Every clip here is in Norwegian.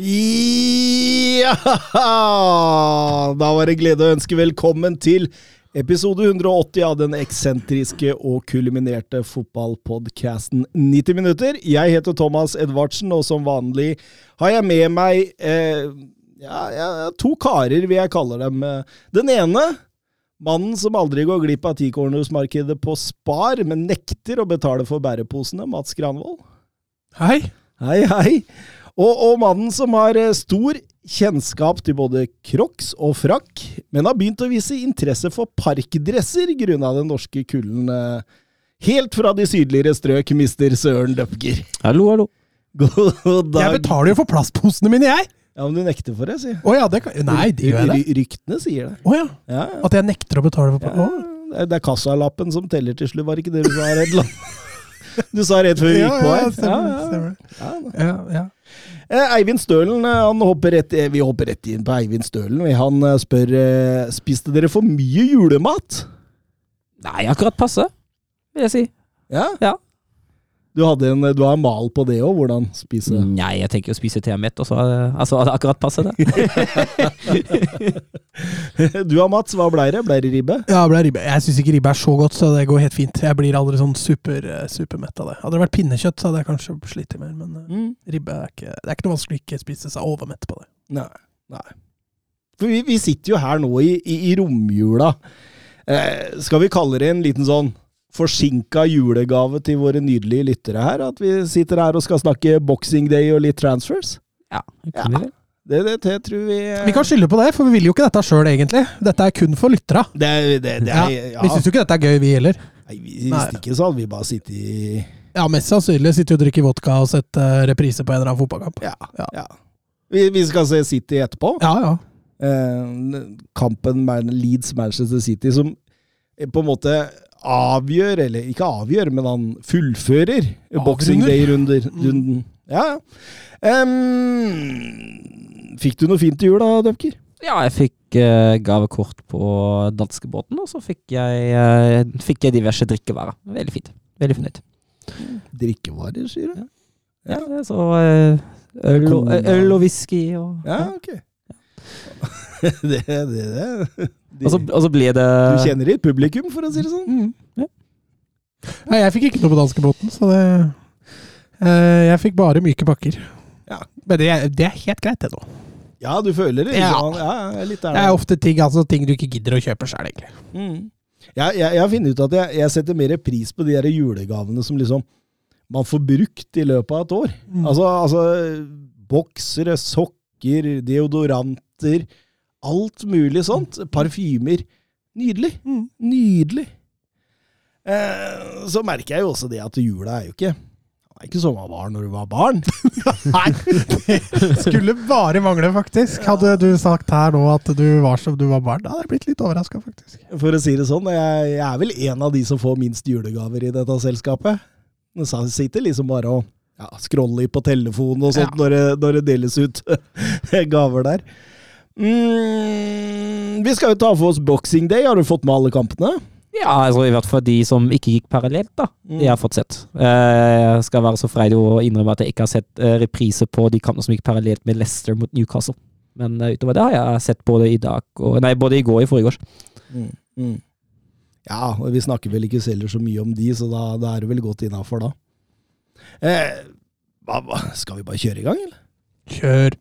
Ja! Da var det glede å ønske velkommen til episode 180 av den eksentriske og kulminerte fotballpodcasten 90 minutter. Jeg heter Thomas Edvardsen, og som vanlig har jeg med meg eh, ja, ja, to karer, vil jeg kalle dem. Den ene Mannen som aldri går glipp av tikornersmarkedet på Spar, men nekter å betale for bæreposene, Mats Granvold. Hei. Hei, hei. Og, og mannen som har eh, stor kjennskap til både crocs og frakk, men har begynt å vise interesse for parkdresser grunna den norske kulden. eh, Helt fra de sydligere strøk, mister Søren Døpker. Hallo, hallo. God dag. Jeg betaler jo for plastposene mine, jeg! Ja, men du nekter for det, si. Oh, ja, det kan Nei, det gjør jeg det. Ryktene sier det. Å ja. Ja, ja. At jeg nekter å betale for Ja, det er- det er kassalappen som teller til slutt, var det ikke det du sa? Du sa rett før vi gikk på ja, her. stemmer. Ja, ja. stemmer. Ja. Ja, ja. Eh, Eivind Stølen, eh, han hopper rett, eh, vi hopper rett inn på Eivind Stølen. Han spør spiste dere for mye julemat. Nei, akkurat passe, vil jeg si. Ja? Ja. Du, hadde en, du har en mal på det òg, hvordan spise. Nei, jeg tenker å spise til jeg er mett, og så er altså, det akkurat passe, det. Du da, Mats, hva blei det? Blei det ribbe? Ja, det ribbe. Jeg syns ikke ribbe er så godt, så det går helt fint. Jeg blir aldri sånn super, eh, supermett av det. Hadde det vært pinnekjøtt, så hadde jeg kanskje slitt mer, men mm. ribbe er ikke Det er ikke noe vanskelig å ikke spise seg overmett på det. Nei. nei. For vi, vi sitter jo her nå i, i, i romjula. Eh, skal vi kalle det en liten sånn forsinka julegave til våre nydelige lyttere her? At vi sitter her og skal snakke boxing day og litt transfers? Ja, det Ja. Det, det, det tror vi eh, Vi kan skylde på det, for vi vil jo ikke dette sjøl, egentlig. Dette er kun for lytterne. Det, er- det, det Ja. Vi syns jo ikke dette er gøy, vi heller. Nei, hvis ikke så hadde vi bare sittet i Ja, mest sannsynlig sitter vi og drikker vodka og sett eh, reprise på en eller annen fotballkamp. Ja. Ja. ja. Vi, vi skal se City etterpå. Ja, ja. Eh, kampen Man- Leeds-Manchester City som eh, på en måte avgjør, eller ikke avgjør, men han fullfører Boxing Day-runden. Ja, ja. Em, fikk du noe fint til jul da, Døpker? Ja, jeg fikk uh, gavekort på danskebåten, og så fikk jeg, uh, fikk jeg diverse drikkevarer. Veldig fint. Veldig fornøyd. Drikkevarer, sier du? Ja, så uh, øl, og, øl og whisky og Ja, ok. det, det, det. De, Og så, og så ble det du kjenner ditt publikum, for å si det sånn? Nei, jeg fikk ikke noe på danskebåten, så det eh, Jeg fikk bare myke pakker. Ja. Men det, er- det er helt greit, det nå. Ja, du føler det? Ja. Ja, jeg er litt der. Det er ofte ting, altså, ting du ikke gidder å kjøpe sjøl, egentlig. Mm. Jeg, jeg, jeg har funnet ut at jeg, jeg setter mer pris på de der julegavene som liksom man får brukt i løpet av et år. Mm. Altså, altså boksere, sokker, deodoranter, alt mulig sånt. Parfymer. Nydelig. Mm. Nydelig. Eh, så merker jeg jo også det at jula er jo ikke det er ikke som man var når du var barn. Nei, skulle bare mangle, faktisk. Hadde du sagt her nå at du var som du var barn, da hadde jeg blitt litt overraska, faktisk. For å si det sånn, jeg, jeg er vel en av de som får minst julegaver i dette selskapet. Så sitter liksom bare og ja, scroller på telefonen og sånt Ja. når, det, når det deles ut gaver der. Mm, vi skal jo ta for oss Boxing Day. Har du fått med alle kampene? Ja, altså i hvert fall de som ikke gikk parallelt, da. Mm. De har fått sett. Eh, Jeg skal være så freidig å innrømme at jeg ikke har sett Repriser reprise på de kampene som gikk parallelt med Leicester mot Newcastle. Men eh, utover det har jeg sett både i dag og Nei, både i går og i forrige års. Mm, mm. Ja, og vi snakker vel ikke selv så mye om de, så da, da er det vel godt innafor, da. Eh, hva, hva, skal vi bare kjøre i gang, eller? Kjør.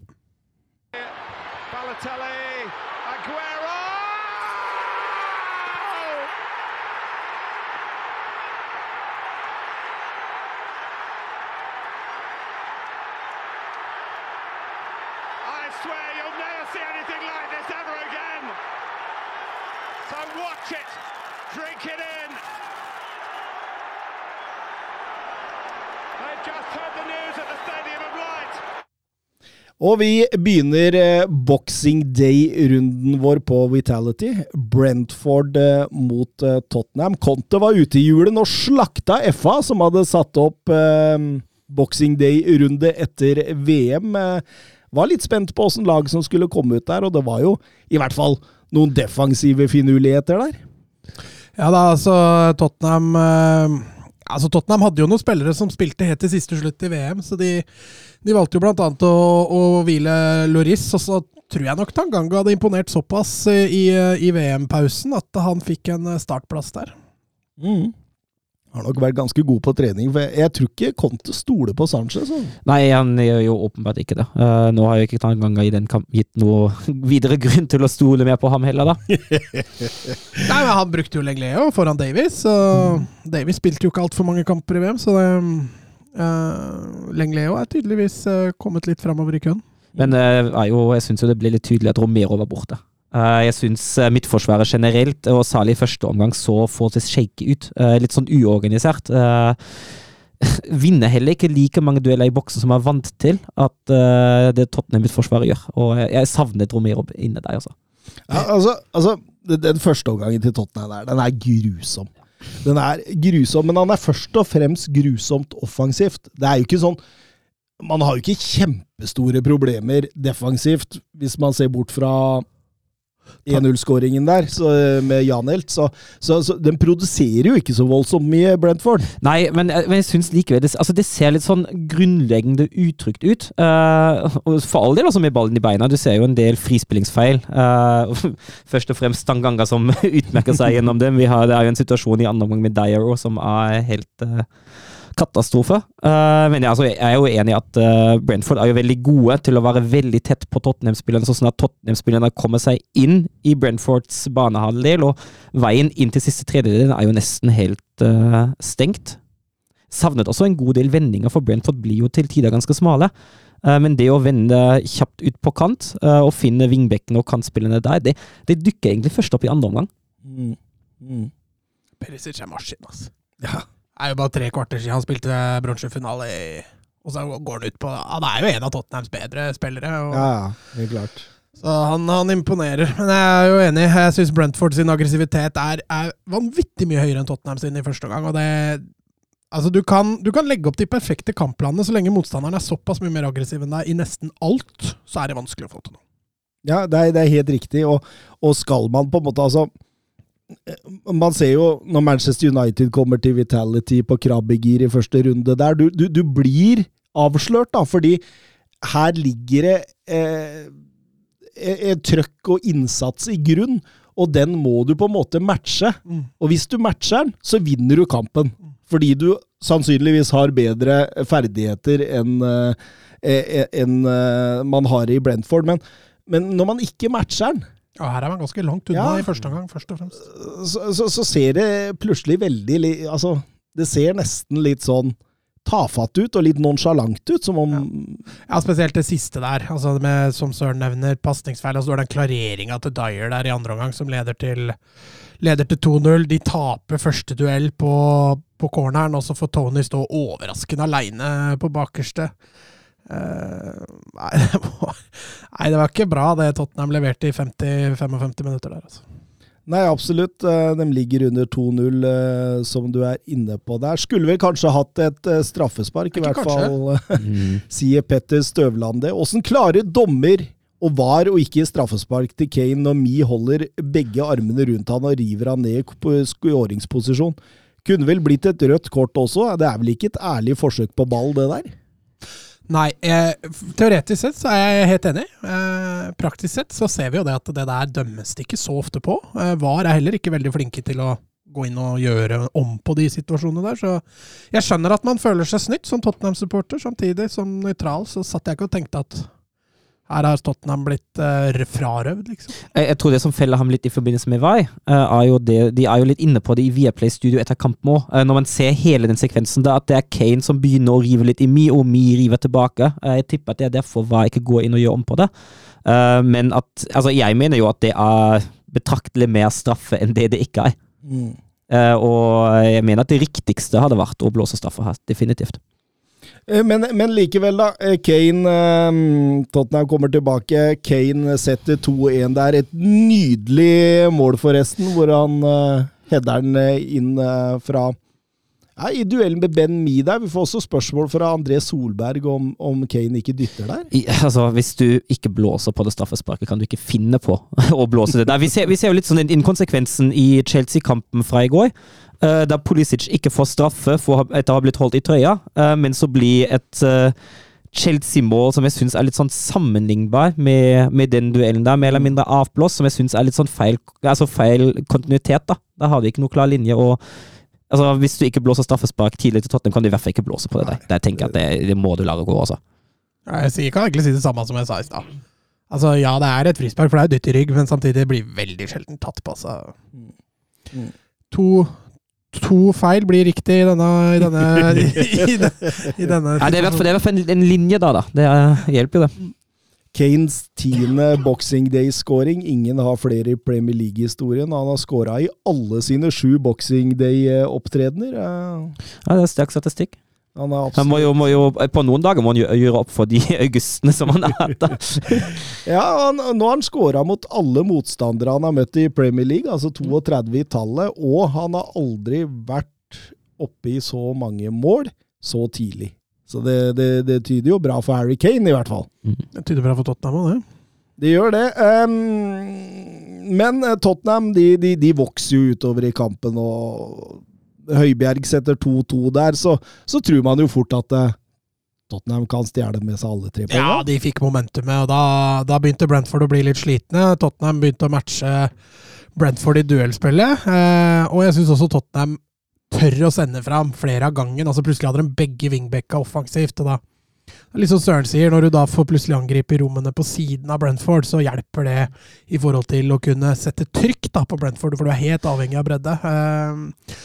Og vi begynner eh, boxing day-runden vår på Vitality. Brentford eh, mot eh, Tottenham. Conte var ute i julen og slakta FA, som hadde satt opp boxing day-runde etter VM. Var litt spent på åssen lag som skulle komme ut der, og det var jo i hvert fall noen defensive finurligheter der. Ja da, altså Tottenham Altså Tottenham hadde jo noen spillere som spilte helt til siste slutt i VM, så de, de valgte jo annet å, å hvile Loris. Og så tror jeg nok Tanganga hadde imponert såpass i, i VM-pausen at han fikk en startplass der. Mm. Har nok vært ganske god på trening, for jeg, jeg tror ikke Conte stoler på Sanchez. Så. Nei, han gjør jo åpenbart ikke det. Uh, nå har jo ikke Tanganga i den kampen gitt noe videre grunn til å stole mer på ham heller, da. Nei, men Han brukte jo Lengleo foran Davies, og Davies spilte jo ikke altfor mange kamper i VM, så det uh, Lengleo er tydeligvis uh, kommet litt framover i køen. Men uh, jo, jeg syns jo det ble litt tydelig at Romero var borte. Eh, jeg syns uh, midtforsvaret generelt, og særlig i første omgang, så forholdsvis shake ut. Eh, litt sånn uorganisert. Vinner heller ikke like mange dueller i boksen som er vant til at det Tottenham midtforsvaret gjør. Og jeg, jeg savnet Romero inne der, altså. Ja, altså, altså den første omgangen til Tottenham der, den er grusom. Den er grusom, men han er først og fremst grusomt offensivt. Det er jo ikke sånn Man har jo ikke kjempestore problemer defensivt, hvis man ser bort fra 1-0-skåringen der så, med Janelt. Så, så, så den produserer jo ikke så voldsomt mye, Brentford. Nei, men, eh, men jeg syns likevel det, altså det ser litt sånn grunnleggende utrygt ut. Uh, for all del også med ballen i beina. Du ser jo en del frispillingsfeil. Uh, først og fremst Stanganga som utmerker seg gjennom dem. Vi har, det er jo en situasjon i andre omgang med Dyer som er helt uh, katastrofe. Uh, men jeg, altså, jeg er jo enig i at uh, Brentford er jo veldig gode til å være veldig tett på Tottenham-spillerne, sånn at Tottenham-spillerne kommer seg inn i Brentfords banehalvdel, og veien inn til siste tredjedel er jo nesten helt uh, stengt. Savnet også en god del vendinger, for Brentford blir jo til tider ganske smale. Men det å vende kjapt ut på kant og finne vingbekkene og kantspillene der, det, det, dukker egentlig først opp i andre omgang. Mm. Mm. Perisic er maskin, altså. Ja. Er jo bare tre kvarter siden han spilte bronsefinale, og så går han ut på Han er jo en av Tottenhams bedre spillere. Og, ja, det er klart. Så han, han, imponerer. Men jeg er jo enig. Jeg syns Brentford sin aggressivitet er, er, vanvittig mye høyere enn Tottenham sin i første gang. Og det Altså, du kan, du kan legge opp de perfekte kampplanene så lenge motstanderen er såpass mye mer aggressiv enn deg i nesten alt, så er det vanskelig å få til noe. Ja, det er, det er helt riktig. Og, og skal man på en måte altså man ser jo når Manchester United kommer til Vitality på krabbegir i første runde der, du, du, du blir avslørt, da, fordi her ligger det eh, et trøkk og innsats i grunn, og den må du på en måte matche. Mm. Og hvis du matcher den, så vinner du kampen. Mm. Fordi du sannsynligvis har bedre ferdigheter enn eh, en, eh, man har i Brentford. Men, men når man ikke matcher den, ja, her er man ganske langt unna ja, i første omgang, først og fremst. Så, så, så, ser det plutselig veldig Altså, det ser nesten litt sånn tafatt ut, og litt nonsjalant ut, som om ja. ja. spesielt det siste der, altså med, som Søren nevner, pasningsfeil. Og så er det den klareringa til Dyer der i andre omgang som leder til, leder til 2-0. De taper første duell på, på corneren, og så får Tony stå overraskende aleine på bakerste. Uh, nei, det var, nei, det var ikke bra det Tottenham leverte i 50-55 minutter der. altså. Nei, absolutt. Eh, de ligger under 2-0, eh, som du er inne på der. Skulle vel kanskje hatt et straffespark, i hvert kanskje. fall, mm. sier Petter Støvland det. Åssen klarer dommer og var og ikke straffespark til Kane når Mi holder begge armene rundt han og river han ned i skåringsposisjon? Kunne vel blitt et rødt kort også? Det er vel ikke et ærlig forsøk på ball, det der? Nei, eh, teoretisk sett så er jeg helt enig. Eh, praktisk sett så ser vi jo det at det der dømmes det ikke så ofte på. Eh, VAR er heller ikke veldig flinke til å gå inn og gjøre om på de situasjonene der. Så jeg skjønner at man føler seg snytt som Tottenham-supporter. Samtidig, som nøytral, så satt jeg ikke og tenkte at her har Tottenham blitt uh, frarøvd, liksom. Jeg, jeg, tror det som feller ham litt i forbindelse med VAI, uh, er jo det De er jo litt inne på det i Viaplay Studio etter kampen òg. Uh, når man ser hele den sekvensen, da, at det er Kane som begynner å rive litt i Mi, og Mi river tilbake. Uh, jeg tipper at det er derfor VAI ikke går inn og gjør om på det. men at Altså, jeg mener jo at det er betraktelig mer straffe enn det det ikke er. Mm. og jeg mener at det riktigste hadde vært å blåse straffe her, definitivt. Eh, Men, men likevel, da. eh, Kane eh, Tottenham kommer tilbake. Kane setter 2-1 der. Et nydelig mål, forresten, hvor han header den inn fra ja, I duellen med Ben Mi der. Vi får også spørsmål fra André Solberg om, om Kane ikke dytter der. I, altså, Hvis du ikke blåser på det straffesparket, kan du ikke finne på å blåse det Nei, Vi ser, vi ser jo litt sånn den inkonsekvensen i Chelsea-kampen fra i går. Uh, da Pulisic ikke får straffe for, etter å ha blitt holdt i trøya, uh, men så blir et uh, Chelsea-mål som jeg syns er litt sånn sammenlignbar med, med den duellen der, mer eller mindre avblåst, som jeg syns er litt sånn feil, altså feil kontinuitet. da. Da har vi ikke noe klar linje. og altså Hvis du ikke blåser straffespark tidlig til Tottenham, kan du i hvert fall ikke blåse på det der. Der tenker jeg at det, det må du la det gå, altså. Ja, Jeg kan egentlig si det samme som jeg sa i stad. Altså, ja, det er et frispark, for det er jo dytt i rygg, men samtidig blir veldig sjelden tatt på. Så. Mm. To, to feil blir riktig i denne I denne, i, i, i denne Ja, det er i hvert fall- det er i hvert fall en, en linje da, da. Det hjelper jo, det. Kanes tiende Boxing Day-scoring. Ingen har flere i Premier League-historien. Han har scora i alle sine sju Boxing Day-opptredener. Eh, Ja, det er sterk statistikk. Han Han må jo, må jo, på noen dager må han gjøre opp for de augustene som han har hatt. Ja, han, nå har han scora mot alle motstandere han har møtt i Premier League, altså 32 i tallet, og han har aldri vært oppe i så mange mål så tidlig. Så det, det, det tyder jo bra for Harry Kane, i hvert fall. Det tyder bra for Tottenham òg, det. Det gjør det. Um, men eh, Tottenham de, de, de vokser jo utover i kampen, og Høibjerg setter 2-2 der, så, så tror man jo fort at eh, Tottenham kan stjele med seg alle tre Ja, de fikk momentumet, og da, da begynte Brentford å bli litt slitne. Tottenham begynte å matche Brentford i duellspillet, eh, og jeg syns også Tottenham tør å sende fram flere av gangen. Altså Plutselig hadde de begge wingbacka offensivt. og da Litt som Søren sier, når du da får plutselig angripe rommene på siden av Brentford, så hjelper det i forhold til å kunne sette trykk da på Brentford, for du er helt avhengig av bredde. Eh,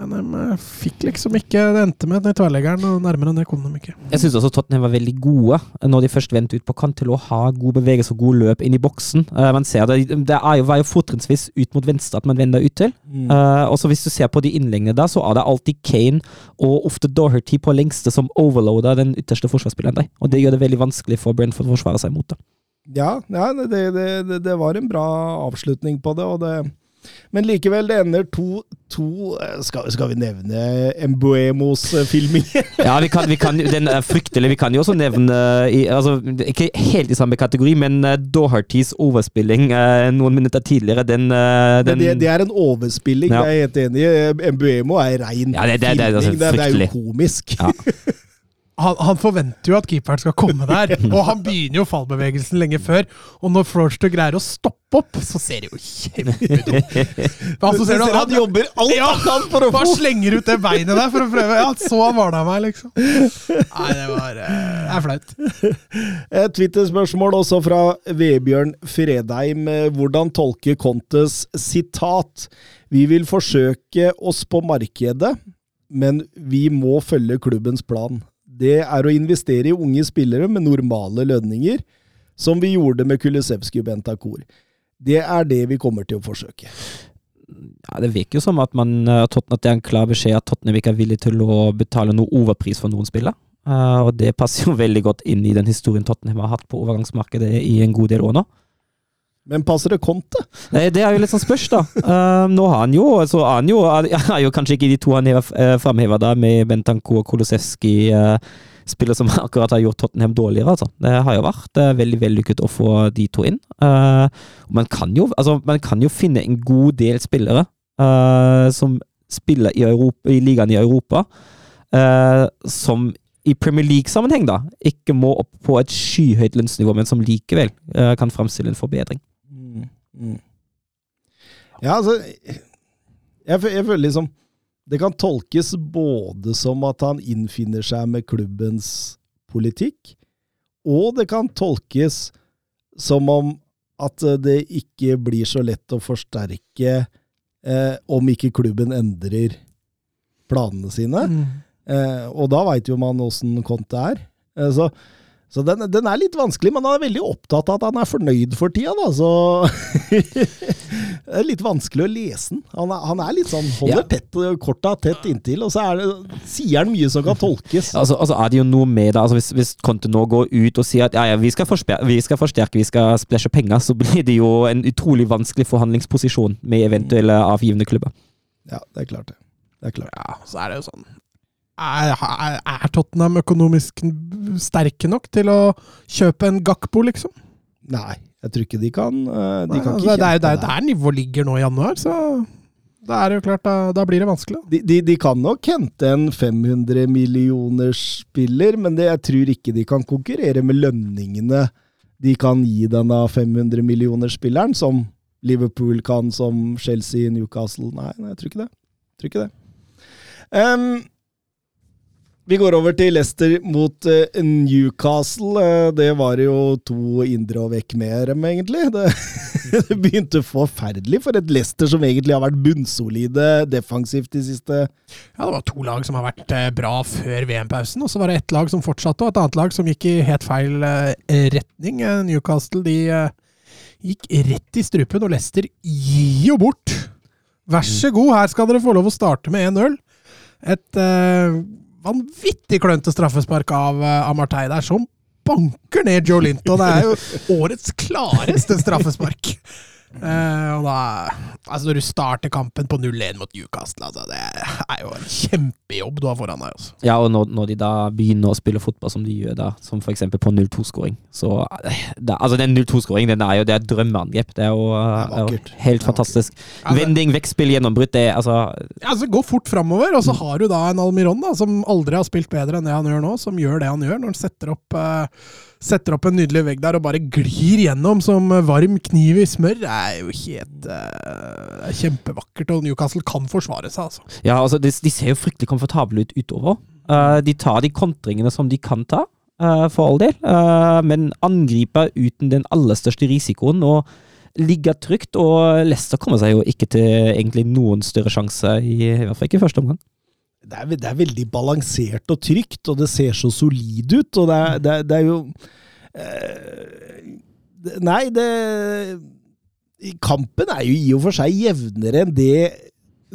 Men de fikk liksom ikke Det endte med den tverrleggeren, og nærmere enn det kom de ikke. Jeg syns også Tottenham var veldig gode når de først vendte ut på kant til å ha god bevegelse og god løp inn i boksen. Eh, man ser det, det er jo, var jo fortrinnsvis ut mot venstre at man vender ut til. Mm. Uh, og så Hvis du ser på de innleggene, da, så er det alltid Kane og ofte Doherty på lengste som overloader den ytterste forsvarsspilleren. der. Og Det gjør det veldig vanskelig for Brentford å forsvare seg mot det. Ja, ja det, det, det, det var en bra avslutning på det, og det Men likevel, det ender to, to eh, skal, skal vi nevne Embuemos eh, filming? Ja, vi kan, vi kan, Den er fryktelig. Vi kan jo også nevne i, altså, Ikke helt i samme kategori, men Dohertys overspilling eh, noen minutter tidligere, den, eh, den det, det er en overspilling, Ja. jeg er helt enig i. Embuemo er rein Ja, det- det- det er altså. Det, det er jo komisk. Ja. han, han forventer jo at keeperen skal komme der, og han begynner jo fallbevegelsen lenge før. Og når Florster greier å stoppe opp, så ser det jo kjempedumt ut. Han, han jobber alt Ja, han kan for å Bare slenger ut det beinet der for å prøve. Ja, så var det av meg, liksom. Nei, det var eh, Det er flaut. Et Twitter-spørsmål også fra Vebjørn Fredheim. Hvordan tolke Contes sitat? Vi vil forsøke oss på markedet, men vi må følge klubbens plan. Det er å investere i unge spillere med normale lønninger, som vi gjorde med Kulisevskij og Bentakor. Det er det vi kommer til å forsøke. ja, Det virker jo som at, man, eh, at det er en klar beskjed at Tottenham ikke er villig til å betale noe overpris for noen spillere. Eh, og det passer jo veldig godt inn i den historien Tottenham har hatt på overgangsmarkedet i en god del år nå. Men passer det Conte? Det er jo litt sånn spørs, da. Eh, nå har han jo så er han jo, er jo kanskje ikke de to han har uh, framheva der, med Bentanko og Kolosevskij, uh, spillere som akkurat har gjort Tottenham dårligere. altså. Det har jo vært eh, veldig vellykket å få de to inn. Eh, man, kan jo, altså, man kan jo finne en god del spillere eh, som spiller i, Europa, i ligaen i Europa, eh, som i Premier League-sammenheng da, ikke må opp på et skyhøyt lønnsnivå, men som likevel eh, kan framstille en forbedring. Mm, mm. Ja, altså jeg, jeg føler liksom Det kan tolkes både som at han innfinner seg med klubbens politikk, og det kan tolkes som om at eh, det ikke blir så lett å forsterke eh, om ikke klubben endrer planene sine. Eh, og da veit jo man åssen Conte er. Eh, så så den, den er litt vanskelig, men han er veldig opptatt av at han er fornøyd for tida, da. Så Det er litt vanskelig å lese den. Han er, han er litt sånn holder Ja. tett, korta tett inntil, og så er det, sier han mye som kan tolkes. Altså, altså er det jo noe med det, altså hvis, hvis Conte nå går ut og sier at ja, ja, vi skal, vi skal forsterke, vi skal splæsje penger, så blir det jo en utrolig vanskelig forhandlingsposisjon med eventuelle avgivende klubber. Ja, det er klart det. Det er klart. Ja, så er det jo sånn Er, Tottenham økonomisk sterke nok til å kjøpe en Gakpo, liksom? Nei, jeg tror ikke de kan eh, De Nei, kan altså, ikke det er jo der, der nivået ligger nå i januar, så da er det jo klart, da, da blir det vanskelig. De, de, de kan nok hente en 500 millioners spiller, men det, jeg tror ikke de kan konkurrere med lønningene de kan gi denne 500 millioners spilleren, som Liverpool kan, som Chelsea, Newcastle Nei, nei jeg tror ikke det. Jeg tror ikke det. Em, vi går over til Leicester mot eh, Newcastle. Eh, det var jo to indre og vekk med dem, egentlig. Det, det begynte forferdelig for et Leicester som egentlig har vært bunnsolide defensivt de siste Ja, Det var to lag som har vært eh, bra før VM-pausen, og så var det ett lag som fortsatte, og et annet lag som gikk i helt feil retning. Newcastle de gikk rett i strupen, og Leicester gir jo bort. Vær så god, her skal dere få lov å starte med 1-0. Et eh, vanvittig klønete straffespark av av Amartey der, som banker ned Joe Linton. Det er jo årets klareste straffespark. Eh, og da, altså Når du starter kampen på 0-1 mot Newcastle, altså, det er jo en kjempejobb du har foran deg. Altså. Ja, og når, når de da begynner å spille fotball som de gjør da, som f.eks. på 0-2-skåring, så eh, da, Altså, den 0-2-skåringen, den er jo det er drømmeangrep. Det er jo, det er jo helt fantastisk. Ja, Vending, vektspill, gjennombrudd, det altså altså Gå fort framover, og så har du da en Almiron da, som aldri har spilt bedre enn det han gjør nå, som gjør det han gjør når han setter opp, eh, setter opp en nydelig vegg der og bare glir gjennom som varm kniv i smør. Det er jo helt uh, er kjempevakkert, og Newcastle kan forsvare seg, altså. Ja, altså, de, de ser jo fryktelig komfortable ut utover. Uh, de tar de kontringene som de kan ta, uh, for all del, men angriper uten den aller største risikoen. og Ligger trygt, og Leicester kommer seg jo ikke til egentlig noen større sjanse, i, i hvert fall ikke i første omgang. Det er, det er veldig balansert og trygt, og det ser så solid ut. Og det er, det det er jo eh, Nei, det Kampen er jo i og for seg jevnere enn det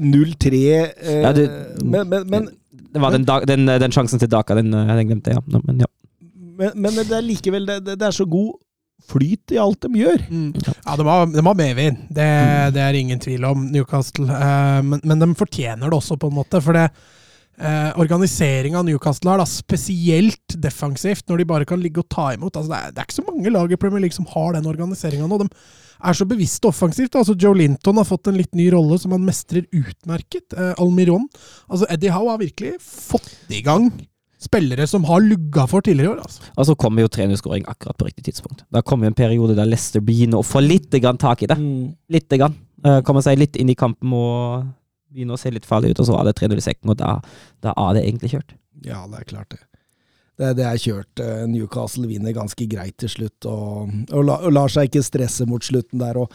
0-3 eh, Ja, men, men, men, Det var den, den, den sjansen til Daka, den, eh, den glemte jeg, ja. Men ja. men, men det er likevel det er så god flyt i alt de gjør. Ja, de har, de har medvind, det, det er ingen tvil om, Newcastle. Eh, men, men de fortjener det også, på en måte. For det eh, organiseringa Newcastle har, da, spesielt defensivt, når de bare kan ligge og ta imot altså, det, er, det er ikke så mange lag i Premier League som har den organiseringa nå. De er så bevisste offensivt. altså Joe Linton har fått en litt ny rolle som han mestrer utmerket. Eh, Almiron altså Eddie Howe har virkelig fått i gang spillere som har lugga for tidligere i år. altså. Og så kommer jo 3-0-skåring akkurat på riktig tidspunkt. Da kommer en periode der Leicester begynner å få litt grann tak i det. Litt grann. Eh, kommer seg litt inn i kampen og begynner å se litt farlig ut, og så er det 3-0 i sekken, og da, da er det egentlig kjørt. Ja, det er klart det. Det, det er kjørt. Eh, Newcastle vinner ganske greit til slutt, og, og, la, og lar seg ikke stresse mot slutten der. Og,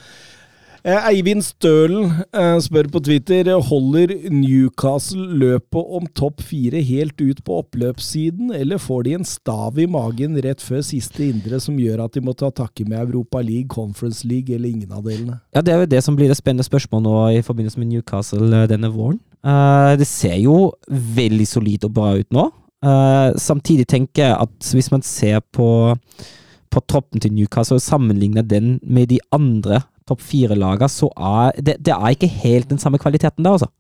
Eivind Stølen eh, spør på Twitter holder Newcastle løpet om topp fire helt ut på oppløpssiden, eller får de en stav i magen rett før siste indre som gjør at de må ta takke med Europa League, Conference League eller ingen av delene? Ja, Det er jo det som blir det spennende spørsmålet nå i forbindelse med Newcastle eh, denne våren. Eh, det ser jo veldig solid og bra ut nå. Eh, samtidig tenker jeg at hvis man ser på, på troppen til Newcastle og sammenligner den med de andre topp fire-lagene, så er det, det er ikke helt den samme kvaliteten der, altså.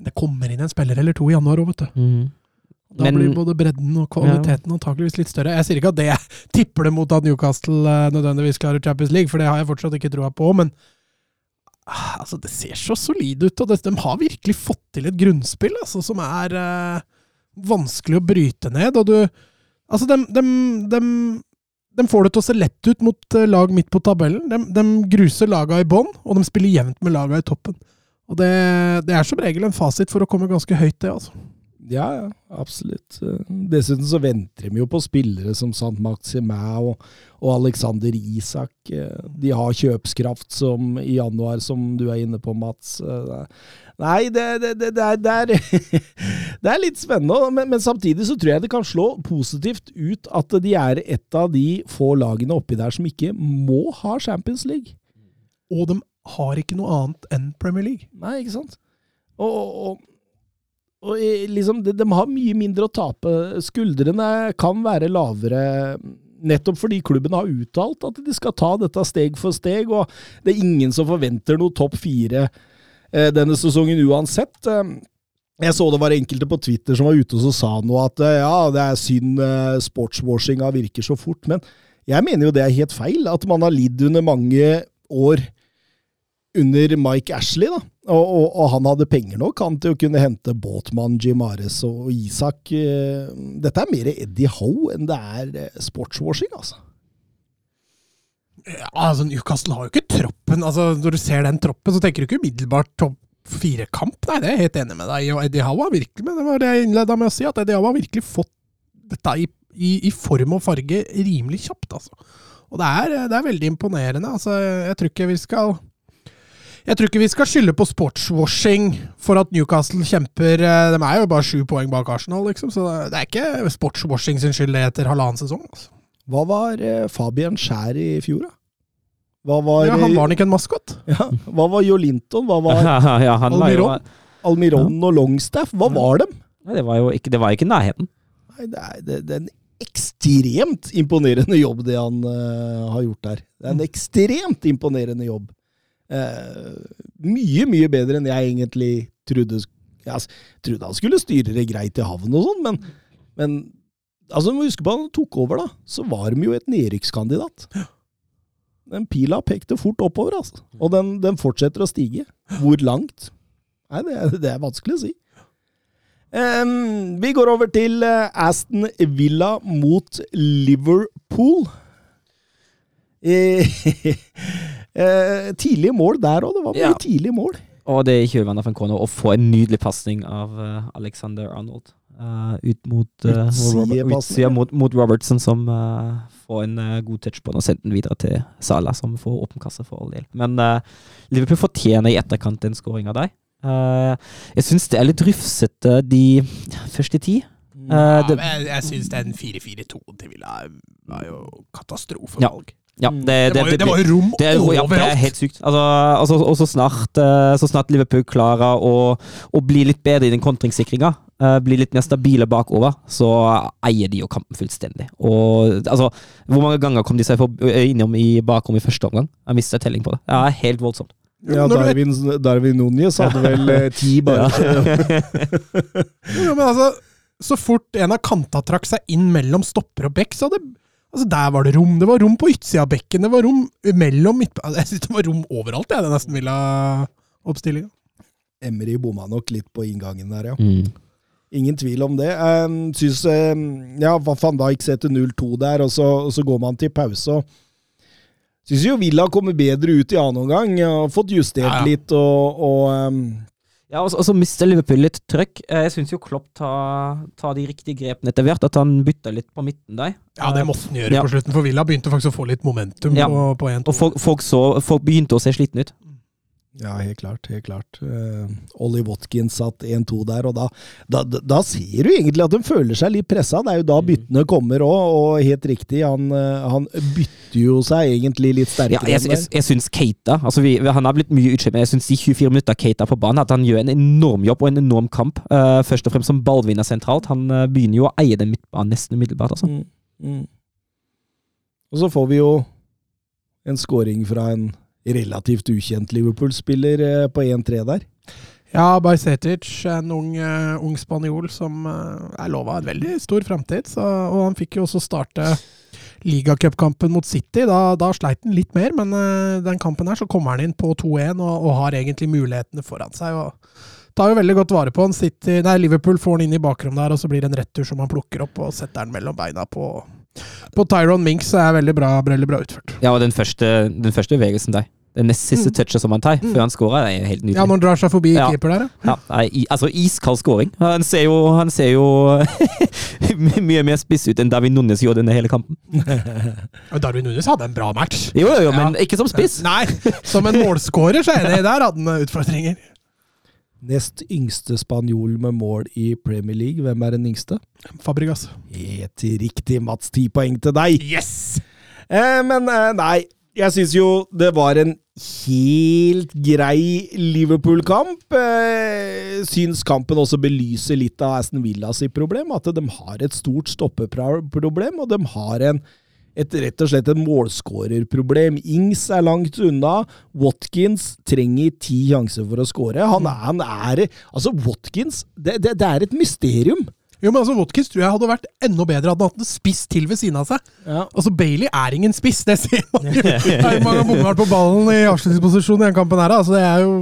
Det kommer inn en spiller eller to i januar òg, vet du. Da Men- blir både bredden og kvaliteten antakeligvis litt større. Jeg sier ikke at det tipper det mot at Newcastle eh, nødvendigvis klarer Champions League, for det har jeg fortsatt ikke troa på, men ah, altså, det ser så solid ut, og det, de har virkelig fått til et grunnspill altså, som er eh, vanskelig å bryte ned, og du Altså, de, de, de, de får det til å se lett ut mot eh, lag midt på tabellen. De, de gruser laga i bånn, og de spiller jevnt med laga i toppen. Og det, det er som regel en fasit for å komme ganske høyt, det, altså. Ja, ja, absolutt. Eh, Dessuten så venter de jo på spillere som Sant Maximæ og, og Alexander Isak. Eh, De har kjøpskraft som i januar, som du er inne på, Mats. Eh, Nei, det, det, det, det, er, det, er, litt spennende, men, men samtidig så tror jeg det kan slå positivt ut at de er et av de få lagene oppi der som ikke må ha Champions League. Og de har ikke noe annet enn Premier League. Nei, ikke sant? Og, og, og, liksom, de, de har mye mindre å tape. Skuldrene kan være lavere. Nettopp fordi klubben har uttalt at de skal ta dette steg for steg, og det er ingen som forventer noe topp fire eh, denne sesongen uansett. Eh, jeg så det var enkelte på Twitter som var ute og sa noe at eh, ja, det er synd sportswashinga virker så fort, men jeg mener jo det er helt feil. At man har lidd under mange år under Mike Ashley, da. Og, og, og han hadde penger nok han til å kunne hente Båtmann, Jim Ares og Isak. eh, Dette er mer Eddie Howe enn det er eh, sportswashing, altså. Ja, altså Newcastle har jo ikke troppen. altså Når du ser den troppen, så tenker du ikke umiddelbart topp fire-kamp. Nei, det er jeg helt enig med deg. Og Eddie Howe har virkelig men det var det jeg innleda med å si, at Eddie Howe har virkelig fått dette i, i, i form og farge rimelig kjapt. altså. Og det er, det er veldig imponerende. altså Jeg tror ikke vi skal jeg tror ikke vi skal skylde på sportswashing for at Newcastle kjemper eh, De er jo bare sju poeng bak Arsenal, liksom, så det er ikke sportswashing sin skyld det etter halvannen sesong. altså. Hva var eh, Fabian Skjær i fjor, da? Hva var, Ja, han var han ikke en maskot? ja, hva var Jo Linton? Hva var ja, han var Almiron? Almiron og Longstaff? Hva var dem? Nei, det var jo ikke, det var ikke nærheten. Nei, det er, det, det er en ekstremt imponerende jobb, det han uh, har gjort der. Det er en ekstremt imponerende jobb. Eh, mye, mye bedre enn jeg egentlig trodde Jeg trodde han skulle styre det greit i havn og sånn, men, men altså, må huske på han tok over, da. Så var de jo et nedrykkskandidat. Den pila pekte fort oppover, altså. Og den, den fortsetter å stige. Hvor langt? Nei, det er, det er vanskelig å si. Um, vi går over til eh, Aston Villa mot Liverpool. Eh, eh, tidlige mål der òg. Det var mye Ja. tidlige mål. Og det er ikke kjølvannet for en corner å få en nydelig pasning av uh, Alexander Arnold. Uh, ut mot, uh, utsida mot, mot Robertson, som uh, får en god touch på den og sender den videre til Salah, som får åpen kasse for all del. Men Liverpool fortjener i etterkant en scoring av deg. Eh, jeg syns det er litt rufsete de første ti. Eh, Ja, det, men jeg jeg syns den 4-4-2 til Villa var jo katastrofevalg. ja, det, Det, var jo, det var jo rom Det overalt! ja, det er helt sykt. Altså, altså, og så snart, eh, så snart Liverpool klarer å, å bli litt bedre i den kontringssikringa, uh, bli litt mer stabile bakover, så eier de jo kampen fullstendig. Og altså, Hvor mange ganger kom de seg eh, innom i bakrom i første omgang? Jeg mistet telling på det. Det er helt voldsomt. Ja, Darwin, Darwin Núñez hadde vel eh, ti bare. Jo, men altså, så fort en av kanta trakk seg inn mellom stopper og bekk, så hadde Altså, Der var det rom. Det var rom på utsida av bekken, det var rom mellom midt... altså, Jeg synes det var rom overalt, jeg, det nesten ville oppstillinga. Emry bomma nok litt på inngangen der, ja. Mm. Ingen tvil om det. Um, syns um, Ja, van Dijk setter 0-2 der, og så, og så går man til pause. og Syns jo Villa kommer bedre ut i annen omgang. Har fått justert Ja, ja. litt og, og um, Ja, og så, mister Liverpool litt trøkk. Eh, Jeg syns jo Klopp tar, tar de riktige grepene etter hvert. At han bytter litt på midten der. Ja, det måtte han gjøre Ja. på slutten, for Villa begynte faktisk å få litt momentum Ja. på, på 1-2. Og folk, folk, så, folk begynte å se slitne ut. Ja, helt klart. helt klart. Uh, Ollie Watkins satt 1-2 der, og da, da, da, ser du egentlig at de føler seg litt pressa. Det er jo da Mm. byttene kommer òg, og helt riktig, han, eh, han bytter jo seg egentlig litt Ja, sterkere. jeg, enn jeg, jeg syns Keita altså vi, Han har blitt mye utskjelt, men jeg syns de 24 minutter Keita på banen At han gjør en enorm jobb og en enorm kamp. Uh, først og fremst som ballvinner sentralt. Han uh, begynner jo å eie den midtbanen nesten umiddelbart. Altså. Mm, mm. Og så får vi jo en scoring fra en relativt ukjent Liverpool-spiller eh, på 1-3 der. Ja, Bajsetic, en ung, eh, ung spanjol som uh, er lova en veldig stor framtid. Og han fikk jo også starte ligacupkampen mot City. Da, da sleit han litt mer, men uh, den kampen her så kommer han inn på 2-1 og, og har egentlig mulighetene foran seg. og Tar jo veldig godt vare på han. City, nei, Liverpool får han inn i bakrommet der, og så blir det en retur som han plukker opp og setter den mellom beina på, på Tyron Minks. Er veldig bra, veldig bra utført. Ja, og den første, den første bevegelsen der. Den nest siste Mm. touchet som han tar Mm. før han scorer, er helt nydelig. Ja, når han drar seg forbi Ja. keeper der, ja. Ja, i, altså iskald scoring. Han ser jo, han ser jo mye mer spiss ut enn David Nunes gjorde denne hele kampen. Darwin Nunes hadde en bra match. Jo, jo, jo, men ikke som spiss. Nei, som en målskårer, så er jeg enig. Der hadde han utfordringer. Nest yngste spanjol med mål i Premier League. Hvem er den yngste? Fabregas. Helt riktig, Mats. Ti poeng til deg! Yes! Eh, men eh, nei, jeg syns jo det var en helt grei Liverpool-kamp. Eh, syns kampen også belyser litt av Aston Villa sitt problem. At de har et stort stoppeproblem, og de har en, et, rett og slett et målskårerproblem. Ings er langt unna. Watkins trenger ti sjanser for å skåre. Han, er- han er Altså, Watkins det, det, det er et mysterium. Jo, men altså, Watkins tror jeg hadde vært enda bedre hadde han hatt en spiss til ved siden av seg. Ja. Altså, Bailey er ingen spiss, det sier man jo. Det er jo mange bommer på ballen i avslutningsposisjon i den kampen her. Altså, det er jo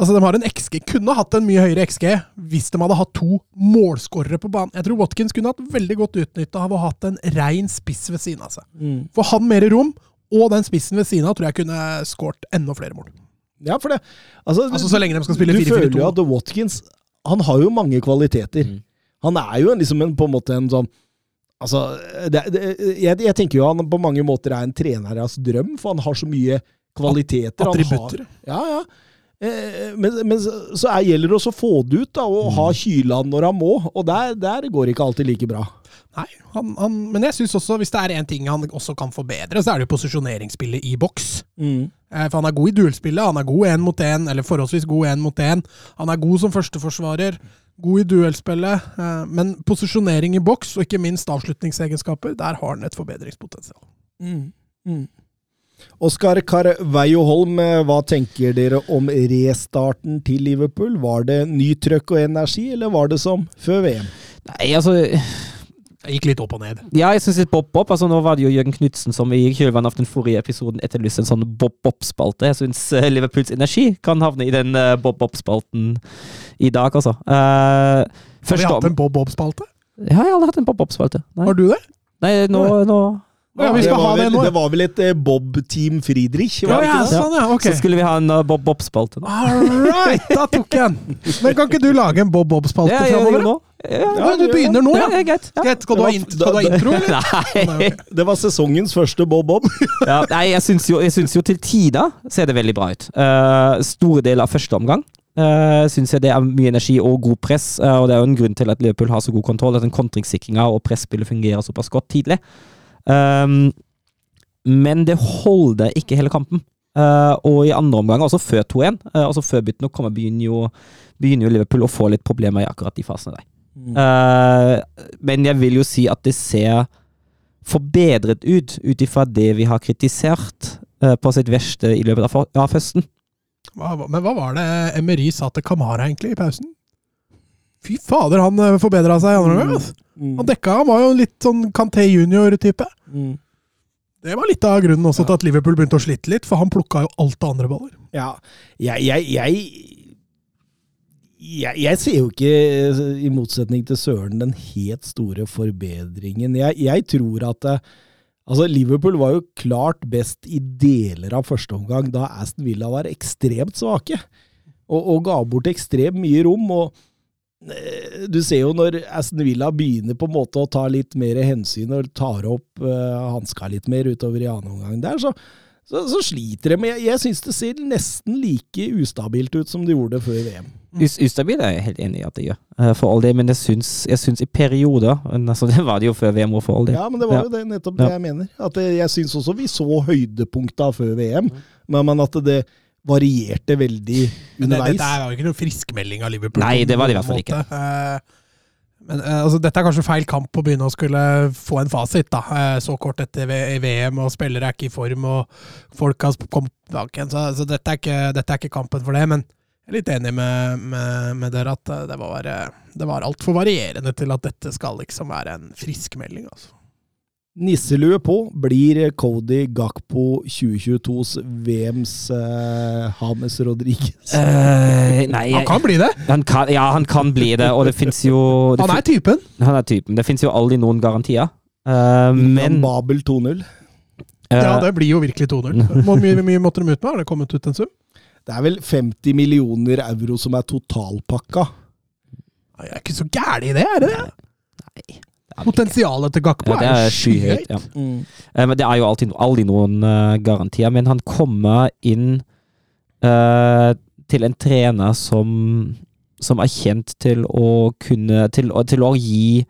Altså, De har en XG, kunne hatt en mye høyere XG hvis de hadde hatt to målskårere på banen. Jeg tror Watkins kunne hatt veldig godt utnytta av å ha hatt en rein spiss ved siden av seg. Mm. For han mer rom, og den spissen ved siden av tror jeg kunne skåret enda flere mål. Ja, for det Altså, Altså, så lenge de skal spille 4-4-2. Du føler jo at Watkins Han har jo mange kvaliteter. Mm. Han er jo en, liksom en, på en måte en sånn Altså, det, det, jeg, jeg tenker jo han på mange måter er en treneres drøm, for han har så mye kvaliteter. Han Attributter. Har, ja, ja. Eh, Men, men så er, gjelder det også å få det ut, da, og ha kyla når han må. Og der, der går det ikke alltid like bra. Nei, han, han, men jeg synes også, hvis det er én ting han også kan forbedre, så er det jo posisjoneringsspillet i boks. Mm. For han er god i duellspillet, han er god én mot én, eller forholdsvis god én mot én. Han er god som førsteforsvarer, god i duellspillet. eh, Men posisjonering i boks, og ikke minst avslutningsegenskaper, der har han et forbedringspotensial. Oskar Carveio Holm, eh, hva tenker dere om restarten til Liverpool? Var det ny trøkk og energi, eller var det som før VM? Nei, altså Det gikk litt opp og ned. Ja, jeg syns litt bob-bob. Altså, nå var det jo Jørgen Knutsen som i kjølvannet av den forrige episoden etterlyste en sånn bob-bob-spalte. Jeg syns eh, Liverpools energi kan havne i den eh, bob-bob-spalten i dag, altså. Uh, Har vi hatt en Bob-Bob-spalte? Ja, Jeg har aldri hatt en bob-bob-spalte. Har du det? Nei, nå, nå Ja, vi skal det, ha var det vel, nå. det var vel et eh, Bob-team Friedrich? Ja, Var det ja, sånn, ja. Okay. Så skulle vi ha en uh, bob-bob-spalte nå. All right, da tok jeg den! Men kan ikke du lage en Bob-Bob-spalte Ja, gjør framover? nå. Ja, Ja, du begynner nå, ja, ja. ja, greit. Skal du ha, intro, eller? Nei. Det var sesongens første Bob-Bob. Ja, nei, jeg syns jo, jeg syns jo til tider ser det veldig bra ut. Uh, store deler av første omgang uh, syns jeg det er mye energi og god press, Uh, og det er jo en grunn til at Liverpool har så god kontroll, at den kontringssikringa og presspillet fungerer såpass godt tidlig. Um, men det holder ikke hele kampen. Uh, og i andre omgang, også før 2-1, uh, altså før byttene kommer, begynner jo, begynner jo Liverpool å få litt problemer i akkurat de fasene der. Uh, men jeg vil jo si at det ser forbedret ut, ut ifra det vi har kritisert eh, på sitt verste i løpet av, for- av høsten. Hva- men hva var det Emery sa til Kamara egentlig i pausen? Fy fader, han uh, forbedra seg i andre omgang. altså. Han dekka, han var jo litt sånn Canté junior-type. Mm. Det var litt av grunnen også til at Liverpool begynte å slite litt, for han plukka jo alt av andre baller. Ja, jeg, jeg, jeg, jeg Jeg ser jo ikke, i motsetning til Søren, den helt store forbedringen. Jeg, jeg tror at eh, Altså, Liverpool var jo klart best i deler av første omgang, da Aston Villa var ekstremt svake. Og, og ga bort ekstremt mye rom. og eh, Du ser jo når Aston Villa begynner på en måte å ta litt mer hensyn og tar opp uh, hanska litt mer utover i annen omgang der, så, så, så sliter de. Men jeg, jeg syns det ser nesten like ustabilt ut som det gjorde før VM. Us ustabil er jeg helt enig i at det gjør, eh, for all det, men jeg syns, jeg syns i perioder altså, Det var det jo før VM og for all det. Ja, men det var Ja. jo det, nettopp det Ja. jeg mener. At det, jeg syns også vi så høydepunkta før VM, men, men at det varierte veldig Men det, underveis. dette er jo ikke noen friskmelding av Liverpool. Nei, det var det i hvert fall ikke. Eh, Men eh, altså, dette er kanskje feil kamp å begynne å skulle få en fasit, da. Eh, Så kort etter VM, og spillere er ikke i form, og folk har kommet bak igjen. Så, så dette, er ikke, dette er ikke kampen for det. Men jeg er litt enig med, med, med dere at det var, det var altfor varierende til at dette skal liksom være en friskmelding, altså. Nisselue på blir Cody Gakpo 2022s VMs eh, Hames Rodriguez. Uh, nei, Han kan bli det! han kan, ja, han kan bli det, og det fins jo det Han er typen. han er typen. Det fins jo aldri noen garantier. Uh, men Babel 2-0. Uh, Ja, det blir jo virkelig 2-0. Hvor mye, mye måtte de ut med? Har det kommet ut en sum? Det er vel 50 millioner euro som er totalpakka. Jeg er ikke så gæren i det, er det det? Nei. Potensialet til Gakpo Ja, er er skyhøyt. skyhøyt. Ja. Mm. Men det er jo alltid, aldri noen uh, garantier. Men han kommer inn uh, til en trener som, som er kjent til å kunne Til, til å gi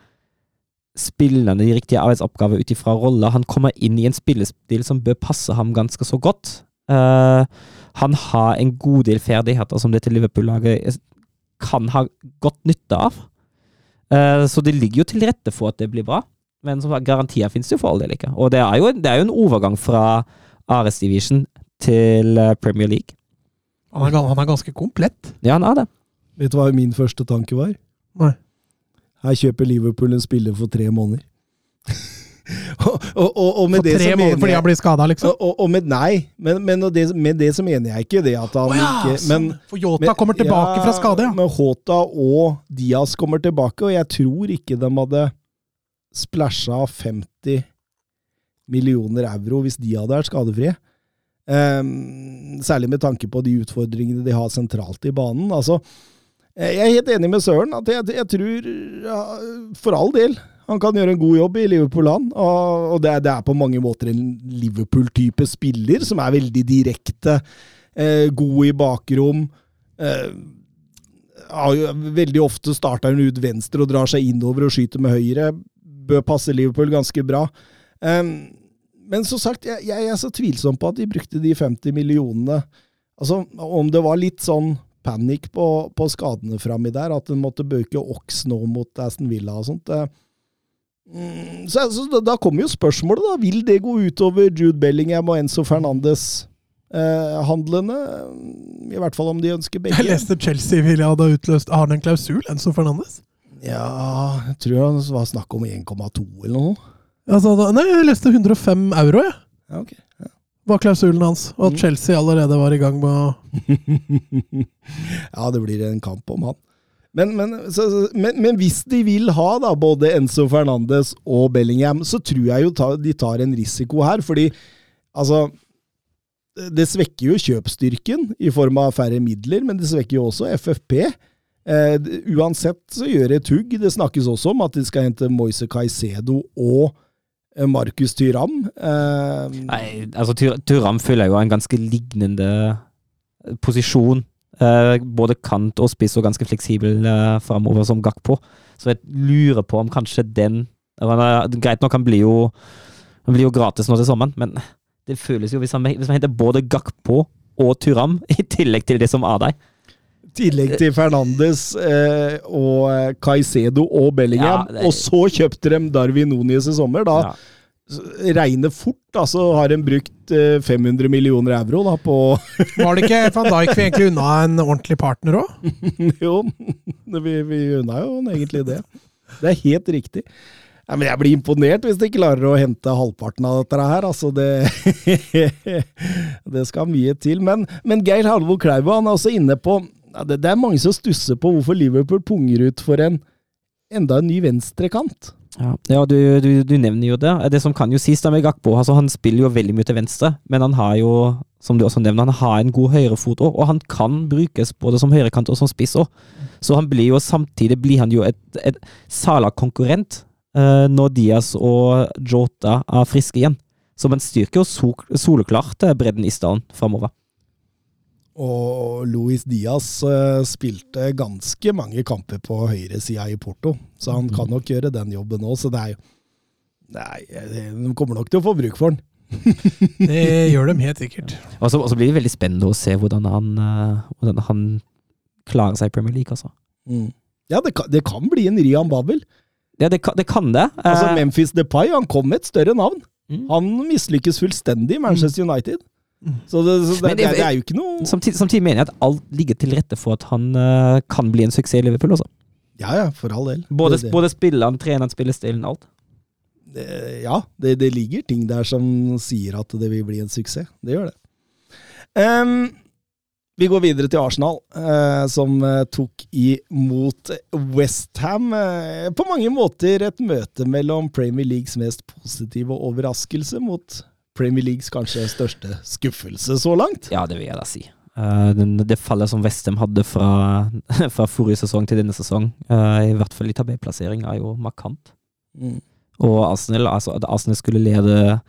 spillerne de riktige arbeidsoppgaver ut ifra roller. Han kommer inn i en spillestil som bør passe ham ganske så godt. Uh, han har en god del ferdigheter som dette Liverpool-laget kan ha godt nytte av. Eh, så det ligger jo til rette for at det blir bra. Men som sagt, garantier finnes jo for all del ikke. Og det er jo, det er jo en overgang fra Ares Division til eh, Premier League. Han er, han er ganske komplett. Ja, han er det. Vet du hva min første tanke var? Nei. Her kjøper Liverpool en spiller for tre måneder. og, og, og, med For tre måneder fordi han blir skada, liksom. og, og, med, Nei, men, men det, med det så mener jeg ikke det at han oh, ja, ikke men, sånn. For Yota kommer tilbake ja, fra skade, ja. Men Hota og Diaz kommer tilbake, og jeg tror ikke de hadde splæsja 50 millioner euro hvis de hadde vært skadefrie. Um, særlig med tanke på de utfordringene de har sentralt i banen. Altså, eh, jeg er helt enig med Søren. at Jeg, jeg tror, for all del, han kan gjøre en god jobb i Liverpool, han. Og, det, det er på mange måter en Liverpool-type spiller, som er veldig direkte, eh, god i bakrom. Eh, ja, veldig ofte starter hun ut venstre og drar seg innover og skyter med høyre. Bør passe Liverpool ganske bra. Eh, men som sagt, jeg, jeg er så tvilsom på at de brukte de 50 millionene. Altså, Om det var litt sånn panikk på, på skadene framme der, at en måtte bøke Ox nå mot Aston Villa og sånt. eh, Så, så da, da kommer jo spørsmålet, da. Vil det gå utover Jude Bellingham og Enzo Fernandes? Eh, handlene, i hvert fall om de ønsker begge. Jeg leste Chelsea ville ha utløst Har han en klausul, Enzo Fernandes? Ja, jeg tror det var snakk om 1,2 eller noe. Altså, da, nei, jeg leste 105 euro, jeg. Ja, ok. Var klausulen hans. Og at Mm. Chelsea allerede var i gang med å ja, det blir en kamp om han. Men, men, så, men, men hvis de vil ha da både Enzo Fernandes og Bellingham, så tror jeg jo ta, de tar en risiko her, fordi altså Det svekker jo kjøpsstyrken i form av færre midler, men det svekker jo også FFP. Eh, uansett så gjør et hugg. Det snakkes også om at de skal hente Moise Caicedo og eh, Markus Tyram. Eh, Nei, altså Tyram fyller jo en ganske lignende posisjon. Eh, både kant og spiss og ganske fleksibel uh, framover som Gakpo. Så jeg lurer på om kanskje den Greit nok, han blir jo Han blir jo gratis nå til sommeren, men det føles jo hvis han, hvis man henter både Gakpo og Turam, i tillegg til det som er der. tillegg til Fernandes eh, og Caicedo og Bellingham, Ja, det- og så kjøpte de Darwin Nunes i sommer. Da Ja. Regner fort, da, så har en brukt eh, 500 millioner euro da, på Var det ikke van Dijk vi egentlig unna en ordentlig partner òg? Jo, vi, vi unna jo egentlig det. Det er helt riktig. Ja, men jeg blir imponert hvis de klarer å hente halvparten av dette her. Altså, det, det skal mye til. Men, men Geir Halvor Kleiva han er også inne på ja, det, det er mange som stusser på hvorfor Liverpool punger ut for en enda en ny venstrekant. Ja, ja du, du, du nevner jo det. Det som kan jo sies da med Gakpo, altså han spiller jo veldig mye til venstre, men han har jo, som du også nevner, han har en god høyrefot òg, og han kan brukes både som høyrekant og som spiss òg. Så han blir jo samtidig blir han jo et, et Sala-konkurrent eh, når Diaz og Jota er friske igjen. Så man styrker jo sol, soleklart eh, bredden i stallen framover. Og Luis Diaz eh, spilte ganske mange kamper på høyresida i Porto, så han kan nok gjøre den jobben òg. Så det er jo Nei, de kommer nok til å få bruk for den. Det gjør de helt sikkert. Og så, og så blir det veldig spennende å se hvordan han, eh, hvordan han klarer seg i Premier League, altså. Ja, det kan, det kan bli en Rian Babel. Ja, det kan det. Kan det. Altså, Eh, Memphis Depay han kom med et større navn. Mm. Han mislykkes fullstendig i Manchester United. Så, det, så det, Men det, det- er jo ikke noe Samtidig, samtidig mener jeg at alt ligger til rette for at han uh, kan bli en suksess i Liverpool. Også. Ja, ja, for all del. Både, det, både spilleren, treneren, spillestilen, alt. ja, det, det ligger ting der som sier at det vil bli en suksess. Det gjør det. Um, vi går videre til Arsenal, eh, som eh, tok imot Westham. Uh, på mange måter et møte mellom Premier Leagues mest positive overraskelse mot Premier Leagues kanskje største skuffelse så langt. Ja, det vil jeg da si. Eh, det fallet som Westham hadde fra, fra forrige sesong til denne sesong, eh, i hvert fall i tabellplassering, er jo markant. Mm. Og Arsenal, altså at Arsenal skulle lede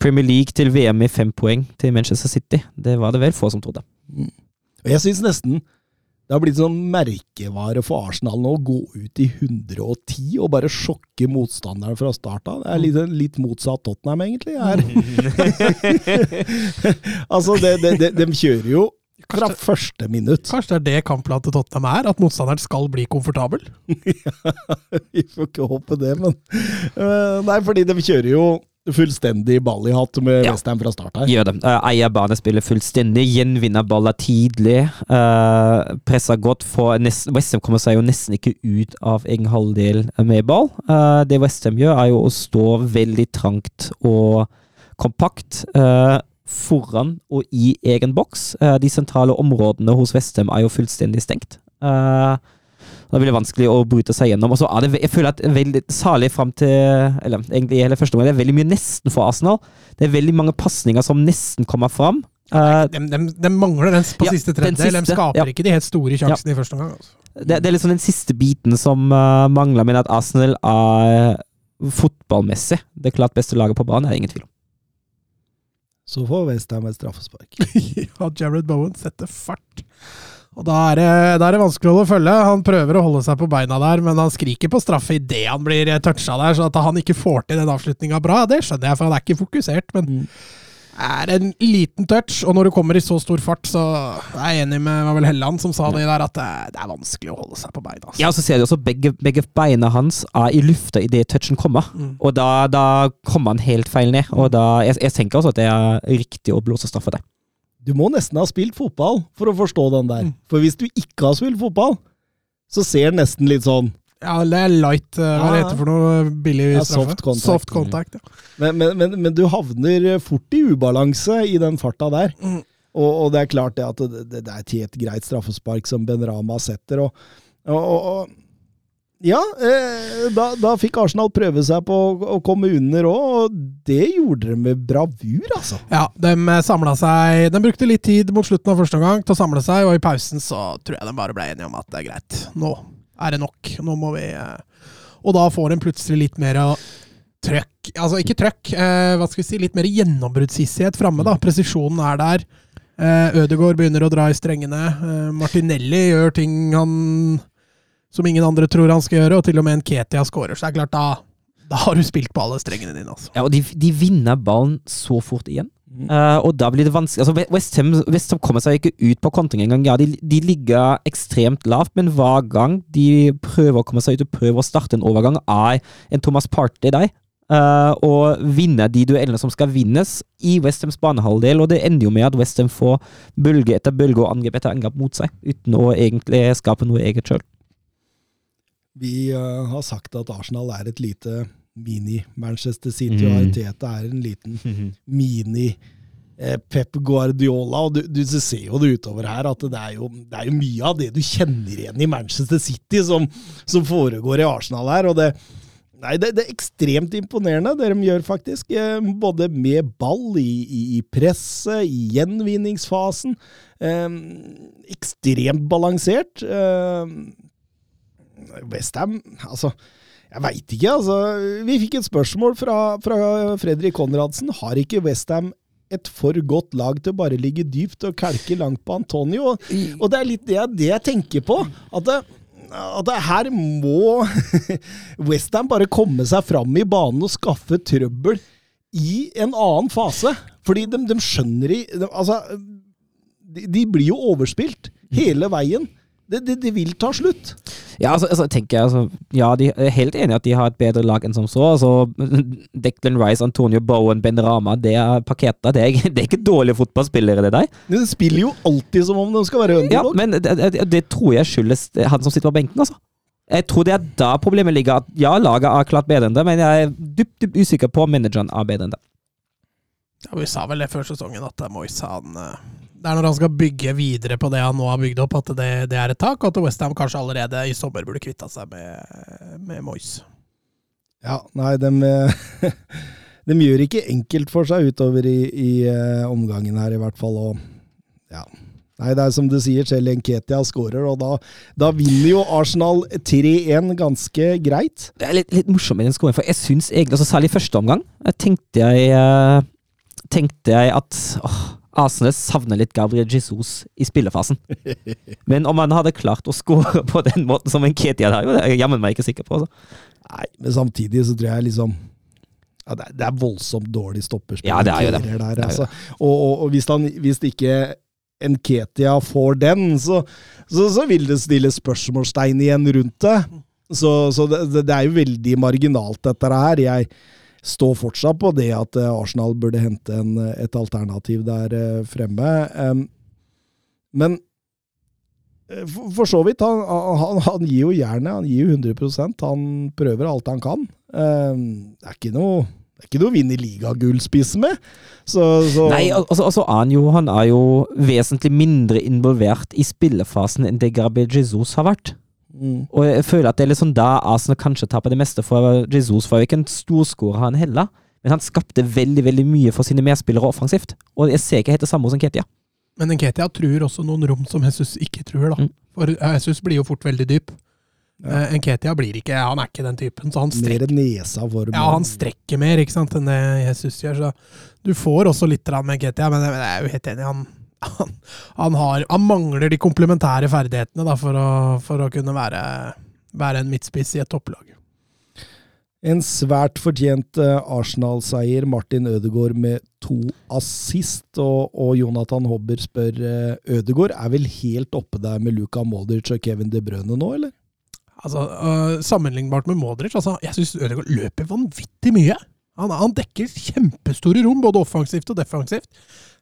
Premier League til VM i fem poeng til Manchester City, det var det vel få som trodde. Og jeg syns nesten Det har blitt sånn merkevare for Arsenal nå å gå ut i 110 og bare sjokke motstanderen fra start av. Det er litt, litt motsatt Tottenham, egentlig. Her. altså, det, det, det, de kjører jo fra første minutt. Kanskje det er det kampplanen til Tottenham er? At motstanderen skal bli komfortabel? Vi får ikke håpe det, men øh, Nei, fordi de kjører jo fullstendig ball i hatt med Ja. Westham fra start her. Gjør det. Uh, eier banespillet fullstendig, gjenvinner baller tidlig. Uh, presser godt. Westham kommer seg jo nesten ikke ut av egen halvdel med ball. Uh, det Westham gjør, er jo å stå veldig trangt og kompakt. Uh, foran og i egen boks. De sentrale områdene hos Westham er jo fullstendig stengt. Uh, det blir vanskelig å bryte seg gjennom. Og så er det, jeg føler at veldig, Særlig fram til Eller egentlig i hele første omgang, det er veldig mye nesten for Arsenal. Det er veldig mange pasninger som nesten kommer fram. Eh, De, de, de mangler den på Ja, siste tredje. tredjedel. De skaper ja. ikke de helt store sjansene i første omgang. Altså. det, det er liksom den siste biten som uh, mangler, men at Arsenal er fotballmessig det klart beste laget på banen, er det ingen tvil om. Så får Westham et straffespark. ja, Jared Bowen setter fart. Og da er, det, da er det vanskelig å holde følge. Han prøver å holde seg på beina der, men han skriker på straffe idet han blir eh, toucha der, så at han ikke får til den avslutninga bra, det skjønner jeg, for han er ikke fokusert. Men det er en liten touch, og når du kommer i så stor fart, så er jeg enig med vel Helland som sa det der, at det, det er vanskelig å holde seg på beina. Altså. Ja, så ser du også begge, begge beina hans er i lufta idet touchen kommer. Mm. Og da, da kommer han helt feil ned. Og da, jeg, jeg tenker også at det er riktig å blåse straffe der. Du må nesten ha spilt fotball for å forstå den der. Mm. For hvis du ikke har spilt fotball, så ser den nesten litt sånn Ja, det er light, eh, hva det heter for noe billig Ja, straffe? soft contact. Soft contact, ja. Men, men, men, men du havner fort i ubalanse i den farta der. Mm. Og, og det er klart det at det, det, er et helt greit straffespark som Ben Rama setter. Og, og, og ja, eh, da, da fikk Arsenal prøve seg på å, å komme under òg, og det gjorde de med bravur, altså. Ja, de samla seg De brukte litt tid mot slutten av første omgang til å samle seg, og i pausen så tror jeg de bare ble enige om at det er greit. Nå er det nok. Nå må vi eh, Og da får de plutselig litt mer trøkk Altså ikke trøkk, eh, hva skal vi si, litt mer gjennombruddshissighet framme, da. Presisjonen er der. Eh, Ødegaard begynner å dra i strengene. Eh, Martinelli gjør ting han som ingen andre tror han skal gjøre, og til og med en Ketia skårer. Så det er klart, da, da har du spilt på alle strengene dine, altså. Ja, og de, de vinner ballen så fort igjen. Uh, og da blir det vanskelig altså Westham West Ham kommer seg ikke ut på kontring engang. Ja, de, de ligger ekstremt lavt, men hver gang de prøver å komme seg ut og prøver å starte en overgang, er en Thomas Partey der. Uh, og vinner de duellene som skal vinnes i Westhams banehalvdel. Og det ender jo med at Westham får bølge etter bølge og angrep etter angrep mot seg, uten å egentlig skape noe eget sjøl. Vi uh, har sagt at Arsenal er et lite mini-Manchester City, og Mm. Arteta er en liten mini eh, Pep Guardiola, og du, du ser jo det utover her at det er, jo, det er jo mye av det du kjenner igjen i Manchester City som, som foregår i Arsenal her. og det Nei, det, det er ekstremt imponerende, det de gjør, faktisk. Eh, Både med ball, i, i, i presset, i gjenvinningsfasen. Eh, ekstremt balansert. Eh, Westham, altså Jeg veit ikke, altså. Vi fikk et spørsmål fra, fra Fredrik Konradsen. Har ikke Westham et for godt lag til å bare ligge dypt og kalke langt på Antonio? Og, det er litt det, det jeg tenker på. At det, at her må Westham bare komme seg fram i banen og skaffe trøbbel i en annen fase. Fordi de, de skjønner i Altså, de, de blir jo overspilt hele veien. Det, det, det vil ta slutt. Ja, altså, altså tenker jeg altså, Ja, de er helt enig at de har et bedre lag enn som så. Altså, Declan Rice, Antonio Bowen, Ben Rama, det er paketer. Det er, det er ikke dårlige fotballspillere, det der. De spiller jo alltid som om de skal være Ja, men det, det, det tror jeg skyldes han som sitter på benken, altså. Jeg tror det er da problemet ligger. At ja, laget er klart bedre enn det, men jeg er dypt, dypt usikker på om manageren er bedre enn det. Ja, vi sa vel det før sesongen, at Moise han eh, Det er når han skal bygge videre på det han nå har bygd opp, at det, det er et tak, og at Westham kanskje allerede i sommer burde kvitta seg med, med Moyes. Ja, nei, de, de gjør ikke enkelt for seg utover i, i uh, omgangen her, i hvert fall. Og, ja. Nei, det er som du sier, selv Nketia skårer, og da, da vinner jo Arsenal 3-1 ganske greit. Det er litt, litt morsomt med den skåringen, for jeg syns egentlig, altså særlig i første omgang, tenkte jeg eh, tenkte jeg at åh, Arsenal savner litt Gabriel Jesus i spillefasen. Men om han hadde klart å score på den måten som en Ketia har, det er jeg jammen meg ikke sikker på. Altså. Nei, men samtidig så tror jeg liksom ja, det, er, det er voldsomt dårlig stopperspill. Ja, det er jo det. Der, Det er altså. Og, og, og hvis, han, hvis ikke Nketia får den, så, så, så vil det stille spørsmålstegn igjen rundt det. Så, så det, det det er jo veldig marginalt, dette her. Jeg står fortsatt på det at eh, Arsenal burde hente en, et alternativ der eh, fremme. Men eh, for, så vidt, han, han, han gir jo jernet. Han gir jo 100% Han prøver alt han kan. Det er ikke noe det er ikke noe å vinne ligagullspiss med. Så, så Nei, altså, altså er han, er jo vesentlig mindre involvert i spillefasen enn det Gabriel Jesus har vært. Mm, Og jeg føler at det er litt sånn da Arsenal kanskje taper det meste, for Jesus var jo ikke en storskårer, han heller. Men han skapte veldig veldig mye for sine medspillere offensivt. Og jeg ser ikke helt det samme hos Nketia. Men Nketia truer også noen rom som Jesus ikke truer, da. Mm. For eh, Jesus blir jo fort veldig dyp. Ja. Nketia blir ikke Han er ikke den typen, så han mer strekker, nesa for ja, han strekker mer ikke sant, enn det Jesus gjør. Så du får også litt med Nketia, men jeg er jo helt enig. Han, han, han, har, han mangler de komplementære ferdighetene da, for, å, for å kunne være, være en midtspiss i et topplag. En svært fortjent eh, Arsenal-seier. Martin Ødegaard med to assist. Og, og Jonathan Hobber spør eh, Ødegaard er vel helt oppe der med Luka Modric og Kevin De Bruyne nå, eller? Altså, øh, Sammenlignbart med Modric, altså, jeg syns Ødegaard løper vanvittig mye. Han, han dekker kjempestore rom, både offensivt og defensivt.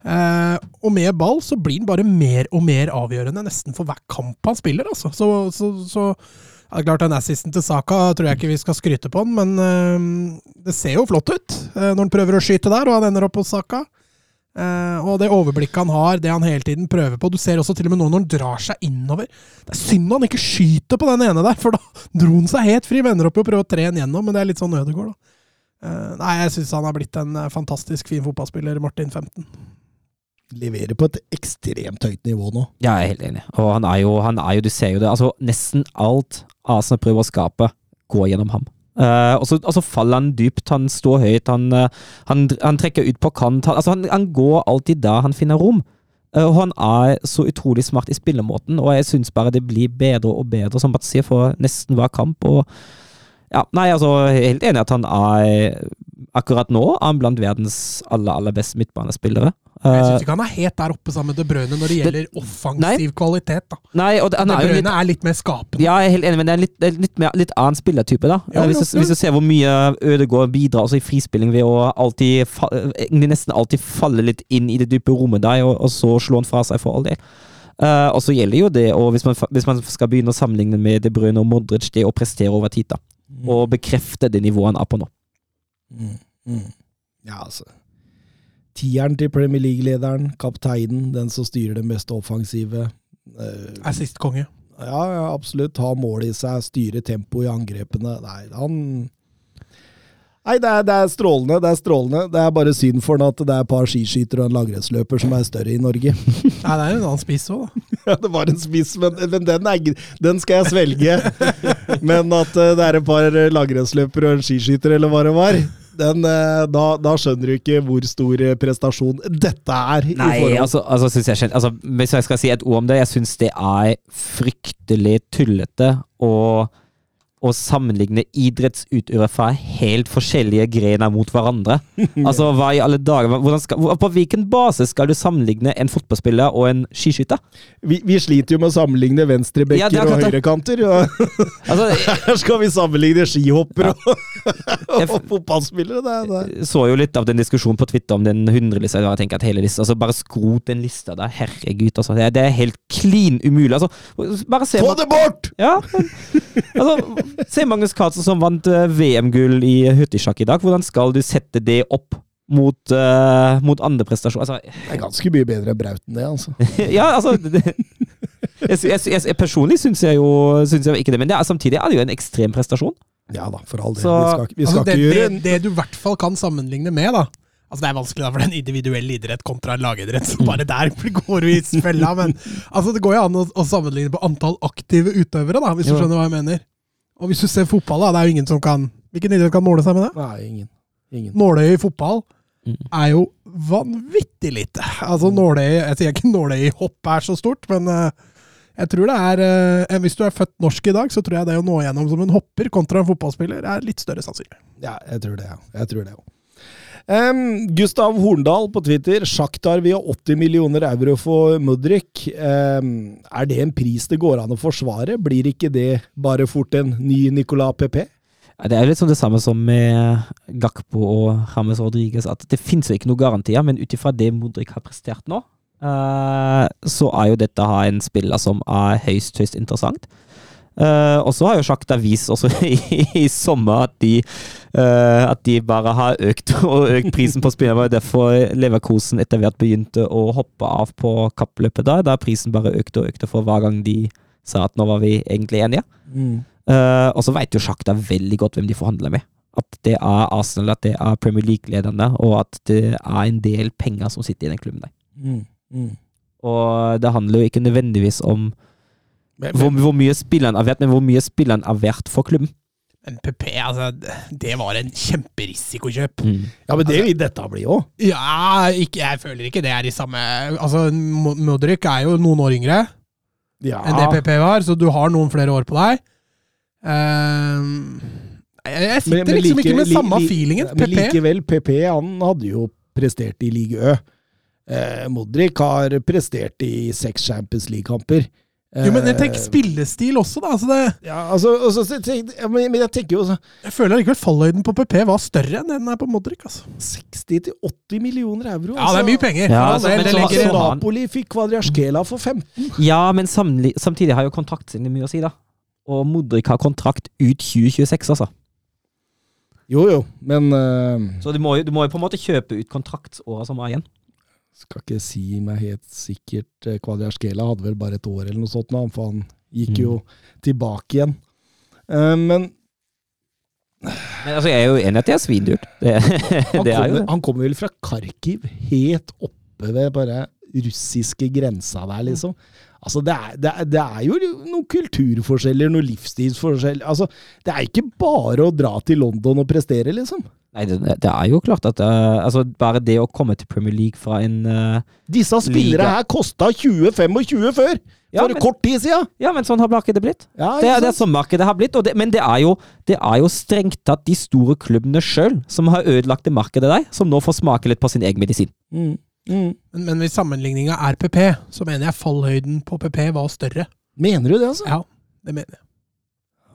Eh, og med ball så blir han bare mer og mer avgjørende nesten for hver kamp han spiller. Altså. Så, så, så ja, er klart Den assisten til Saka tror jeg ikke vi skal skryte på den, men eh, det ser jo flott ut eh, når han prøver å skyte der, og han ender opp hos Saka. Eh, og det overblikket han har, det han hele tiden prøver på Du ser også til og med nå når han drar seg innover. Det er synd han ikke skyter på den ene der, for da dro han seg helt fri. Vender opp i å prøve å tre han gjennom, men det er litt sånn Ødegaard, da. Eh, nei, jeg syns han har blitt en eh, fantastisk fin fotballspiller, Martin 15. Leverer på et ekstremt høyt nivå nå. Ja, jeg er helt enig. Og han er jo, han er jo du ser jo det, altså nesten alt Arsenal prøver å skape, går gjennom ham. Uh, og, så, og så faller han dypt, han står høyt, han, uh, han, han trekker ut på kant. Han, altså han, går alltid der han finner rom. Uh, og han er så utrolig smart i spillemåten, og jeg syns bare det blir bedre og bedre, som Mats får nesten hver kamp. og ja, nei, altså, helt enig at han er Akkurat nå er han blant verdens aller, aller beste midtbanespillere. Jeg Eh, syns ikke han er helt der oppe sammen med De Bruyne når det gjelder offensiv kvalitet. da. nei, det, De er litt er litt mer skapende. Ja, jeg er helt enig, men det er litt, er litt, litt annen spillertype, da. Ja, Eh, hvis, du, hvis du ser hvor mye Ødegaard bidrar også i frispilling ved å alltid egentlig nesten alltid falle litt inn i det dype rommet der, og, og så slå han fra seg for all del. Uh, og så gjelder jo det, og hvis man, hvis man skal begynne å sammenligne med De Bruyne og Modric, det å prestere over tid, da. Og bekrefte det nivået han er på nå. Mm, mm. Ja, altså. Tieren til Premier League-lederen, kapteinen, den som styrer det mest offensive. Eh, Er sist konge. Ja, ja, absolutt. Ha mål i seg, styre tempo i angrepene. Nei, han Nei, det er, det er strålende. Det er strålende. Det er bare synd for han at det er et par skiskytere og en langrennsløper som er større i Norge. Nei, det er en annen spiss òg, da. Ja, det var en spiss, men, men den, er, den skal jeg svelge. Men at eh, det er et par langrennsløpere og en skiskytter, eller hva det var, den, eh, da, da skjønner du ikke hvor stor eh, prestasjon dette er. Nei, altså, altså, jeg, altså Hvis jeg skal si et ord om det, jeg syns det er fryktelig tullete å å sammenligne idrettsutøvere fra helt forskjellige grener mot hverandre. Altså, hva i alle dager skal, På hvilken base skal du sammenligne en fotballspiller og en skiskytter? vi, vi sliter jo med å sammenligne venstrebekker Ja, og høyrekanter. Altså, her skal vi sammenligne skihoppere og, og fotballspillere. Er- er- Jeg så jo litt av den diskusjonen på Twitter om den 100-lista. Jeg tenker at hele lista, altså Bare skrot den lista der. Herregud, altså. Det det er helt klin umulig. Altså, bare se Få det bort! Ja, altså, se Magnus Carlsen som vant eh, VM-gull i hurtigsjakk i dag. Hvordan skal du sette det opp mot, uh, mot andre prestasjoner? Altså, Det er ganske mye bedre enn Brauten, det, altså. ja, altså det, jeg, jeg, jeg, jeg, Personlig syns jeg jo synes jeg ikke det, men det er, samtidig er det jo en ekstrem prestasjon. Ja da, for all del. Så- vi skal, vi skal Altså, det, ikke gjøre det, det du i hvert fall kan sammenligne med, da Altså Det er vanskelig, da, for det er en individuell idrett kontra en lagidrett. Så bare der går du i fella. Men altså, det går jo an å, å sammenligne på antall aktive utøvere, da, hvis du Jo. skjønner hva jeg mener. Og hvis du ser fotball, da, det er jo ingen som kan Hvilken idrett kan måle seg med det? Nei, ingen. ingen. Nåløyet i fotball Mm. er jo vanvittig lite. Altså nåløyet Jeg sier ikke nåløyet i hopp er så stort, men eh, jeg tror det er eh, Hvis du er født norsk i dag, så tror jeg det å nå gjennom som en hopper kontra en fotballspiller er litt større sannsynlig. Ja, jeg tror det, ja. Jeg tror det òg. Gustav Horndal på Twitter. Sjaktar via ha 80 millioner euro for Mudrik. Um, er det en pris det går an å forsvare? Blir ikke det bare fort en ny Nicolas Pepe? Det er jo litt sånn det samme som med Gakpo og James Rodriguez, at det finnes jo ikke noen garantier, men ut ifra det Modric har prestert nå, uh, så er jo dette en spiller som er høyst, høyst interessant. Uh, og så har jo Sjakta vist også i, i, sommer at de, uh, at de bare har økt og økt prisen på spillere. Det var derfor Leverkosen etter hvert begynte å hoppe av på kappløpet der, da prisen bare økte og økte for hver gang de sa at nå var vi egentlig enige. Mm. Uh, og så veit jo Sjakta veldig godt hvem de forhandler med. At det er Arsenal, at det er Premier League-lederne, og at det er en del penger som sitter i den klubben der. Mm. Mm. Og det handler jo ikke nødvendigvis om men, hvor, hvor, mye spilleren er verdt, men hvor mye spilleren er verdt for klubben. Men PP, altså, det var en kjemperisikokjøp. Mm. Ja, men det vil dette bli òg. Ja, ikke, jeg føler ikke det er i samme Altså, Modric er jo noen år yngre ja. enn det PP var, så du har noen flere år på deg. Uh, jeg sitter men, men liksom like, ikke med samme li, feelingen. Men likevel, PP han hadde jo prestert i Ligue Ø. Eh, Modric har prestert i seks Champions League-kamper. Jo, men jeg tenker spillestil også, da. Altså det, ja, altså, altså tenk, men, jeg tenker jo også Jeg føler likevel fallhøyden på PP var større enn den er på Modric. Altså. 60-80 millioner euro. Altså. Ja, det er mye penger. Ja, altså, det, det, det, så, Napoli fikk Kvadriaskela for 15. Ja, men samtidig har jo kontrakten mye å si, da. Og Modric har kontrakt ut 2026, altså. Jo, jo, men uh, Så du må, du må, jo, på en måte kjøpe ut kontraktsåra som er igjen? Skal ikke si meg helt sikkert. Kvadraskela hadde vel bare et år eller noe sånt, nå, for han gikk jo mm. tilbake igjen. Uh, men men altså, Jeg er jo enig at det er svindyrt. Det, han, det kommer, han kommer vel fra Kharkiv, helt oppe ved bare russiske grensa der, liksom. Altså, det er, det, er, det er, jo noen kulturforskjeller, noen livsstilsforskjeller. Altså, det er ikke bare å dra til London og prestere, liksom. Nei, det, det er jo klart at uh, altså, Bare det å komme til Premier League fra en uh, Disse spillere liga. her kosta 20-25 før! Ja, for men, kort tid siden! Ja, men sånn har markedet blitt. Ja, det, er det sånn markedet har blitt. men det er, jo, det er jo strengt tatt de store klubbene sjøl som har ødelagt det markedet der, som nå får smake litt på sin egen medisin. Mm. Mm. Men, men hvis sammenligninga er PP, så mener jeg fallhøyden på PP var større. Mener du det, altså? Ja, det mener jeg.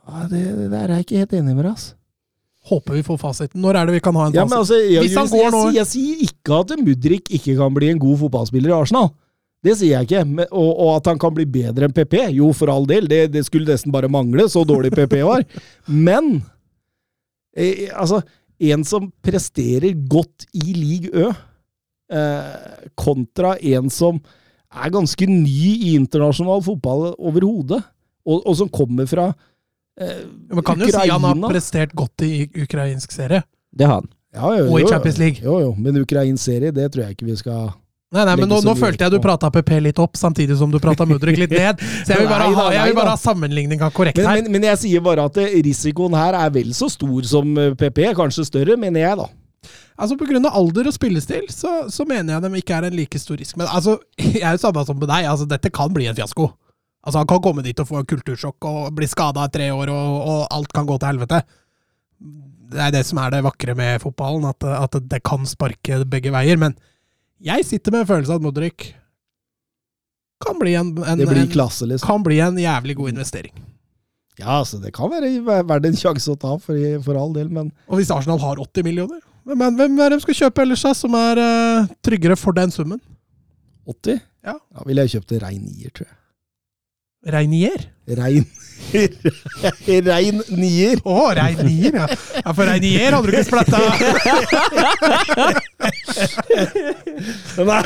Ja, det, det der er jeg ikke helt enig med deg, altså. Håper vi får fasiten. Når er det vi kan ha en ja, fasit? Altså, jeg, Hvis han går jeg, nå jeg, jeg, sier ikke at Mudrik ikke kan bli en god fotballspiller i Arsenal. Det sier jeg ikke. Men, og, og, at han kan bli bedre enn PP. Jo, for all del. Det, det skulle nesten bare mangle, så dårlig PP var. Men eh, altså En som presterer godt i league Ø eh, kontra en som er ganske ny i internasjonal fotball overhodet, og, og, som kommer fra eh, Man kan Ukraina. si han har prestert godt i ukrainsk serie. Det har han. Ja, jo, og i Champions League. Jo, jo, men ukrainsk serie, det tror jeg ikke vi skal Nei, nei, men nå, nå følte jeg du prata PP litt opp, samtidig som du prata Mudrik litt ned. Så jeg vil bare, ha, jeg vil bare ha sammenligninga korrekt her. Men, men, jeg sier bare at risikoen her er vel så stor som PP, kanskje større, mener jeg, da. Altså Pga. alder og spillestil så, så, mener jeg de ikke er en like stor risk. Men altså, jeg er jo samme som med deg. altså Dette kan bli en fiasko. Altså Han kan komme dit og få kultursjokk og bli skada i tre år, og, og, alt kan gå til helvete. Det er det som er det vakre med fotballen, at, at det kan sparke begge veier. Men jeg sitter med en følelse av at Modric kan bli en, en, en, klasse, liksom. kan bli en jævlig god investering. Ja, altså det kan være verdt en sjanse å ta, for, for all del, men Og hvis Arsenal har 80 millioner? Er, hvem er det de skal kjøpe ellers, da, som er uh, tryggere for den summen? 80? Ja. Da ville jeg kjøpt Rein nier, tror jeg. Reinier? Rein Rein nier. Å, oh, rein nier, ja. ja. For reinier hadde du ikke splatta! Nei,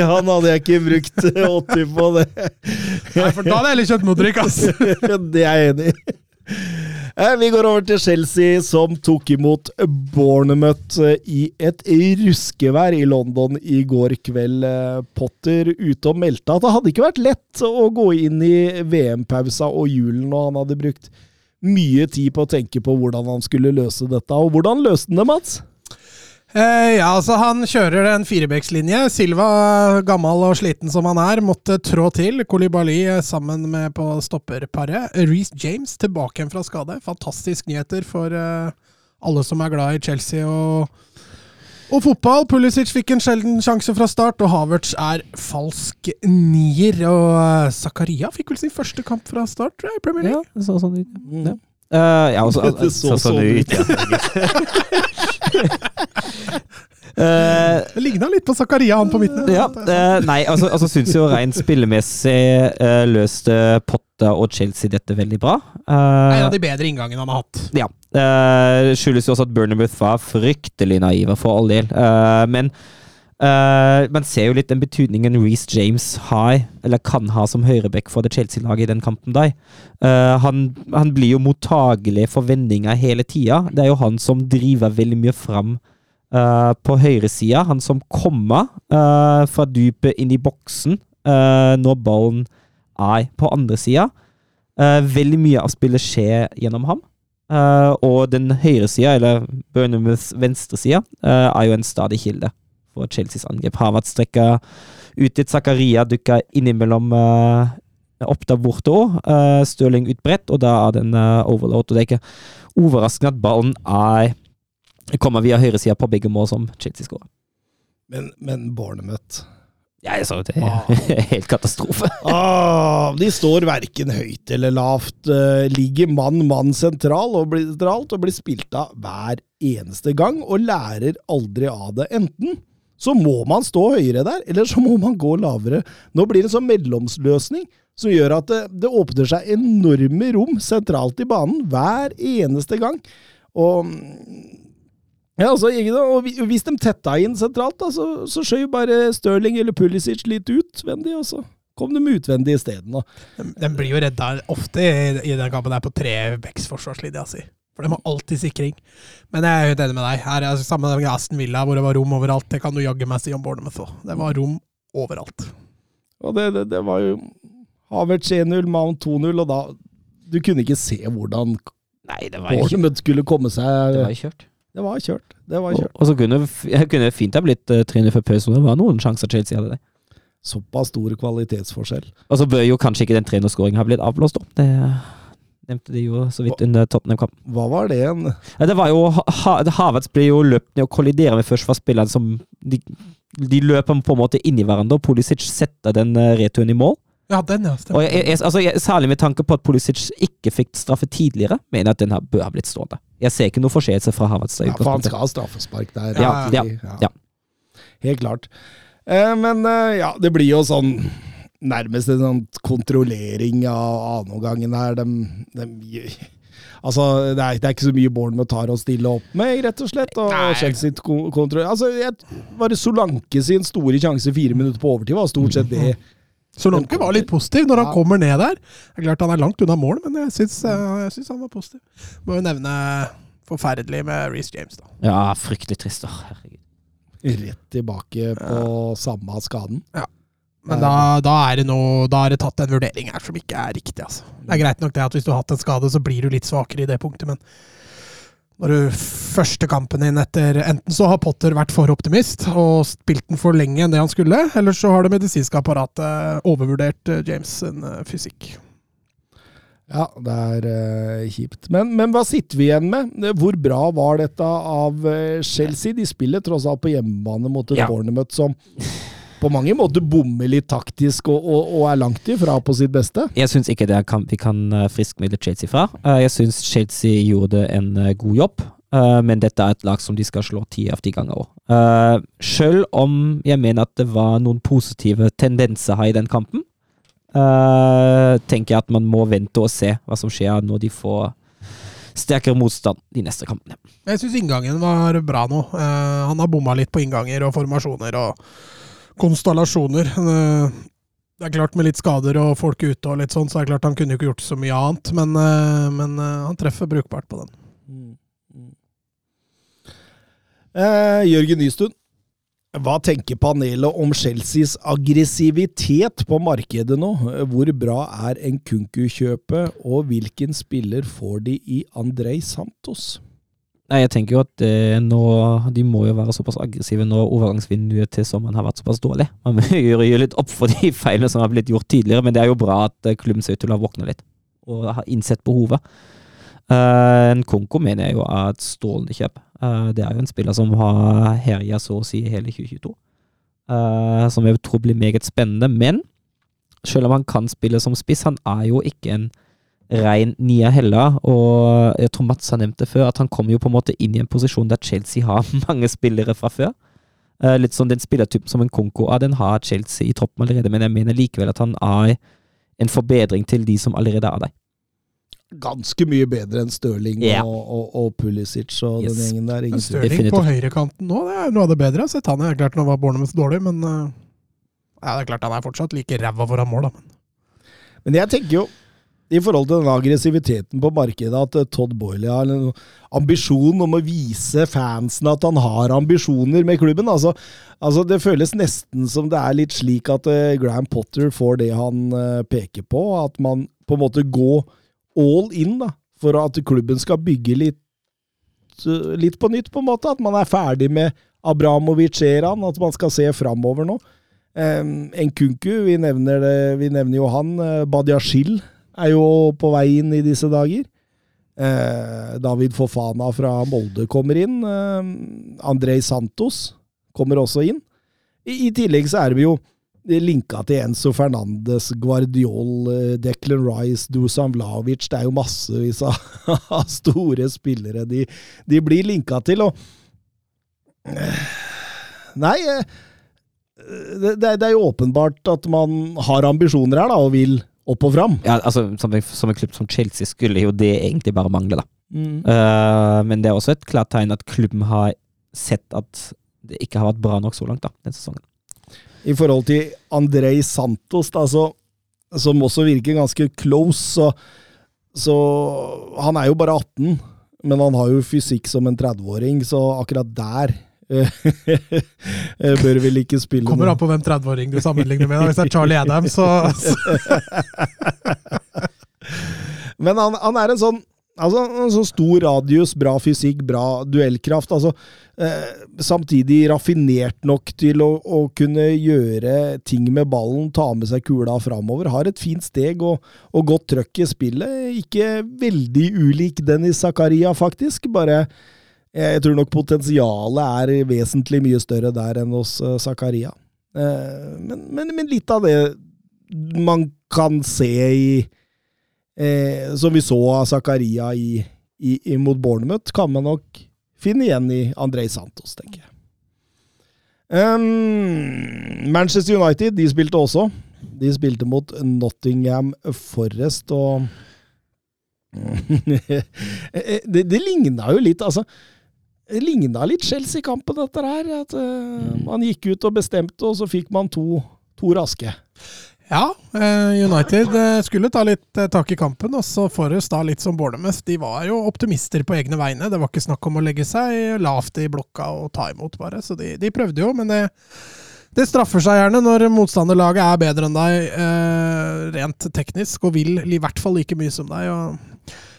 han hadde jeg ikke brukt 80 på det. Nei, for da hadde jeg heller kjøpt Modric, ass. det er jeg enig i. Eh, vi går over til Chelsea, som tok imot Bournemouth eh, i et ruskevær i London i går kveld. Eh, Potter ute og meldte at det hadde ikke vært lett å gå inn i VM-pausa og julen, og han hadde brukt mye tid på å tenke på hvordan han skulle løse dette. Og hvordan løste han det, Mats? Eh, ja, altså Han kjører en firebekslinje. Silva, gammel og sliten som han er, måtte trå til. Kolibali eh, sammen med på stopperparet. Reece James tilbake igjen fra skade. Fantastisk nyheter for eh, alle som er glad i Chelsea og, og fotball. Pulisic fikk en sjelden sjanse fra start, og Havertz er falsk nier. Og eh, Zakaria fikk vel sin første kamp fra start tror jeg, i Premier League. Ja, det så sånn ut. Mm. Ja. Eh, ja, altså, Det så sånn ut. ja. Eh, Det ligna litt på Zakaria, han på midten. ja, uh, nei, altså, altså syns jo rent spillemessig uh, løste Potta og Chelsea dette veldig bra. Uh, En av de bedre inngangene han har hatt. Ja. Det skyldes jo også at Burnhamouth var fryktelig naive, for all del. Eh, men eh, man ser jo litt den betydningen Reece James har, eller kan ha som høyreback for det Chelsea-laget i den kampen der. Uh, han, han blir jo mottagelig for vendinger hele tida. Det er jo han som driver veldig mye fram uh, på høyresida. Han som kommer fra dypet inn i boksen når ballen er på andre sida. Veldig mye av spillet skjer gjennom ham. Og den høyre sida, eller Burnham's venstre sida, eh, er jo en stadig kilde for Chelseas angrep. Havertz strekker ut dit, Zakaria dukker innimellom uh, opp der borte òg. Uh, Stirling utbredt, og da er den en uh, overload. Og det er ikke overraskende at ballen er kommer via høyresida på begge mål som Chelsea skårer. Men, men Bournemouth Ja, jeg sa jo det. Ah. Helt katastrofe. ah, De står verken høyt eller lavt. eh, ligger mann mann sentral og blir, og blir spilt av hver eneste gang, og lærer aldri av det. Enten så må man stå høyere der, eller så må man gå lavere. Nå blir det en sånn mellomsløsning som gjør at det, det åpner seg enorme rom sentralt i banen hver eneste gang. Og ja, altså, og Hvis de tetta inn sentralt, da, så, så skjøv bare Stirling eller Pulisic litt utvendig, og så kom de utvendig isteden. De, blir jo redda ofte i, i den kampen der på tre backs forsvarslinja si. For de har alltid sikring. Men jeg er helt enig med deg. Her er altså Samme med Aston Villa, hvor det var rom overalt. Det kan du jaggu meg si om Bournemouth òg. Det var rom overalt. Og det, det, det var jo Havertz 1-0, Mount 2-0, og da Du kunne ikke se hvordan Nei, det var Bournemouth skulle komme seg det var kjørt. Det var kjørt. Det var Og, kjørt. og så kunne det kunne fint ha blitt uh, 300 før pause. og Det var noen sjanser Chelsea hadde det. Såpass stor kvalitetsforskjell. Og så bør jo kanskje ikke den trenerskåringen ha blitt avblåst, da. Det nevnte de jo så vidt under Tottenham-kampen. Hva var det igjen? Ja, det var jo ha, Havertz ble jo løpt ned og kolliderer med forsvarsspilleren som de, de løper på en måte inn i hverandre, og Pulisic setter den uh, returen i mål. Ja, den, ja. Og jeg, jeg, altså jeg, Særlig med tanke på at Pulisic ikke fikk straffe tidligere, mener jeg at den her bør ha blitt stående. Jeg ser ikke noe forseelse fra Havertz. Ja, for han skal ha straffespark der. Ja, Ja, ja. Helt klart. Eh, men eh, ja, det blir jo sånn Nærmest en sånn kontrollering av annenomgangen her. De, de, altså, det er, det er ikke så mye Bournemouth tar å stille opp med, rett og slett. Og. Chelsea kontroll... Altså, jeg, bare Solanke sin store sjanse fire minutter på overtid var stort sett det. Solanke var litt positiv når han Ja. kommer ned der. Det er klart han er langt unna mål, men jeg syns, eh, jeg syns han var positiv. Må jo nevne forferdelig med Reece James, da. Ja, fryktelig trist. da. Herregud. Rett tilbake på samme skaden. Men da, da, er det noe, da er det tatt en vurdering her som ikke er riktig. Altså. Det er greit nok det at hvis du har hatt en skade, så blir du litt svakere i det punktet, men når du første kampen din etter Enten så har Potter vært for optimist og spilt den for lenge enn det han skulle, eller så har det medisinske apparatet overvurdert eh, James sin eh, fysikk. Ja, det er uh, kjipt. Men, men hva sitter vi igjen med? Hvor bra var dette av Chelsea? De spiller tross alt på hjemmebane mot et Ja. Bournemouth som på mange måter bommer litt taktisk og, og, og er langt ifra på sitt beste. Jeg syns ikke det kan, vi kan uh, friskmelde Chelsea fra. Eh, jeg syns Chelsea gjorde en eh, god jobb, eh, men dette er et lag som de skal slå ti av ti ganger òg. Selv Sjøl om jeg mener at det var noen positive tendenser her i den kampen, eh, tenker jeg at man må vente og se hva som skjer når de får sterkere motstand de neste kampene. Jeg syns inngangen var bra nå. Uh, han har bomma litt på innganger og formasjoner og konstellasjoner. Eh, det er klart Med litt skader og folk ute, og litt sånn, så er det klart han kunne ikke gjort så mye annet. Men, eh, men eh, han treffer brukbart på den. Eh, Jørgen Nystuen, hva tenker panelet om Chelseas aggressivitet på markedet nå? Hvor bra er Nkunku-kjøpet, og hvilken spiller får de i Andrej Santos? Nei, jeg tenker jo at eh, nå, de må jo være såpass aggressive når overgangsvinduet til sommeren har vært såpass dårlig. Man gjøre gjøre litt opp for de feilene som har blitt gjort tidligere, men det er jo bra at eh, klubben ser ut til å ha våkna litt og har innsett behovet. Eh, en Konko mener jeg jo er et strålende kjøp. Eh, det er jo en spiller som har herja så å si hele 2022, eh, som jeg tror blir meget spennende. Men selv om han kan spille som spiss, han er jo ikke en rein Nia heller, og jeg tror Mats har nevnt det før, at han kommer jo på en måte inn i en posisjon der Chelsea har mange spillere fra før. Eh, litt sånn den spillertypen som en Konko er, den har Chelsea i troppen allerede, men jeg mener likevel at han er en forbedring til de som allerede er der. Ganske mye bedre enn Stirling yeah. og, og, og Pulisic og Yes. den gjengen der. ingen Stirling Definitivt. på høyrekanten nå, det er noe av det bedre jeg har sett. Han er klart nå var Bournemouth dårlig, men eh, ja, det er klart han er fortsatt like ræva foran mål, da. Men jeg tenker jo, i forhold til den aggressiviteten på markedet, at eh, Todd Boiley har en ambisjon om å vise fansen at han har ambisjoner med klubben. Altså, altså Det føles nesten som det er litt slik at eh, Graham Potter får det han eh, peker på. At man på en måte går all in da, for at klubben skal bygge litt, litt på nytt, på en måte. At man er ferdig med Abramovic-eraen, at man skal se framover nå. Um, Nkunku, vi nevner, det, vi nevner jo han. Badiashil er jo på vei inn i disse dager. Eh, David Fofana fra Molde kommer inn. Eh, Andrej Santos kommer også inn. I, I tillegg så er vi jo linka til Enzo Fernandes, Guardiol, eh, Declan Rice, Dusan Vlavic. Det er jo massevis av store spillere de, de blir linka til. Og Nei, eh, det, det er jo åpenbart at man har ambisjoner her, da, og vil opp og fram. Ja, altså, som, en, som en klubb som Chelsea skulle jo det egentlig bare mangle, da. Mm. Uh, men det er også et klart tegn at klubben har sett at det ikke har vært bra nok så langt, da, den sesongen. I forhold til Andrej Santos, da, så, som også virker ganske close, så, så Han er jo bare 18, men han har jo fysikk som en 30-åring, så akkurat der bør vel ikke spille Kommer an på hvem 30-åring du sammenligner med. da. Hvis det er Charlie Adams, så, så Men han, han er en sånn Altså, en sånn stor radius, bra fysikk, bra duellkraft. Altså, eh, samtidig raffinert nok til å, å kunne gjøre ting med ballen, ta med seg kula framover. Har et fint steg og, og godt trøkk i spillet. Ikke veldig ulik Dennis Zakaria, faktisk. Bare jeg tror nok potensialet er vesentlig mye større der enn hos eh, Zakaria. Eh, men, men, men litt av det man kan se i eh, som vi så av Zakaria i, i, i mot Bournemouth, kan man nok finne igjen i Andrej Santos, tenker jeg. Um, Manchester United de spilte også. De spilte mot Nottingham Forest, og det, det ligna jo litt, altså. Ligna litt Chelsea-kampen, dette her. At eh, man gikk ut og bestemte, og så fikk man to, to raske. Ja, eh, United eh, skulle ta litt tak i kampen, og så Forrest da litt som Bournemouth. De var jo optimister på egne vegne. Det var ikke snakk om å legge seg lavt i blokka og ta imot, bare. Så de, de prøvde jo, men det, det straffer seg gjerne når motstanderlaget er bedre enn deg eh, rent teknisk, og vil i hvert fall like mye som deg. og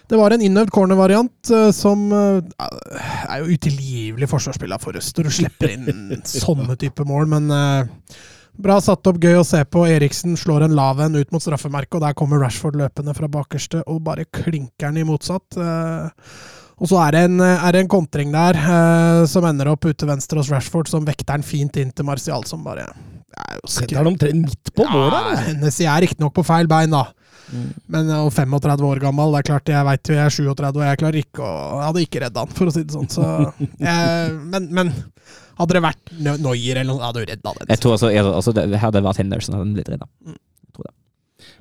det var en innøvd corner-variant eh, som eh, er jo utilgivelig forsvarsspill av Forrest, og du slipper inn sånne type mål, men eh, Bra satt opp, gøy å se på. Eriksen slår en lav en ut mot straffemerket, og der kommer Rashford løpende fra bakerste og bare klinker den i motsatt. Og så er det en, er det en kontring der som ender opp ute venstre hos Rashford, som vekter den fint inn til Martial, som bare er Setter han omtrent midt på målet, ja, Nessie er riktignok på feil bein, da. Mm. Men og 35 år gammel, det er klart jeg veit jo jeg er 37 og jeg klarer ikke å Jeg hadde ikke redda han, for å si det sånn. Så, jeg, men, men hadde det vært Noyer eller noe, jeg hadde du redda den. Jeg tror altså, jeg, altså det, Hadde det vært Henderson, hadde han blitt redda.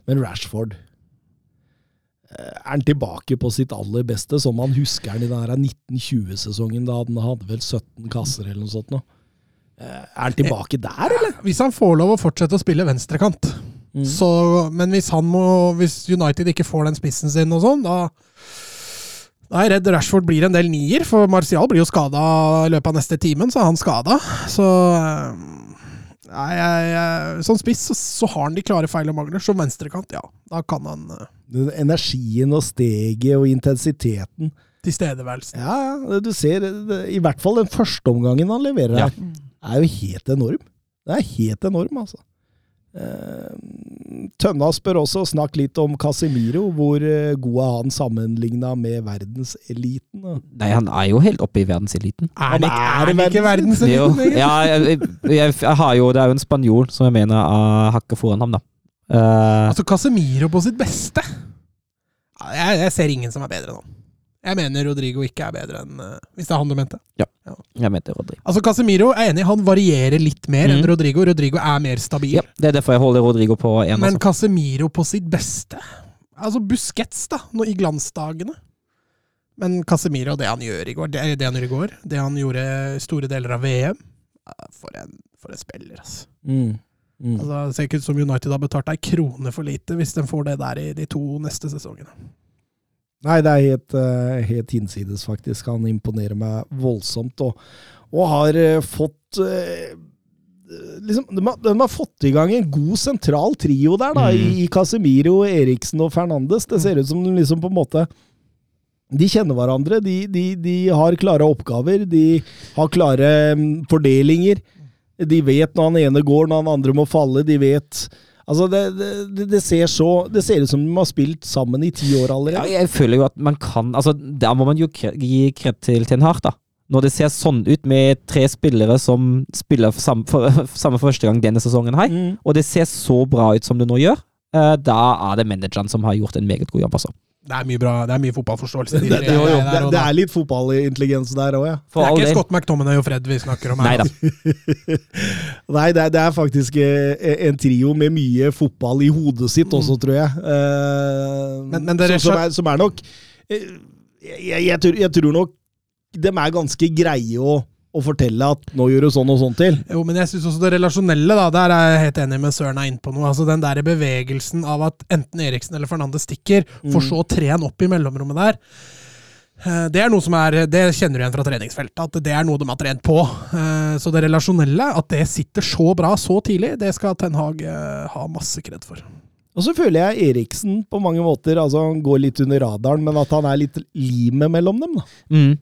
Men Rashford eh, Er han tilbake på sitt aller beste, som man husker han i den 1920-sesongen, da han hadde vel 17 kasser eller noe sånt? Nå. Eh, Er han tilbake der, eller? Hvis han får lov å fortsette å spille venstrekant, Mm. så Men hvis han må Hvis United ikke får den spissen sin og sånn, da da er jeg redd Rashford blir en del nier, for Martial blir jo skada i løpet av neste timen, så er han skada. Så eh, Nei, jeg, jeg, Som spiss så, så har han de klare feil og mangler. Som venstrekant, ja. Da kan han eh, Den energien og steget og intensiteten tilstedeværelsen. Ja, ja. Du ser I hvert fall den første omgangen han leverer Ja. her, er jo helt enorm. Det er helt enorm, altså. Eh, Tønna spør også, snakk litt om Casemiro. Hvor eh, god er han sammenligna med verdenseliten? Nei, han er jo helt oppe i verdenseliten. Er det ikke, er er det ikke verdenseliten? Jo. ja, jeg, jeg, jeg har jo, det er jo en spanjol som jeg mener er hakket foran ham, da. Uh, Altså, Casemiro på sitt beste jeg, jeg ser ingen som er bedre enn han. Jeg mener Rodrigo ikke er bedre enn eh, Hvis det er han du mente. Ja, jeg mente Rodrigo. Altså, Casemiro er enig, han varierer litt mer enn Mhm. Rodrigo. Rodrigo er mer stabil. Ja, det er derfor jeg holder Rodrigo på én. Men Altså. Casemiro på sitt beste Altså Busquets, da, nå i glansdagene. Men Casemiro, det han gjør i går, det det han gjorde i går, det han gjorde store deler av VM For en, for en spiller, altså. Mm. Mm. altså. Det ser ikke ut som United har betalt ei krone for lite hvis de får det der i de to neste sesongene. Nei, det er helt, eh, helt hinsides, faktisk. Han imponerer meg voldsomt, og, og har eh, fått eh, liksom, de, har, de har fått i gang en god sentral trio der, da, Mm. i, Casemiro, Eriksen og Fernandes. Det ser ut som de liksom på en måte de kjenner hverandre, de, de, de har klare oppgaver, de har klare mm, fordelinger. De vet når han ene går, når han andre må falle. De vet Altså, det, det, det, ser så, det ser ut som de har spilt sammen i ti år Ja, allerede. jeg føler jo at man kan altså Der må man jo gi kred til Ten Hart, da. Når det ser sånn ut med tre spillere som spiller for samme for, samme første gang denne sesongen her, Mm. og det ser så bra ut som det nå gjør, eh, da er det manageren som har gjort en meget god jobb, altså. Det er mye bra, det er mye fotballforståelse. Det, det, jo, jo, det, det er litt fotballintelligens der òg, ja. For det er ikke. Scott McTominay og Fred vi snakker om Nei her. da. altså. Nei, det er, det er faktisk eh, en trio med mye fotball i hodet sitt også, tror jeg. Uh, Men- men det er som, som, er, som er nok jeg, jeg, jeg, tror, jeg tror nok de er ganske greie å, å fortelle at 'nå gjør du sånn og sånn til'. Jo, men jeg syns også det relasjonelle, da, der er jeg helt enig med Søren er inne på noe. Altså Den der bevegelsen av at enten Eriksen eller Fernandes stikker, for Mm. så å tre han opp i mellomrommet der. eh, Det er noe som er, det kjenner du igjen fra treningsfeltet, at det er noe de har trent på. Eh, Så det relasjonelle, at det sitter så bra så tidlig, det skal Ten Hag eh, ha masse kred for. Og så føler jeg Eriksen på mange måter altså Han går litt under radaren, men at han er litt limet mellom dem. da. Mm.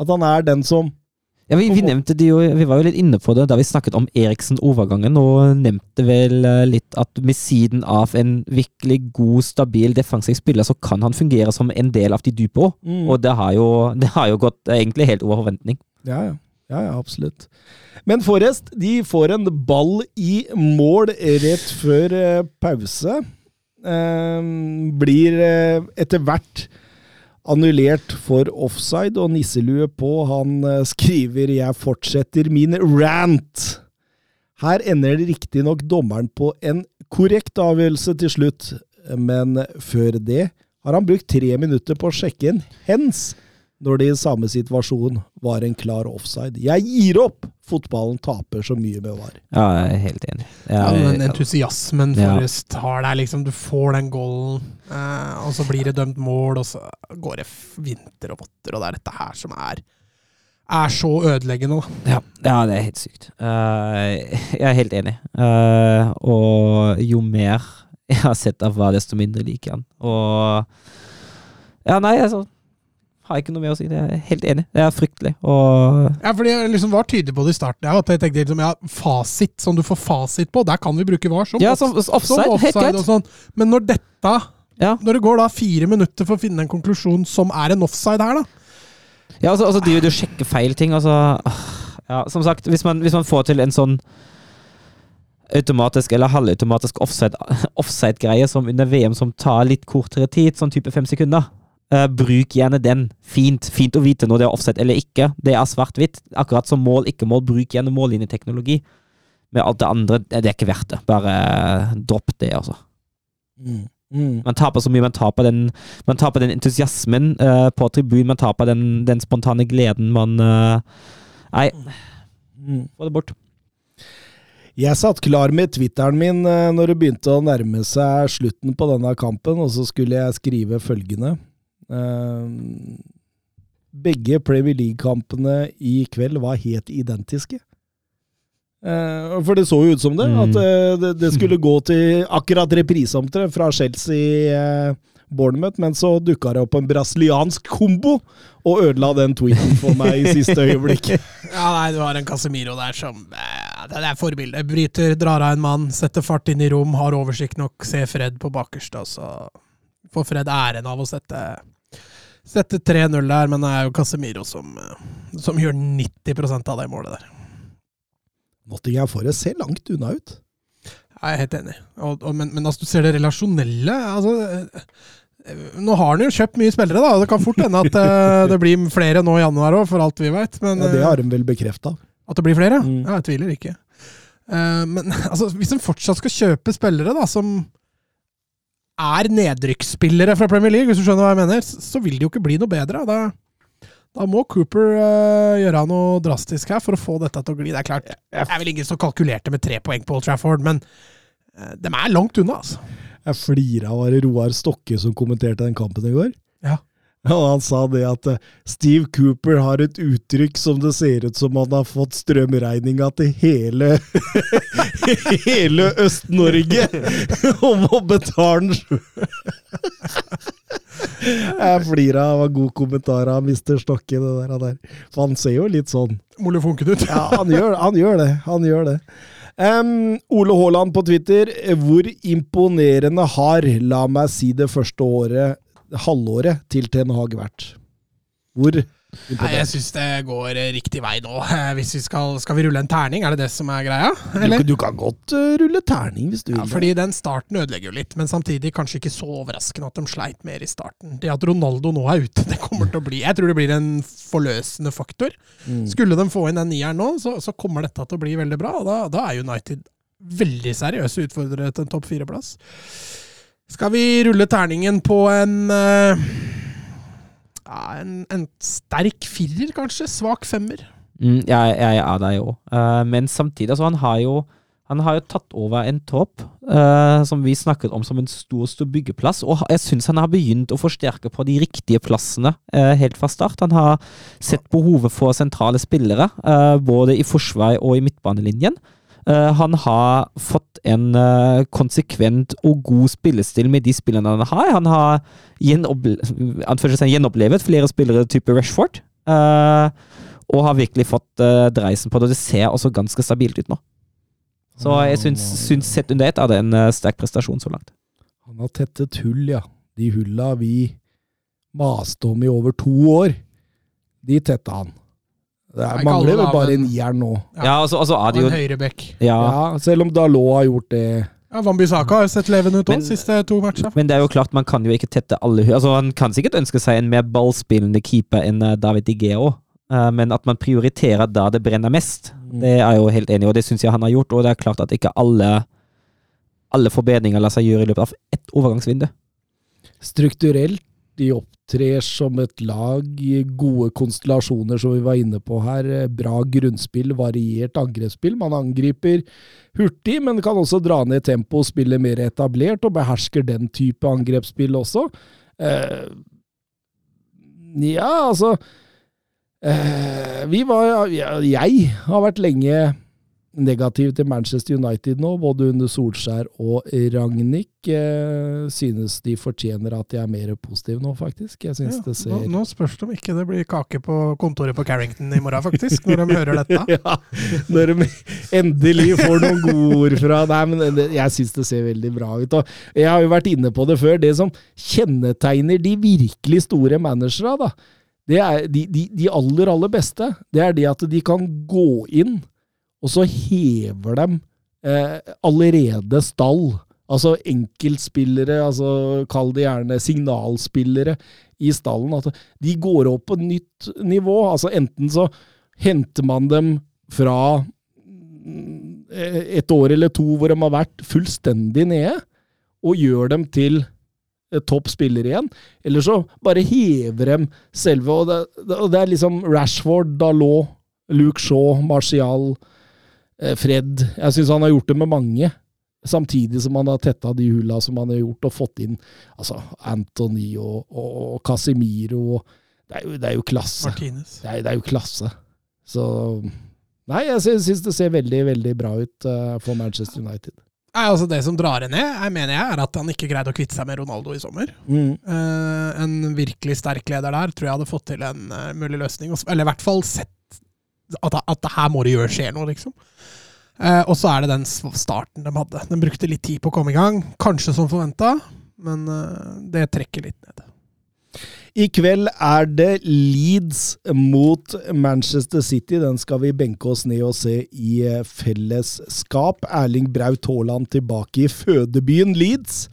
At han er den som Ja, vi, vi nevnte det jo, vi var jo litt inne på det da vi snakket om Eriksen-overgangen, og nevnte vel eh, litt at med siden av en virkelig god, stabil defensiv spiller, så kan han fungere som en del av de dype òg. Mm. Og det har, jo, det har jo gått eh, egentlig helt over forventning. Ja, ja. Ja, ja, absolutt. Men Forrest de får en ball i mål rett før eh, pause. Eh, blir etter hvert annullert for offside, og nisselue på. Han eh, skriver 'Jeg fortsetter min rant'. Her ender riktignok dommeren på en korrekt avgjørelse til slutt, men før det har han brukt tre minutter på å sjekke en hens når det i samme situasjon var en klar offside. Jeg gir opp! Fotballen taper så mye med VAR. Ja, jeg er helt enig. Ja, Jeg- den entusiasmen Ja. Forrest har der, liksom. Du får den goalen, og så blir det dømt mål, og så går det vinter og votter, og det er dette her som er er så ødeleggende. Ja, ja, det er helt sykt. Eh, jeg er helt enig. Eh, og jo mer jeg har sett av hva, desto mindre liker jeg han. Og Ja, nei, altså Har ikke noe mer å si. Det er helt enig. Det er fryktelig. Og Ja, fordi jeg liksom var tydelig på det i starten. Jeg, at jeg tenkte liksom, ja, Fasit, som du får fasit på, der kan vi bruke VAR. Som, Ja, off- som som offside. Helt greit. sånn. Men når dette Ja. Når det går da fire minutter for å finne en konklusjon som er en offside her, da. Ja, altså, altså du og sjekker feil ting, altså Ja, som sagt, hvis man, hvis man får til en sånn automatisk eller halvautomatisk offside- offside-greie som under VM som tar litt kortere tid, sånn type fem sekunder, uh, bruk gjerne den. Fint. Fint å vite når det er offside eller ikke. Det er svart-hvitt. Akkurat som mål, ikke mål. Bruk gjerne mållinjeteknologi. Med alt det andre, det er ikke verdt det. Bare eh, dropp det, altså. Mm. Mm. Man taper så mye. Man taper den, man taper den entusiasmen uh, på tribunen. Man taper den, den spontane gleden man eh, Nei, Mm. få det bort. Jeg satt klar med Twitteren min uh, når det begynte å nærme seg slutten på denne kampen, og så skulle jeg skrive følgende. Begge Premier League-kampene i kveld var helt identiske. Eh, for det så jo ut som det, at eh, det, skulle gå til akkurat repriseomtrent fra Chelsea eh, men så dukka det opp en brasiliansk kombo og ødela den tweeten for meg i siste øyeblikk. Ja, nei, du har en Casemiro der som Det er forbilde. Bryter, drar av en mann, setter fart inn i rom, har oversikt nok, ser Fred på bakerste, og så får Fred æren av å sette Sette 3-0 der, men det er jo Casemiro som, som gjør 90% av det målet der. Nottingham Forest ser langt unna ut. Jeg er helt enig. Og, og, men, men altså, du ser det relasjonelle altså, eh, Nå har han jo kjøpt mye spillere, da. Det kan fort hende at eh, det blir flere nå i januar òg, for alt vi veit. Ja, det har de vel bekrefta. At det blir flere? Mm. Ja, jeg tviler ikke. Uh, men altså, hvis en fortsatt skal kjøpe spillere da, som er nedrykksspillere fra Premier League, hvis du skjønner hva jeg mener, så vil det jo ikke bli noe bedre. Da, da må Cooper uh, gjøre noe drastisk her for å få dette til å gli. Det er klart, det er vel ingen som kalkulerte med tre poeng på Old Trafford, men uh, de er langt unna, altså. Jeg flira av det Roar Stokke som kommenterte den kampen i går. Ja. Og han sa det at eh, Steve Cooper har et uttrykk som det ser ut som han har fått strømregninga til hele Hele Øst-Norge om å betale den sjøl. Jeg flirer av en god kommentar av Mr. Stokke, det der, der. For han ser jo litt sånn Molefonken ut. Ja, han gjør, han gjør det. Han gjør det. Um, Ole Haaland på Twitter. Hvor imponerende har, la meg si det første året, halvåret, til Ten Hag vært? Hvor Nei, jeg syns det går eh, riktig vei nå. Hvis vi skal, skal vi rulle en terning, er det det som er greia? Du, du kan godt eh, rulle terning hvis du vil. Ja, fordi den starten ødelegger jo litt, men samtidig kanskje ikke så overraskende at de sleit mer i starten. Det at Ronaldo nå er ute, det kommer til å bli Jeg tror det blir en forløsende faktor. Mm. Skulle de få inn den nieren nå, så, så kommer dette til å bli veldig bra. og Da, da er United veldig seriøse utfordrere til en topp fire-plass. Skal vi rulle terningen på en eh, en, en sterk firer, kanskje? Svak femmer? Mm, jeg, jeg er der jo. Uh, men samtidig, altså, han har jo han har jo tatt over en topp uh, som vi snakket om som en stor stor byggeplass, og jeg syns han har begynt å forsterke på de riktige plassene uh, helt fra start. Han har sett behovet for sentrale spillere, uh, både i forsvar og i midtbanelinjen. Eh, han har fått en eh, konsekvent og god spillestil med de spillene han har. Han har gjenopple gjenopplevet flere spillere type Rashford. eh, og har virkelig fått dreisen på det. Det ser også ganske stabilt ut nå. Så jeg syns, syns sett under ett er det en sterk prestasjon så langt. Han har tettet hull, ja. De hulla vi maste om i over to år, de tetta han. Det er, mangler vel bare en jern nå. Ja. Ja, altså, altså er det jo en høyrebekk. ja, Ja, selv om Dalot har gjort det. Ja, Wambisaka har sett levende ut òg, siste to matcher. Men det er jo klart, man kan jo ikke tette alle. Altså, han kan sikkert ønske seg en mer ballspillende keeper enn eh, David også. Eh, men at man prioriterer da det brenner mest, det er jeg jo helt enig i, og det syns jeg han har gjort. Og det er klart at ikke alle, alle forbedringer lar seg gjøre i løpet av ett overgangsvindu. Strukturelt, de opptrer som et lag i gode konstellasjoner, som vi var inne på her. Eh, Bra grunnspill, variert angrepsspill. Man angriper hurtig, men kan også dra ned tempo og spille mer etablert, og behersker den type angrepsspill også. Eh, ja, altså eh, Vi var Jeg har vært lenge negativ til Manchester United nå, både under Solskjær og Ragnhild. Eh, synes de fortjener at de er mer positive nå, faktisk. Jeg synes Ja, det ser nå, nå spørs det om ikke det blir kake på kontoret på Carrington i morgen, faktisk, når de hører dette. ja, når de endelig får noen gode ord fra Nei, men det, jeg synes det ser veldig bra ut. Og jeg har jo vært inne på det før. Det som kjennetegner de virkelig store managerne, da, det er de, de, de aller, aller beste. Det er det at de kan gå inn, og så hever dem eh, allerede stall. Altså enkeltspillere, altså kall det gjerne signalspillere i stallen. At de går opp på nytt nivå. Altså enten så henter man dem fra mm, et år eller to hvor de har vært fullstendig nede, og gjør dem til eh, topp spiller igjen. Eller så bare hever dem selve. Og det, og det er liksom Rashford, Dalot, Luke Shaw, Martial, eh, Fred. Jeg syns han har gjort det med mange. Samtidig som han har tetta de hulla som han har gjort, og fått inn altså Anthony og, og, Casimiro. Og, det, er jo, det er jo klasse. Martinez. Det er, det er jo klasse. Så Nei, jeg sy- syns det ser veldig, veldig bra ut uh, for Manchester United. Nei, altså Det som drar henne ned, jeg mener jeg, er at han ikke greide å kvitte seg med Ronaldo i sommer. Mm. Uh, en virkelig sterk leder der tror jeg hadde fått til en uh, mulig løsning. Eller i hvert fall sett at, at her må det gjøre skje noe, liksom. Eh, og så er det den starten de hadde. De brukte litt tid på å komme i gang. Kanskje som forventa, men eh, det trekker litt ned. I kveld er det Leeds mot Manchester City. Den skal vi benke oss ned og se i eh, fellesskap. Erling Braut Haaland tilbake i fødebyen Leeds.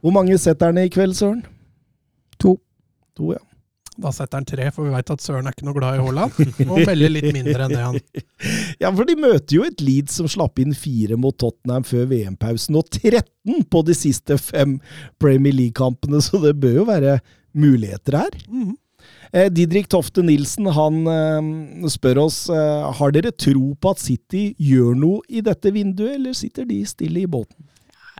Hvor mange setter han i kveld, Søren? To. To, ja. Da setter han tre, for vi veit at Søren er ikke noe glad i Haaland. Og melder litt mindre enn det han Ja, for de møter jo et Leeds som slapp inn fire mot Tottenham før VM-pausen, og 13 på de siste fem Premier League-kampene, så det bør jo være muligheter her. Mhm. Eh, Didrik Tofte Nilsen han eh, spør oss eh, har dere tro på at City gjør noe i dette vinduet, eller sitter de stille i båten?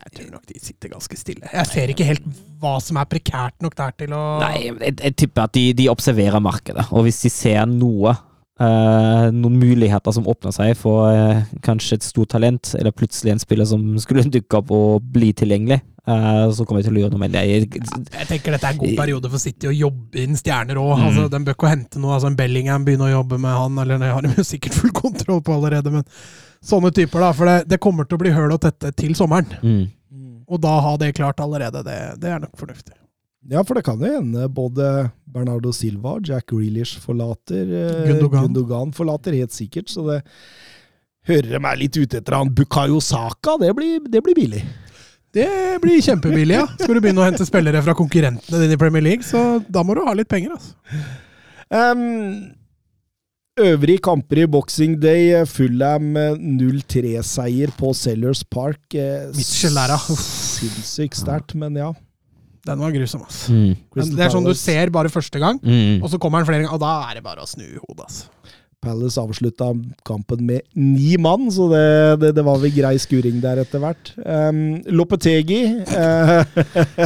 Jeg tror nok de sitter ganske stille. Jeg ser ikke helt hva som er prekært nok der til å Nei, jeg, jeg tipper at de, de observerer markedet, og hvis de ser noe eh, noen muligheter som åpner seg for eh, kanskje et stort talent, eller plutselig en spiller som skulle dukke opp og bli tilgjengelig, eh, så kommer de til å lure noe med det. Jeg tenker dette er en god periode for City å jobbe inn stjerner òg. Mm. Altså, de bør ikke hente noe. Altså, en Bellingham begynner å jobbe med han, eller det har de jo sikkert full kontroll på allerede, men sånne typer, da. For det, det kommer til å bli høl og tette til sommeren. Mm. Og da ha det klart allerede, det, det er nok fornuftig. Ja, for det kan jo hende både Bernardo Silva og Jack Grealish forlater. eh, Gundogan. Gundogan forlater helt sikkert, så det hører de er litt ute etter han. Bukayo Saka, det blir, det blir billig. Det blir kjempebillig, ja. Skal du begynne å hente spillere fra konkurrentene dine i Premier League, så da må du ha litt penger, altså. Um, øvrige kamper i Boxing Day. Fullham Fulham eh, 0-3-seier på Sellers Park. eh, Mitchell der, Sinnssykt sterkt, men ja. Den var grusom, altså. Mm. Det er sånn du ser bare første gang, Mm. og så kommer han flere ganger, og da er det bare å snu hodet, altså. Palace avslutta kampen med ni mann, så det, det, det var vel grei skuring der etter hvert. Um, Lopetegi uh,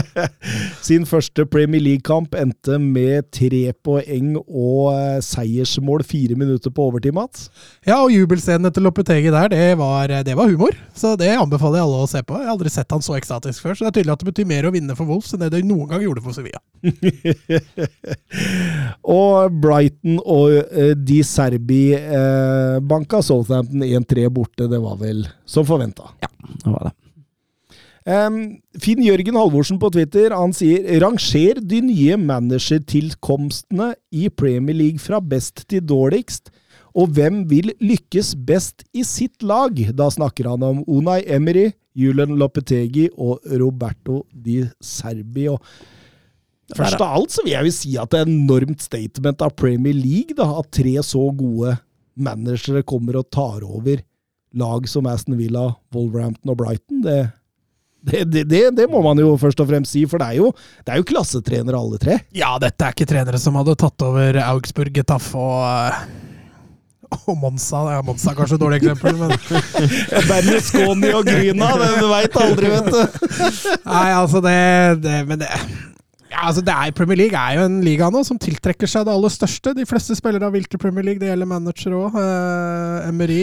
sin første Premier League-kamp endte med tre poeng og eh, seiersmål fire minutter på overtid, Mats. Ja, og jubelscenen etter Lopetegi der, det var, det var humor. Så det anbefaler jeg alle å se på. Jeg har aldri sett han så ekstatisk før, så det er tydelig at det betyr mer å vinne for Wolves enn det de noen gang gjorde for Sevilla. og Brighton og uh, de Serbi eh, banka Southampton 1-3 borte. Det var vel som forventa. Det var det. Um, Finn Jørgen Halvorsen på Twitter han sier ranger de nye managertilkomstene i Premier League fra best til dårligst, og hvem vil lykkes best i sitt lag? Da snakker han om Unai Emery, Julian Lopetegi og Roberto Di Serbi. Og Først av alt så vil jeg jo si at det er enormt statement av Premier League, da, at tre så gode managere kommer og tar over lag som Aston Villa, Wolverhampton og Brighton. Det, det, det, det, må man jo først og fremst si, for det er jo, det er jo klassetrenere alle tre. Ja, dette er ikke trenere som hadde tatt over Augsburg, Getafe og eh, og Monza. Ja, Monza er kanskje et dårlig eksempel, men Berlusconi og Gryna, du veit aldri, vet du. Nei, altså det, det Men det ja, altså er, Premier League er jo en liga nå som tiltrekker seg det aller største. De fleste spillere har vilt til Premier League, det gjelder manager òg. Eh, Emery,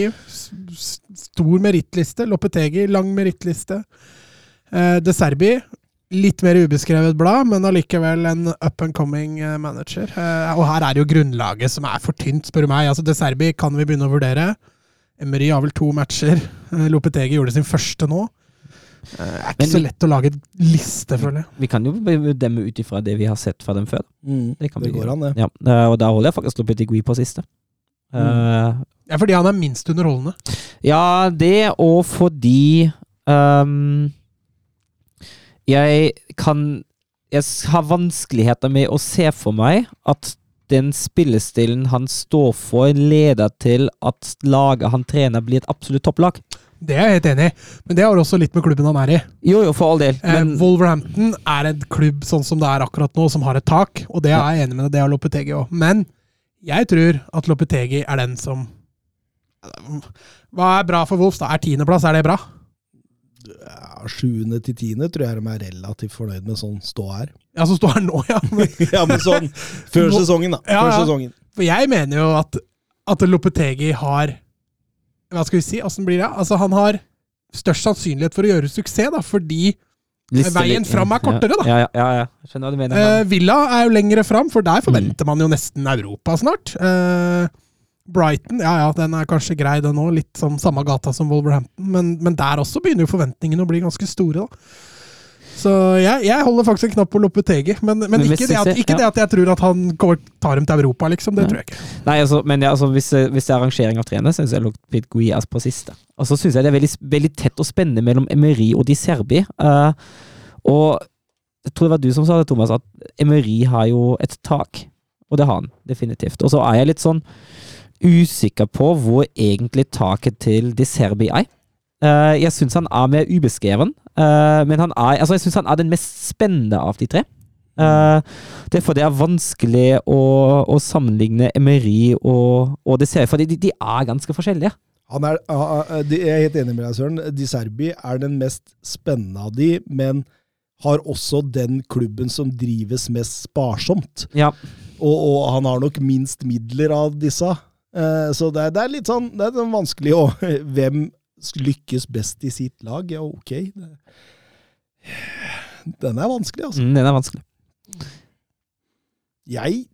stor merittliste. Lopetegi, lang merittliste. Eh, De Serbi, litt mer ubeskrevet blad, men allikevel en up and coming eh, manager. Eh, og her er jo grunnlaget som er for tynt, spør du meg. Altså, De Serbi kan vi begynne å vurdere. Emery har vel to matcher. Eh, Lopetegi gjorde sin første nå. Eh, Det er ikke Men så vi- lett å lage liste, føler jeg. Vi kan jo demme ut ifra det vi har sett fra dem før. Det kan Det vi går an, det. Ja, eh, og der holder jeg faktisk Lopetegui på siste. Eh, Ja, fordi han er minst underholdende. Ja, det og fordi um, Jeg kan Jeg har vanskeligheter med å se for meg at den spillestilen han står for, leder til at laget han trener, blir et absolutt topplag. Det er jeg helt enig i, men det har også litt med klubben han er i. Jo, jo, for all del, Eh, Wolverhampton er en klubb sånn som det er akkurat nå, som har et tak, og det er jeg enig med deg, det har Lopetegi òg. Men jeg tror at Lopetegi er den som Hva er bra for Wolves, da? Er tiendeplass, er det bra? Ja, Sjuende til tiende tror jeg de er relativt fornøyd med sånn stå her. Ja, som står her nå, ja. Men, ja, men sånn før sesongen, da. Ja, Før ja. sesongen. For jeg mener jo at, at Lopetegi har Hva skal vi si? Åssen blir det? Altså, han har størst sannsynlighet for å gjøre suksess, da, fordi Liste Veien fram er kortere, da. Ja, ja, ja, ja. Skjønner hva du mener. Eh, Villa er jo lengre fram, for der forventer man jo nesten Europa snart. Eh, Brighton, ja ja, den er kanskje grei, den òg. Litt sånn samme gata som Wolverhampton. Men, men der også begynner jo forventningene å bli ganske store, da. Så jeg, jeg holder faktisk en knapp på Lopetegi. Men, men, Men ikke, det at, ikke ja. det at jeg tror at han går, tar dem til Europa, liksom. Det Ja. tror jeg ikke. Nei, altså, men ja, altså, hvis, eh, hvis det er rangering av trener, syns jeg Lopet Guias på siste. Og så syns jeg det er veldig, veldig tett og spennende mellom Emery og Di Serbi. Uh, og jeg tror det var du som sa det, Thomas, at Emery har jo et tak. Og det har han, definitivt. Og så er jeg litt sånn usikker på hvor egentlig taket til Di Serbi er. Eh, jeg syns han er mer ubeskreven, eh, men han er, altså jeg syns han er den mest spennende av de tre. Uh, derfor det er vanskelig å, å sammenligne Emery og, og Serbi, for de, de er ganske forskjellige. Han er, ah, ah, de- jeg er helt enig med deg, Søren. Di Serbi er den mest spennende av de, men har også den klubben som drives mest sparsomt. Ja, Og, og han har nok minst midler av disse. Uh, så det er, det er litt sånn det er sånn vanskelig å Hvem lykkes best i sitt lag? Ja, ok. Den er vanskelig, altså. mm, den er vanskelig. Jeg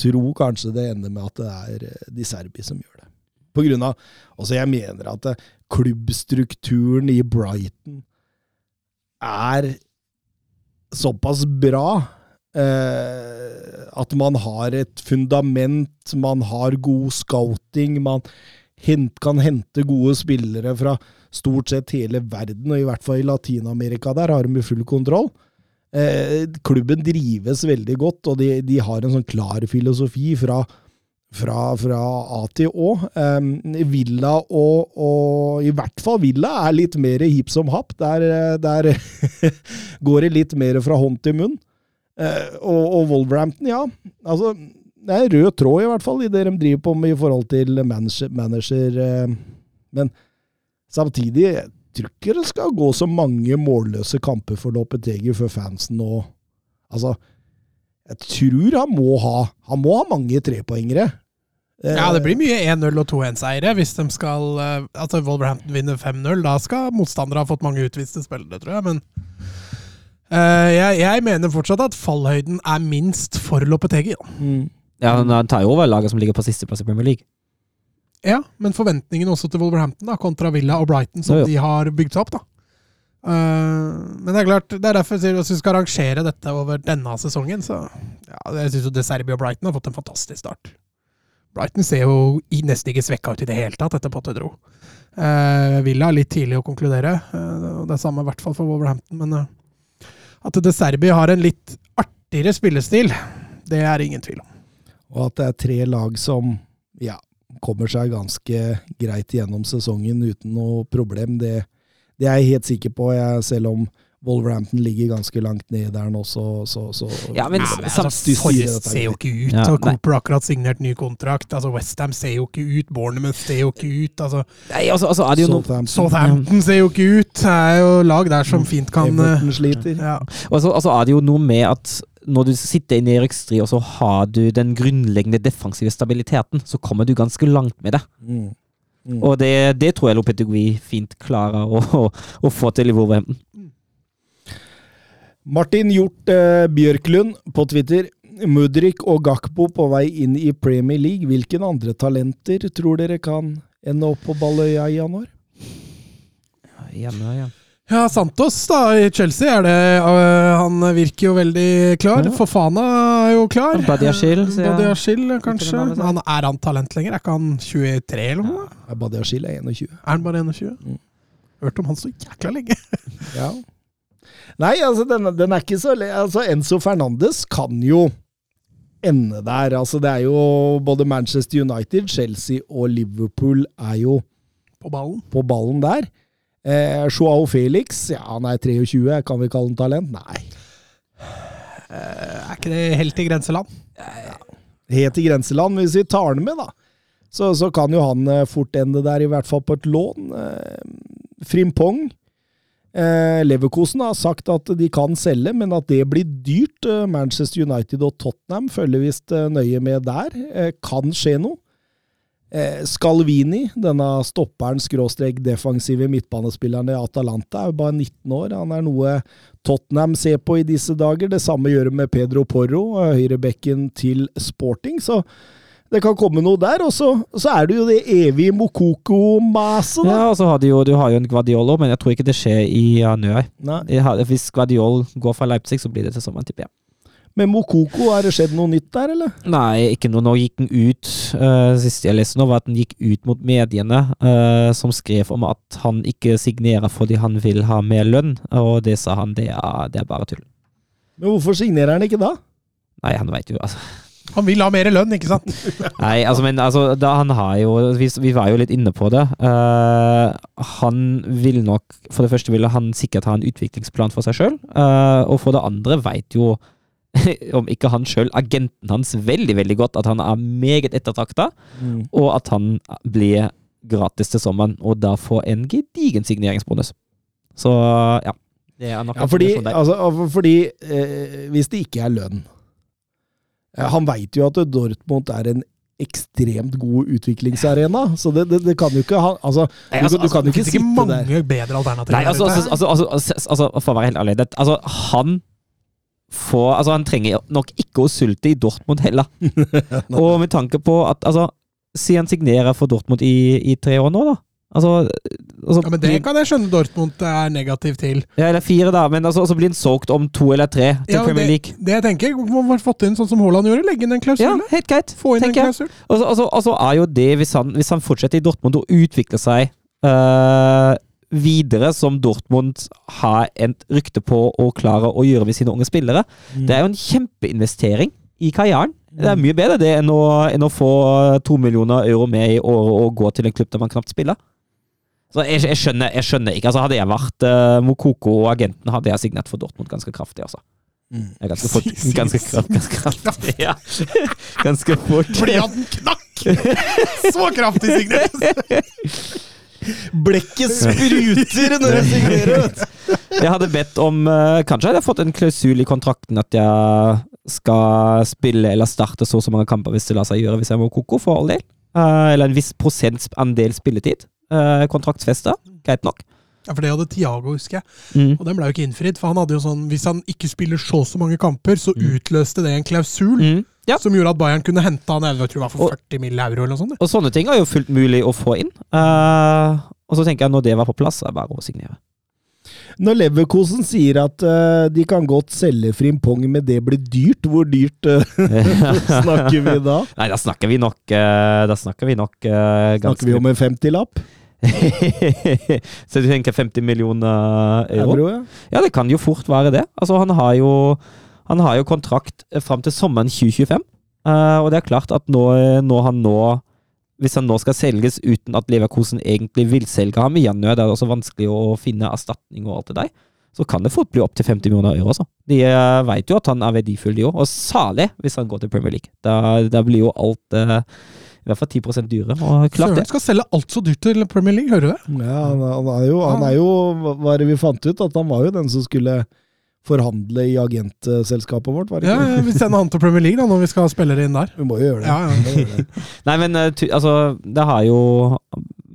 tror kanskje det ender med at det er eh, de Serbi som gjør det. På grunn av Altså, jeg mener at eh, klubbstrukturen i Brighton er såpass bra eh, at man har et fundament, man har god scouting, man kan hente gode spillere fra stort sett hele verden, og i hvert fall i Latin-Amerika der har de full kontroll. Eh, klubben drives veldig godt, og de, de har en sånn klar filosofi fra, fra, fra A til Å. Eh, Villa og, og i hvert fall Villa er litt mer hip som happ. Der, der går det litt mer fra hånd til munn. Eh, og, og Wolverhampton, ja. Altså, det er rød tråd, i hvert fall, i det de driver på med i forhold til manager. manager eh, men samtidig jeg tror ikke det skal gå så mange målløse kamper for Lopetegi før fansen nå Altså, jeg tror han må ha Han må ha mange trepoengere. Eh, Ja, det blir mye 1-0 og 2-1-seiere hvis de skal eh, Altså, Wolverhampton vinner 5-0. Da skal motstandere ha fått mange utviste spillere, tror jeg, men Uh, jeg, jeg mener fortsatt at fallhøyden er minst for Lopetegi. Mm. Ja, han tar jo over laget som ligger på sisteplass i Premier League. Ja, men forventningen også til Wolverhampton da, kontra Villa og Brighton, som Jo, jo. de har bygd seg opp. da. Uh, men det er klart, det er derfor jeg at vi skal rangere dette over denne sesongen, så ja, jeg syns De Serbi og Brighton har fått en fantastisk start. Brighton ser jo nesten ikke svekka ut i det hele tatt etter Potter dro. Uh, Villa er litt tidlig å konkludere, og det er samme i hvert fall for Wolverhampton. Men uh, at De Serbi har en litt artigere spillestil, det er ingen tvil om. Og at det er tre lag som ja, kommer seg ganske greit gjennom sesongen uten noe problem, det, det er jeg helt sikker på. Jeg, selv om Wolverhampton ligger ganske langt ned der nå, så, så, så Ja, men sam- altså, Forrest ser jo ikke ut. Ja, og nei. Cooper har akkurat signert ny kontrakt. altså Westham ser jo ikke ut. Bournemouth ser jo ikke ut. altså Nei, altså, altså er det jo Southampton. Southampton. Southampton ser jo ikke ut. Det er jo lag der som fint kan eh, Everton sliter. ja. Og så altså er det jo noe med at når du sitter i røkstri og så har du den grunnleggende defensive stabiliteten, så kommer du ganske langt med det. Mm. Mm. Og det, det tror jeg Lopetegui fint klarer å, å, å få til i Wolverhampton. Martin Hjort eh, Bjørklund på Twitter. Mudrik og Gakpo på vei inn i Premier League. Hvilke andre talenter tror dere kan ende opp på Balløya i januar? Ja, Hjemme, ja. Ja, Santos da i Chelsea, er det, uh, han virker jo veldig klar. Ja. Fofana er jo klar. Badiashil, sier jeg. Kanskje. Han, er han talent lenger? Er ikke han 23 eller noe? Badiashil er 21. Er han bare 21? Mm. Hørt om han så jækla lenge. Ja. Nei, altså, den, den er ikke så. Altså, Enzo Fernandes kan jo ende der. Altså, det er jo både Manchester United, Chelsea og Liverpool er jo På ballen. på ballen der. Eh, Joao Felix, ja, han er 23, kan vi kalle han talent? Nei. Eh, er ikke det helt i grenseland? Helt i grenseland, hvis vi tar han med, da. Så, så kan jo han eh, fort ende der, i hvert fall på et lån. Eh, Frimpong. Eh, Leverkosen har sagt at de kan selge, men at det blir dyrt. Eh, Manchester United og Tottenham følger visst eh, nøye med der. Eh, kan skje noe. Eh, Scalvini, denne stopperen skråstrek defensive midtbanespilleren i Atalanta, er jo bare 19 år. Han er noe Tottenham ser på i disse dager. Det samme gjør de med Pedro Porro, eh, høyrebekken til Sporting. Så det kan komme noe der. Og så, så er det jo det evige Mokoko-maset. Ja, og så har de jo, du har jo en Guardiolo, men jeg tror ikke det skjer i januar. Hvis Guardiol går fra Leipzig, så blir det til sommeren, tipper jeg. Med Mokoko, har det skjedd noe nytt der, eller? Nei, ikke noe. Nå gikk den ut uh, Siste jeg leste nå, var at den gikk ut mot mediene, uh, som skrev om at han ikke signerer fordi han vil ha mer lønn, og det sa han, det er, det er bare tull. Men hvorfor signerer han ikke da? Nei, han veit jo, altså. Han vil ha mer lønn, ikke sant? Nei, altså, men altså, da han har jo Vi, vi var jo litt inne på det. Uh, han vil nok For det første ville han sikkert ha en utviklingsplan for seg sjøl, og for det andre veit jo om ikke han sjøl, agenten hans, veldig veldig godt at han er meget ettertrakta, og at han blir gratis til sommeren, og da får en gedigen signeringsbonus. Så ja. Det er nok Ja, fordi, altså, fordi eh, hvis det ikke er lønn eh, Han veit jo at Dortmund er en ekstremt god utviklingsarena, så det, det, det kan jo ikke ha altså, Nei, du, altså, du kan jo Det ikke finnes ikke sitte der. mange bedre alternativer. Nei, altså, altså, altså, altså, altså, altså, For å være helt ærlig det, altså, Han får Altså, han trenger nok ikke å sulte i Dortmund heller. Og med tanke på at Altså, si han signerer for Dortmund i, i tre år nå, da. Altså, altså ja, men Det kan jeg skjønne Dortmund er negativ til. ja, Eller fire, da, men altså, så blir han solgt om to eller tre til Ja, Premier League. det jeg tenker, Man har fått inn sånn som Haaland gjorde, legge inn en klausul. Ja, helt greit, Få inn en tenker jeg. klausul. Og så altså, altså, er jo det, hvis han, hvis han fortsetter i Dortmund og utvikler seg øh, videre, som Dortmund har et rykte på å klare å gjøre med sine unge spillere, det er jo en kjempeinvestering i karrieren. Det er mye bedre det enn å, enn å få to millioner euro med i året og gå til en klubb der man knapt spiller. Så jeg, jeg, skjønner, jeg skjønner ikke. altså Hadde jeg vært uh, Mokoko og agenten, hadde jeg signert for Dortmund ganske kraftig. altså. Er ganske fort. Ganske, ganske kraftig, ja. Ganske fort. Fordi han knakk! Så kraftig signert! Blekket spruter når jeg signerer! Jeg hadde bedt om Kanskje jeg hadde fått en klausul i kontrakten at jeg skal spille eller starte så og så mange kamper hvis det lar seg gjøre hvis jeg må koko, for all del. Eh, eller en viss prosentandel spilletid. Uh, Kontraktsfesta. Greit nok. Ja, for det hadde Tiago, husker jeg. Mm. Og den ble jo ikke innfridd. For han hadde jo sånn Hvis han ikke spiller så så mange kamper, så Mm. utløste det en klausul Mm. Ja. som gjorde at Bayern kunne hente han jeg tror det var for Og- 40 mill. euro eller noe sånt. Og sånne ting er jo fullt mulig å få inn. Uh, og så tenker jeg når det var på plass, er det bare å signere. Når Leverkosen sier at uh, de kan godt selge Frimpong, men det blir dyrt, hvor dyrt uh, snakker vi da? Nei, da snakker vi nok uh, Da snakker vi nok ganske Snakker vi om en 50-lapp? Så du tenker 50 millioner euro? Euro, ja. Ja, det kan jo fort være det. Altså, han har jo, han har jo kontrakt eh, fram til sommeren 2025. Uh, og det er klart at nå, når han nå Hvis han nå skal selges uten at Leverkosen egentlig vil selge ham i januar, det er også vanskelig å finne erstatning og alt det der, så kan det fort bli opp til 50 millioner euro. Også. De uh, vet jo at han er verdifull, de òg. Og særlig hvis han går til Premier League. Da, da blir jo alt eh, i hvert fall 10 dyrere. Og klart Søren det. skal selge alt så dyrt til Premier League, hører du det? Ja, han, han, er jo, han er jo Hva er det vi fant ut? At han var jo den som skulle forhandle i agentselskapet vårt, var det Ja, ikke? ja, Vi sender han til Premier League da, når vi skal ha spillere inn der. Vi må jo gjøre det. Ja, ja. Gjøre det. Nei, men eh, altså, det har jo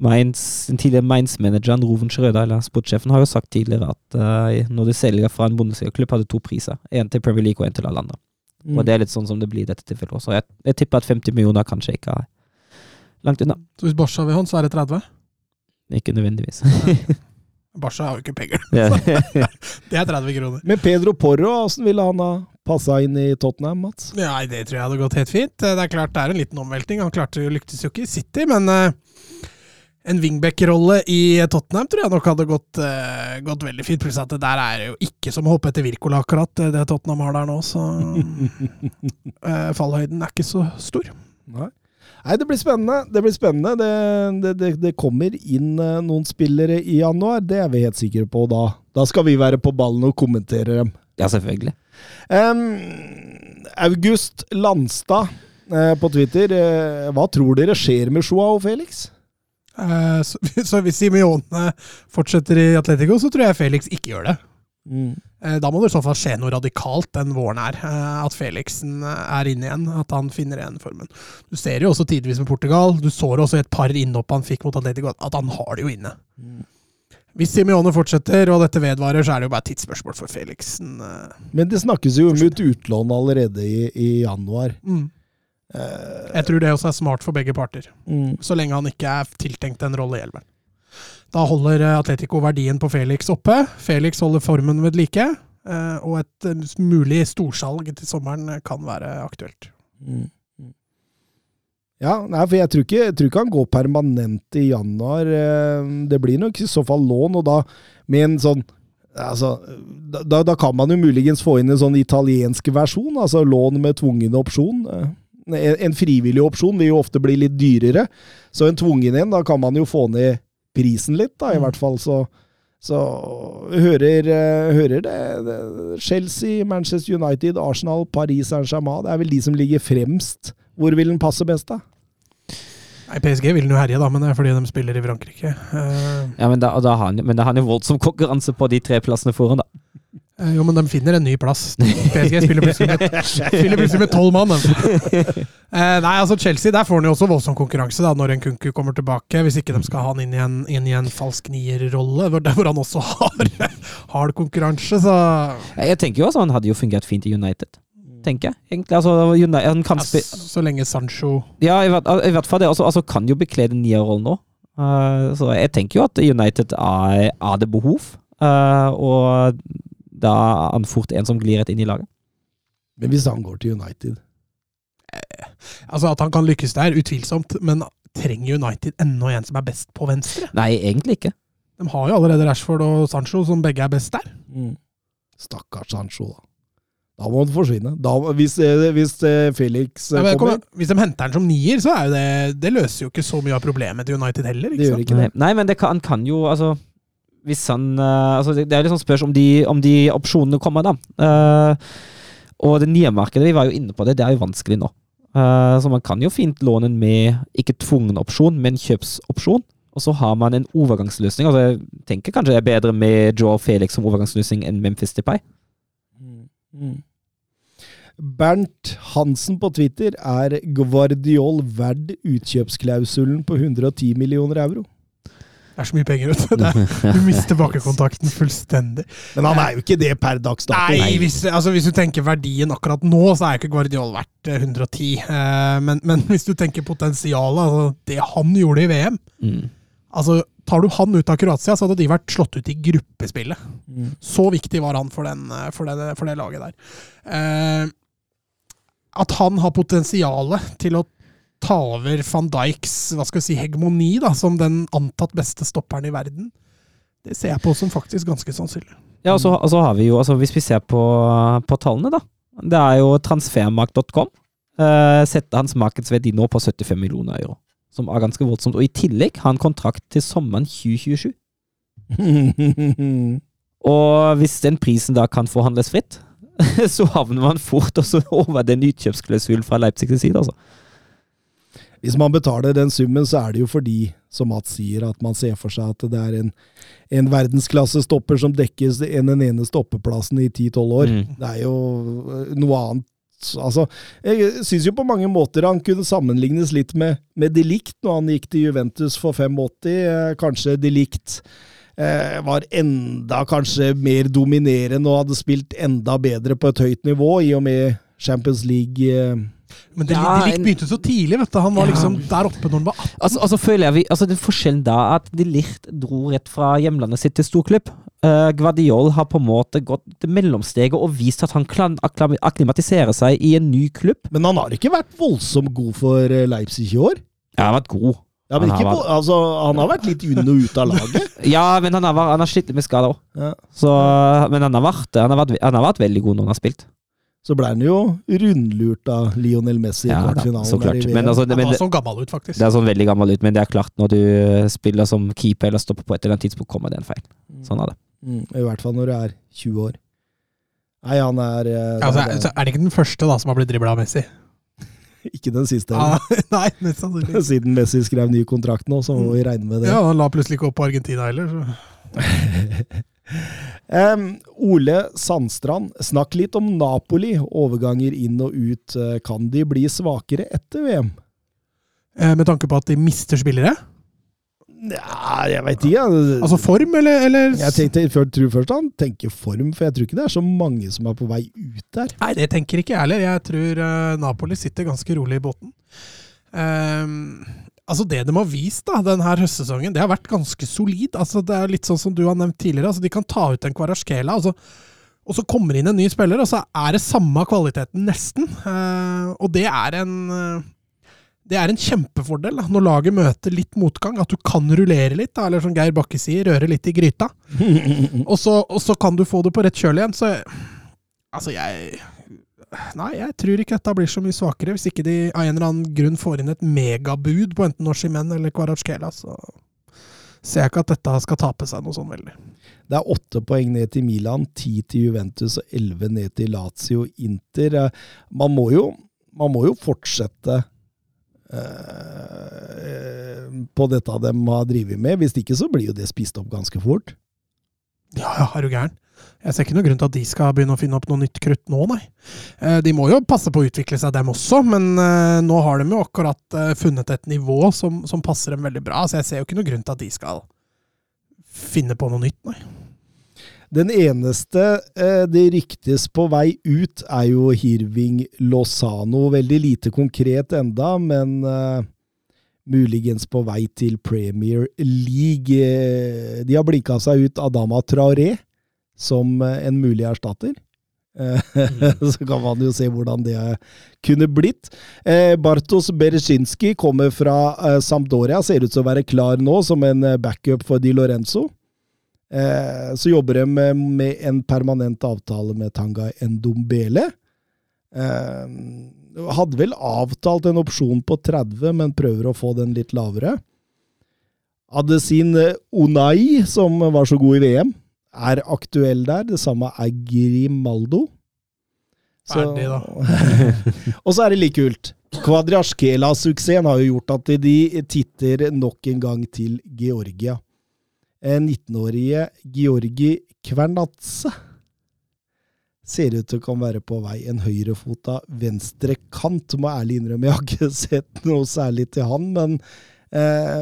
Mainz, den tidligere Mainz-manageren Roven Schrøder, eller sportssjefen, har jo sagt tidligere at uh, når du selger fra en Bundesliga-klubb, har du to priser. En til Premier League og en til alle andre. Mm. Og det er litt sånn som det blir i dette tilfellet også. Jeg, jeg tipper at 50 millioner kanskje ikke er langt unna. Så hvis Barca vil ha han, så er det 30? Ikke nødvendigvis. Barca har jo ikke penger. Det er 30 kroner. Men Pedro Porro, åssen ville han ha passa inn i Tottenham, Mats? Ja, det tror jeg hadde gått helt fint. Det er klart det er en liten omvelting. Han klarte jo lyktes jo ikke i City, men eh, en wingback-rolle i Tottenham tror jeg nok hadde gått, uh, gått veldig fint. Pluss at det der er jo ikke som å hoppe etter Wirkola, akkurat, det, det Tottenham har der nå. Så uh, fallhøyden er ikke så stor. Nei. Nei, det blir spennende. Det blir spennende. Det, det, det, det kommer inn eh, noen spillere i januar, det er vi helt sikre på. Da, da skal vi være på ballen og kommentere dem. ja, selvfølgelig. Um, August Landstad uh, på Twitter. uh, hva tror dere skjer med Joao Felix? Uh, så, så hvis Simione fortsetter i Atletico, så tror jeg Felix ikke gjør det. Mm. Eh, Da må det i så fall skje noe radikalt den våren her. eh, At Felixen eh, er inne igjen. At han finner igjen formen. Du ser jo også tidvis med Portugal. Du så det også i et par innhopp han fikk mot Atletico, at han har det jo inne. Hvis Simione fortsetter og dette vedvarer, så er det jo bare et tidsspørsmål for Felixen. Men det snakkes jo om et utlån allerede i, i januar. Mm. Eh, Jeg tror det også er smart for begge parter. mm. Så lenge han ikke er tiltenkt en rolle i elveren. Da holder eh, Atletico verdien på Felix oppe. Felix holder formen ved like. eh, Og et eh, mulig storsalg til sommeren kan være aktuelt. Mm. Mm. Ja, nei, for jeg tror, ikke, jeg tror ikke han går permanent i januar. Det blir nok i så fall lån, og da med en sånn Altså, da, da kan man jo muligens få inn en sånn italiensk versjon, altså lån med tvungen opsjon. En, en frivillig opsjon vil jo ofte bli litt dyrere, så en tvungen en, da kan man jo få ned prisen litt, da, i Mm. hvert fall. Så, så hører, eh, hører det, det Chelsea, Manchester United, Arsenal, Paris Saint-Germain. Det er vel de som ligger fremst. Hvor vil den passe best, da? Nei, PSG vil den jo herje, da, men det er fordi de spiller i Frankrike. Uh... Ja, men da, da har han, men da har han jo voldsom konkurranse på de tre plassene foran, da. Eh, jo, men de finner en ny plass. PSG spiller plutselig med tolv mann. Eh, nei, altså Chelsea, der får han jo også voldsom konkurranse da, når en Kunku kommer tilbake. Hvis ikke de skal ha han inn i en, inn i en falsk nierrolle, hvor- han også har hard konkurranse. Så Jeg tenker jo også, han hadde jo fungert fint i United. Tenker jeg, egentlig. Altså, United, han kan ja, spi så lenge Sancho Ja, i hvert, i hvert fall det. Altså, altså kan jo bekle den nierrollen nå. Uh, så jeg tenker jo at United er, er det behov. Uh, og da er han fort en som glir rett inn i laget. Men hvis han går til United Altså At han kan lykkes der, utvilsomt. Men trenger United enda en som er best på venstre? Nei, egentlig ikke. De har jo allerede Rashford og Sancho, som begge er best der. Mm. Stakkars Sancho, da. Da må han forsvinne. Da, hvis, eh, hvis eh, Felix eh, Ja, men kommer, kom, hvis de henter han som nier, så er jo det Det løser jo ikke så mye av problemet til United heller. Det gjør sant? ikke det. nei men det kan, han kan jo altså Hvis han eh, altså det, er sånn spørs om de, om de opsjonene kommer, da. Eh, og det nye markedet, vi var jo inne på det, det er jo vanskelig nå. Eh, så man kan jo fint låne med ikke tvungen opsjon, men kjøpsopsjon. Og så har man en overgangsløsning. Altså Jeg tenker kanskje det er bedre med Joe Felix som overgangsløsning enn Memphis Depay. Mm. Bernt Hansen på Twitter er Guardiol verd utkjøpsklausulen på 110 millioner euro. Det er så mye penger, vet du. Du mister bakkekontakten fullstendig. Men han er jo ikke det per dags dato. Nei, hvis, altså, hvis du tenker verdien akkurat nå, så er ikke Guardiol verdt eh, 110. Eh, men, men hvis du tenker potensialet, altså det han gjorde i VM Mm. altså Tar du han ut av Kroatia, så hadde de vært slått ut i gruppespillet. Mm. Så viktig var han for, den, eh, for, det, for det laget der. Eh, at han har potensialet til å ta over van Dijks hva skal vi si, hegemoni da, som den antatt beste stopperen i verden, det ser jeg på som faktisk ganske sannsynlig. Ja, og så, og så har vi jo, altså hvis vi ser på, på tallene, da. Det er jo transfermark.com. Uh, setter hans markedsverdi nå på 75 millioner euro. Som er ganske voldsomt. Og i tillegg har han kontrakt til sommeren 2027. Og hvis den prisen da kan forhandles fritt, så havner man fort også over den utkjøpsklausulen fra Leipzigs side, altså. Hvis man betaler den summen, så er det jo fordi, som Mats sier, at man ser for seg at det er en, en verdensklassestopper som dekkes enn den ene stoppeplassen i 10-12 år. Mm. Det er jo øh, noe annet. Altså, jeg syns jo på mange måter han kunne sammenlignes litt med, med De Ligt når han gikk til Juventus for 85. Eh, Kanskje De Ligt eh, var enda kanskje mer dominerende og hadde spilt enda bedre på et høyt nivå, i og med Champions League. Eh, Men det, Ja, de Ligt begynte så tidlig, vet du. Han var Ja. liksom der oppe når han var 18. Altså, altså føler jeg vi, altså Den forskjellen da er at De Ligt dro rett fra hjemlandet sitt til storklubb. Uh, Guardiol har på en måte gått til mellomsteget og vist at han kan akklimatisere seg i en ny klubb. men han har ikke vært voldsomt god for eh, Leipzig i år. Ja, han har vært god. Ja, men Han ikke, har vo- altså, han har vært litt inn og ut av laget. Ja, men han har, vært- han har slitt litt med skader òg. Ja. Men han har, vært, han, har vært, han har vært veldig god når han har spilt. Så ble han jo rundlurt av Lionel Messi i Ja, i kvartfinalen. så klart. Men altså, Han men, var sånn gammel ut, faktisk. det er sånn veldig gammel ut, men det er klart, når du eh, spiller som keeper eller stopper på et eller annet tidspunkt, kommer det en feil. Sånn er det. Mm, I hvert fall når du er 20 år. Nei, han er ja, Altså, det er- så er det ikke den første da som har blitt dribla av Messi? Ikke den siste. Ah, nei, mest sannsynlig. Siden Messi skrev ny kontrakt nå, så må vi regne med det. Ja, Han la plutselig ikke opp på Argentina heller. Så. Em, Ole Sandstrand, snakk litt om Napoli. Overganger inn og ut. Eh, Kan de bli svakere etter VM? Eh, Med tanke på at de mister spillere? Ja, jeg veit ikke. Altså form, eller, eller jeg tenkte, jeg tror først han tenker form, for jeg tror ikke det er så mange som er på vei ut der. Nei, det tenker ikke jeg heller. Jeg tror eh, Napoli sitter ganske rolig i båten. Ehm, altså Det de har vist da, denne høstsesongen, det har vært ganske solid. Altså Det er litt sånn som du har nevnt tidligere. altså De kan ta ut en Kvarasjkela, og, og så kommer inn en ny spiller, og så er det samme kvaliteten, nesten. Uh, og det er en uh, det er en kjempefordel da, når laget møter litt motgang, at du kan rullere litt, da, eller som Geir Bakke sier, røre litt i gryta. og, så, og så kan du få det på rett kjøl igjen. Så altså, jeg Nei, jeg tror ikke dette blir så mye svakere, hvis ikke de av en eller annen grunn får inn et megabud på enten Oshimen eller Kvaratskhelia. Så ser jeg ikke at dette skal tape seg noe sånn veldig. Det er åtte poeng ned til Milan, ti til Juventus og elleve ned til Lazio Inter. Man må jo, man må jo fortsette eh, på dette de har drevet med. Hvis ikke så blir jo det spist opp ganske fort. Ja, ja, er du gæren? Jeg ser ikke noe grunn til at de skal begynne å finne opp noe nytt krutt nå, nei. Eh, De må jo passe på å utvikle seg, dem også, men eh, nå har de jo akkurat eh, funnet et nivå som, som passer dem veldig bra. Så jeg ser jo ikke noe grunn til at de skal finne på noe nytt, nei. Den eneste det ryktes på vei ut, er jo Hirving Lozano. Veldig lite konkret enda, men muligens på vei til Premier League. De har blinka seg ut Adama Traoré som eh, en mulig erstatter. Eh, Så kan man jo se hvordan det kunne blitt. Eh, Bartos Bereszinski kommer fra eh, Sampdoria, ser ut til å være klar nå som en eh, backup for Di Lorenzo. Eh, så jobber de med, en permanent avtale med Tanga Ndombele. Eh, hadde vel avtalt en opsjon på 30, men prøver å få den litt lavere. Hadde sin Onai, som var så god i VM, er aktuell der. Det samme er Grimaldo. Ferdig, da. og så er det like kult. Kvadrasjkela-suksessen har jo gjort at de titter nok en gang til Georgia. Eh, 19-årige Georgi Kvernatse ser ut til å kan være på vei en høyrefota venstre kant. Må ærlig innrømme, jeg har ikke sett noe særlig til han, men eh,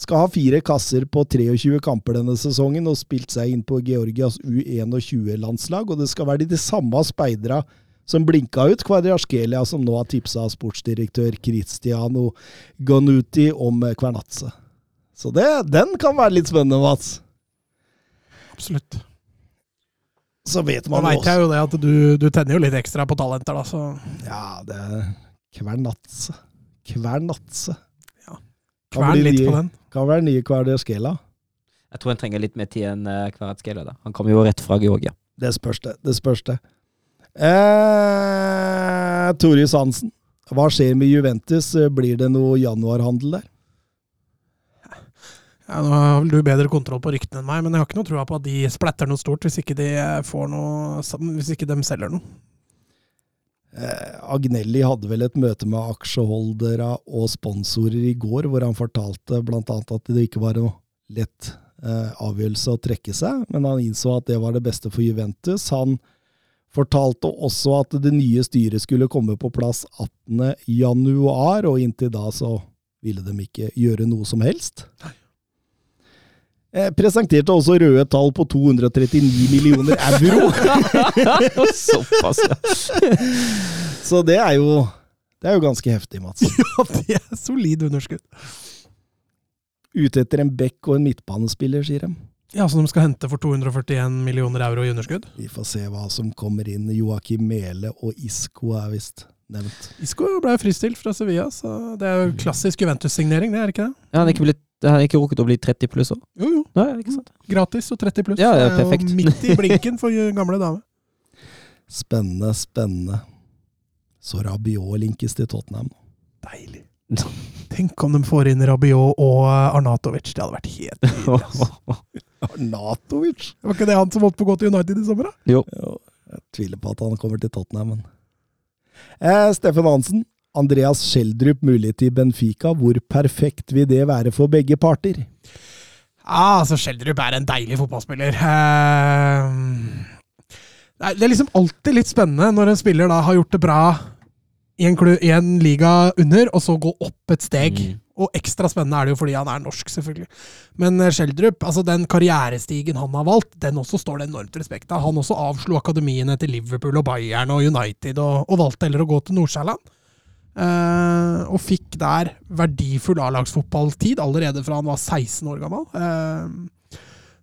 skal ha fire kasser på 23 kamper denne sesongen og spilt seg inn på Georgias U21-landslag. Og det skal være de samme speidera som blinka ut Kvadraskelia, som nå har tipsa sportsdirektør Cristiano Ganuti om Kvernatse. Så det, den kan være litt spennende, Mats. Absolutt. Så vet man, man også. jeg jo det at du, du tenner jo litt ekstra på talenter, da, så Ja, det er Kvernatse. Kvernatse. Kan kvern litt nye- på den. Kan være nye Kvadraskela. Jeg tror han trenger litt mer tid enn uh, Kvaratskhelia. Han kommer jo rett fra Georgia. Det spørs det. Det spørs det. Eh, Toris Hansen, hva skjer med Juventus? Blir det noe januarhandel der? Ja, nå har vel du bedre kontroll på ryktene enn meg, men jeg har ikke noe trua på at de splatter noe stort hvis ikke de eh, får noe Hvis ikke de selger noe. Eh, Agnelli hadde vel et møte med aksjeholdere og sponsorer i går, hvor han fortalte bl.a. at det ikke var noe lett eh, avgjørelse å trekke seg, men han innså at det var det beste for Juventus. Han fortalte også at det nye styret skulle komme på plass 18. januar, og inntil da så ville de ikke gjøre noe som helst. Eh, presenterte også røde tall på 239 millioner euro. Såpass, ja. Så det er jo det er jo ganske heftig, Mats. Ja, det er solid underskudd. Ute etter en bekk og en midtbanespiller, sier de. Ja, Så de skal hente for 241 millioner euro i underskudd? Vi får se hva som kommer inn. Joakim Mele og Isko er visst nevnt. Isco ble fristilt fra Sevilla, så det er jo klassisk Juventus-signering, det er ikke det? Ja, han har ikke, blitt, han ikke rukket å bli 30 pluss òg. Jo, jo. Nei, ikke sant? Gratis og 30 pluss. Ja, ja, er perfekt. Midt i blinken for gamle dame. Spennende, spennende. Så Rabiot linkes til Tottenham. Deilig. Tenk om de får inn Rabiot og Arnatovic. Det hadde vært helt nydelig. Arnatovic! Var ikke det han som holdt på å gå til United i sommer, da? Jo. Jo, jeg tviler på at han kommer til Tottenham, men eh, Steffen Hansen. Andreas Schjelderup mulig til Benfica. Hvor perfekt vil det være for begge parter? Ja, altså Schjelderup er en deilig fotballspiller. Eh, det er- det er liksom alltid litt spennende når en spiller da har gjort det bra i en, klu, i en liga under, og så gå opp et steg. Mm. Og ekstra spennende er det jo fordi han er norsk, selvfølgelig. Men eh, Schjelderup, altså den karrierestigen han har valgt, den også står det enormt respekt av. Han også avslo akademiene til Liverpool og Bayern og United, og, og valgte heller å gå til Nordsjælland. Eh, og fikk der verdifull A-lagsfotballtid allerede fra han var 16 år gammel. Eh,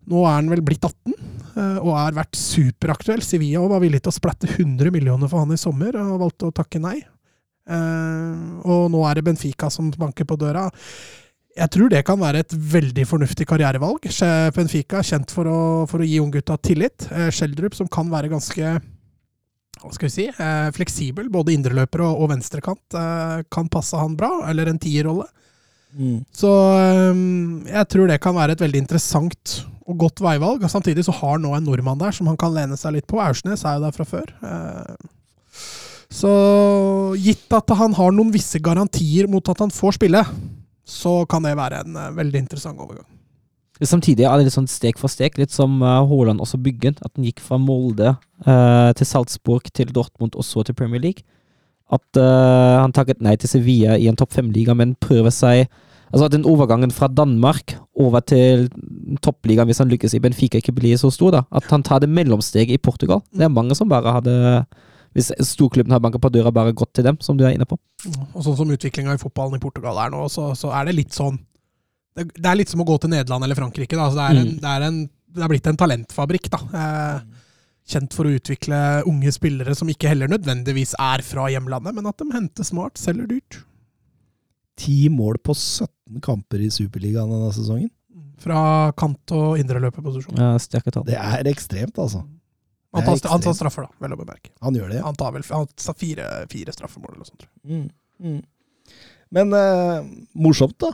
nå er han vel blitt 18 eh, og har vært superaktuell. Sevilla var villig til å splatte 100 millioner for han i sommer, og valgte å takke nei. Eh, og nå er det Benfica som banker på døra. Jeg tror det kan være et veldig fornuftig karrierevalg. Benfica er kjent for å, for å gi unggutta tillit. Skjeldrup Schjelderup, som kan være ganske hva skal vi si, eh, fleksibel, både indreløper og, og venstrekant, eh, kan passe han bra, eller en tierrolle. Mm. Så jeg tror det kan være et veldig interessant og godt veivalg. og Samtidig så har nå en nordmann der som han kan lene seg litt på. Aursnes er jo der fra før. Så gitt at han har noen visse garantier mot at han får spille, så kan det være en eh, veldig interessant overgang. Samtidig er det litt sånn steg for steg, litt som eh, Haaland også bygget. At han gikk fra Molde eh, til Salzburg til Dortmund og så til Premier League. At eh, han takket nei til Sevilla i en topp fem-liga, men prøver seg Altså at den overgangen fra Danmark over til toppligaen, hvis han lykkes i Benfica, ikke blir så stor. da. At han tar det mellomsteget i Portugal. Det er mange som bare hadde Hvis storklubben har banket på døra, bare gått til dem, som du er inne på. Og sånn som utviklinga i fotballen i Portugal er nå, så, så er det litt sånn det, det er litt som å gå til Nederland eller Frankrike. Da. Altså det, er en, Mm. det, er en, det er blitt en talentfabrikk. da. Eh, kjent for å utvikle unge spillere som ikke heller nødvendigvis er fra hjemlandet, men at de henter smart, selger dyrt. Ti mål på 17 kamper i Superligaen denne sesongen. Fra kant- og indreløperposisjon. Ja. Det er ekstremt, altså. Han tar, han tar straffer, da, vel å bemerke. Han gjør det, ja. Han tar vel han tar fire, fire straffemål eller noe sånt. tror jeg. Mm. Mm. Men eh, morsomt, da.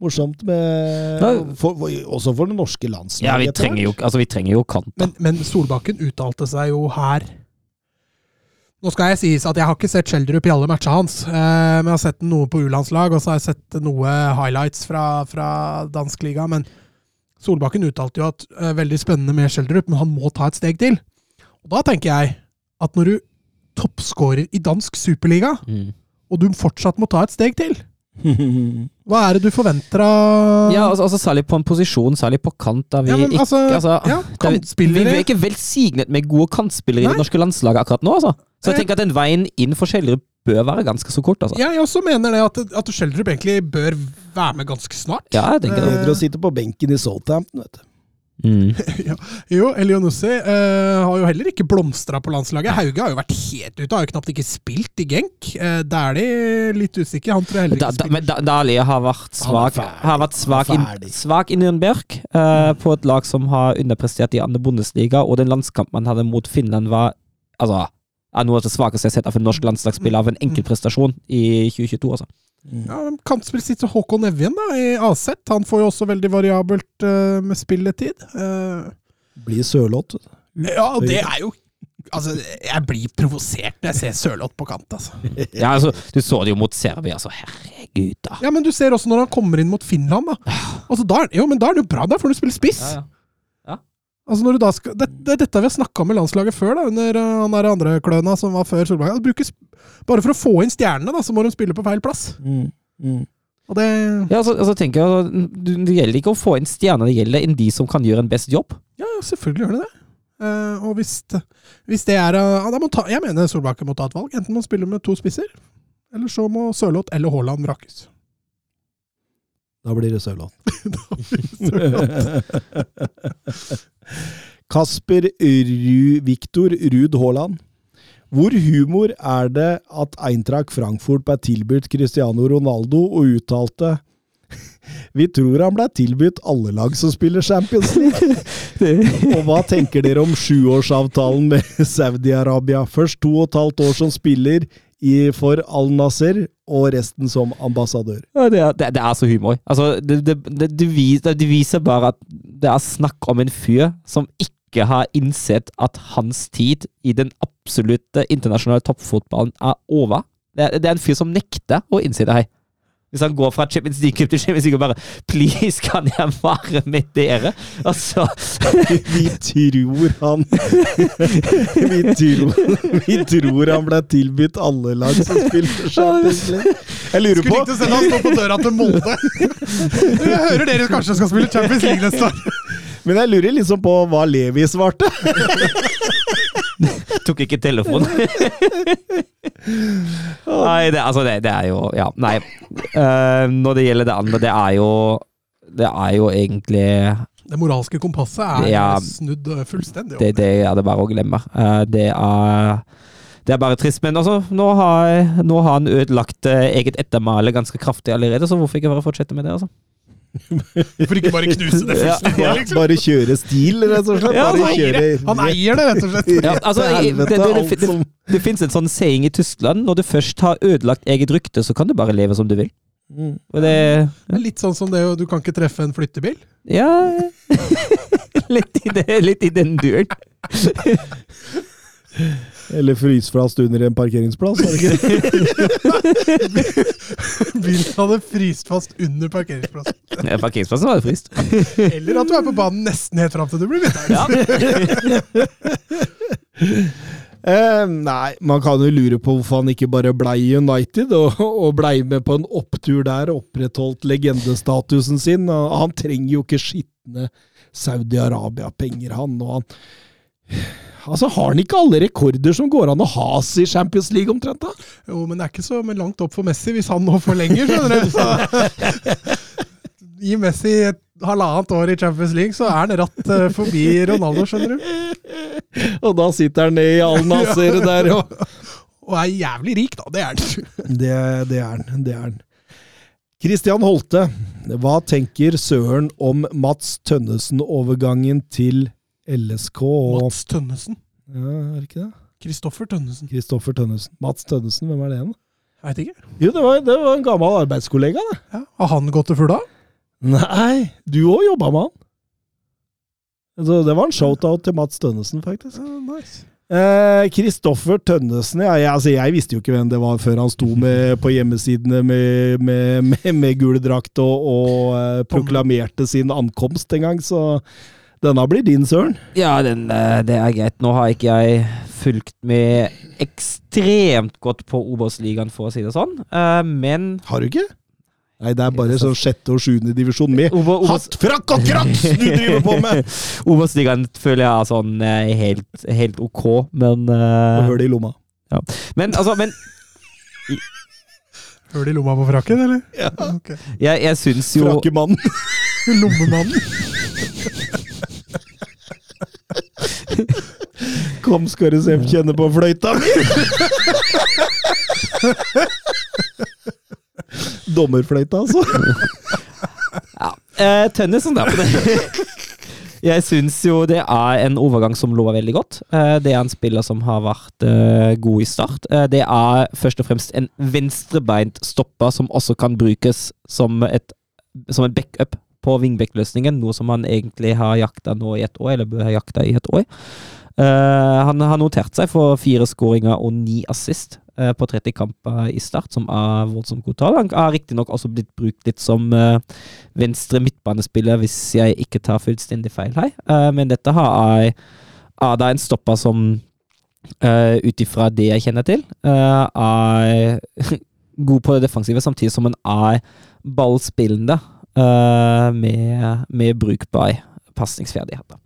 Morsomt med Ja. for, for, Også for det norske landslaget. Ja, vi trenger jo, altså, vi trenger jo kant. Men, men Solbakken uttalte seg jo her Nå skal jeg sies at jeg har ikke sett Schjelderup i alle matchene hans, eh, men jeg har sett noe på U-landslag, og så har jeg sett noe highlights fra, fra dansk liga. Men Solbakken uttalte jo at uh, veldig spennende med Schjelderup, men han må ta et steg til. Og da tenker jeg at når du toppskårer i dansk superliga, Mm. og du fortsatt må ta et steg til, hva er det du forventer av Ja, altså, altså Særlig på en posisjon, særlig på kant. Da vi Ja, men ikke, altså, altså, ja, er- kantspillere- Vi er ikke velsignet med gode kantspillere i det norske landslaget akkurat nå. altså. Så jeg Eh. tenker at den veien inn for Schjelderup bør være ganske så kort. altså. Ja, jeg også mener det at, at egentlig bør være med ganske snart. Ja, jeg tenker det. Bedre å sitte på benken i Southampton, vet du. Mm. Jo, Elionossi uh, har jo heller ikke blomstra på landslaget. Hauge har jo vært helt ute, har jo knapt ikke spilt i Genk. Uh, er litt usikker, Han tror jeg heller ikke da, da, spiller. Men Dæhlie har vært svak, har vært svak, i, svak i Nürnberg, eh, på et lag som har underprestert i andre Bundesliga, og den landskampen man hadde mot Finland, var altså, er noe av det svakeste jeg har sett av en norsk landslagsspiller av en enkeltprestasjon i 2022. altså. Ja, Kantspill sitter Håkon Evjen da, i AZ. Han får jo også veldig variabelt uh, med spilletid. Uh, Blir sørlått. ja, og det er jo Altså, jeg blir provosert når jeg ser Sørloth på kant, altså. Ja, altså, Du så det jo mot Serbia, altså. herregud, da. Ja, men du ser også når han kommer inn mot Finland, da. Altså, da er, jo, men da er det jo bra, da får du spille spiss. Ja, ja. Altså skal, det, det er dette vi har snakka om i landslaget før, da, under eh, han der andre kløna som var før Solberg. Brukes, bare for å få inn stjernene, da, så må de spille på feil plass. Mm. Mm. Og det Ja, altså, altså tenker jeg, du- Det gjelder ikke å få inn stjerner, det gjelder enn de som kan gjøre en best jobb. Ja, selvfølgelig gjør det det. Uh, og hvis, hvis det er uh, ta, Jeg mener Solbakken må ta et valg. Enten må han spille med to spisser, eller så må Sørloth eller Haaland vrakes. Da blir det. Sørloth. Kasper Ru, Viktor Ruud Haaland. Hvor humor er det at Eintracht Frankfurt ble tilbudt Cristiano Ronaldo og uttalte Vi tror han ble tilbudt alle lag som spiller Champions League. og hva tenker dere om sjuårsavtalen med Saudi-Arabia? Først to og et halvt år som spiller i, for Al Nasser, og resten som ambassadør. Ja, det, er, det, det er så humor. Altså, det, det, viser, det viser bare at det er snakk om en fyr som ikke har innsett at hans tid i den absolutte internasjonale toppfotballen er over. Er, det er en fyr som nekter å innse det her. Hvis han går fra Champions League til Champions League og bare Please, kan jeg være med dere? Altså Vi tror han vi, tror, vi tror han ble tilbudt alle lag som spilte Champions League. Jeg lurer Skulle på likt å sende han stå på døra til Molde. Jeg hører dere kanskje skal spille Champions League neste år. Men jeg lurer liksom på hva Levi svarte. Tok ikke telefonen. nei, det, altså, det, det er jo Ja, nei. Uh, når det gjelder det andre, det er jo Det er jo egentlig Det moralske kompasset er Ja. snudd fullstendig Det, det er det bare å glemme. Uh, det er det er bare trist, men altså, nå har, nå har han ødelagt eh, eget ettermæle ganske kraftig allerede, så hvorfor ikke bare fortsette med det? altså? Hvorfor ikke bare knuse det Ja, ja. liksom? Bare kjøre stil, rett og slett. Ja, Bare han det. Han eier det, rett og slett. Ja, altså, helvete, det, det, det, det, det finnes en sånn saying i Tyskland når du først har ødelagt eget rykte, så kan du bare leve som du vil. Mm. Og det Det Litt sånn som det å du kan ikke treffe en flyttebil. Ja litt, i det, litt i den duren. Eller frysflast under en parkeringsplass. Er det ikke? det? Bilen hadde fryst fast under parkeringsplassen. Ja, Parkeringsplassen var jo fryst. Eller at du er på banen nesten helt fram til du blir midtveis. Ja. Eh, nei, man kan jo lure på hvorfor han ikke bare blei United, og, og blei med på en opptur der, opprettholdt legendestatusen sin. Han trenger jo ikke skitne Saudi-Arabia-penger, han. og han Altså, Har han ikke alle rekorder som går an å has i Champions League, omtrent? da? Jo, men det er ikke så men langt opp for Messi hvis han nå forlenger, skjønner du. Så Gi Messi et halvannet år i Champions League, så er han ratt eh, forbi Ronaldo, skjønner du. Og da sitter han ned i Al Nasser der, og Og er jævlig rik, da. Det er han. Det, det er han. Det er han. Christian Holte, hva tenker Søren om Mats Tønnesen-overgangen til LSK og Mats Tønnesen. Ja, er det ikke det? Kristoffer Tønnesen. Kristoffer Tønnesen. Mats Tønnesen, hvem er det igjen? Veit ikke. Jo, det var, det var en gammel arbeidskollega, det. Ja. Har han gått til fugla? Nei, du òg jobba med han. Så det var en shout-out til Mats Tønnesen, faktisk. nice. Kristoffer Tønnesen ja, jeg, altså, jeg visste jo ikke hvem det var før han sto med, på hjemmesidene med, med, med, med gul drakt og, og eh, proklamerte sin ankomst en gang, så denne blir din, Søren. Ja, den, eh, det er greit. Nå har ikke jeg fulgt med ekstremt godt på Obos-ligaen, for å si det sånn. Eh, Men Har du ikke? Nei, det er bare sånn sjette og sjuende divisjon med Obo- hatt, frakk og kraks du driver på med! Obos-ligaen føler jeg er sånn eh, helt, helt ok, men uh, Hør det i lomma. Men altså, men Høl i lomma på frakken, eller? Ja. Okay. jeg, jeg syns jo Frakkemannen. Lommemannen. Kom, skal du se kjenne på fløyta mi! Dommerfløyta, altså. Ja, eh, Tønnesen, da. Jeg syns jo det er en overgang som lover veldig godt. Eh, det er en spiller som har vært eh, god i start. Eh, det er først og fremst en venstrebeint stopper som også kan brukes som, et, som en backup på wingback-løsningen, noe som han egentlig har jakta nå i et år, eller bør ha jakta i et år. Eh, han har notert seg for fire skåringer og ni assist eh, på 30 kamper i start, som er voldsomt godt tall. Han har riktignok også blitt brukt litt som eh, venstre midtbanespiller, hvis jeg ikke tar fullstendig feil her. Men dette har er det en stopper som, ut ifra det jeg kjenner til, er god på det defensive, samtidig som han er ballspillende med, med brukbar pasningsferdigheter.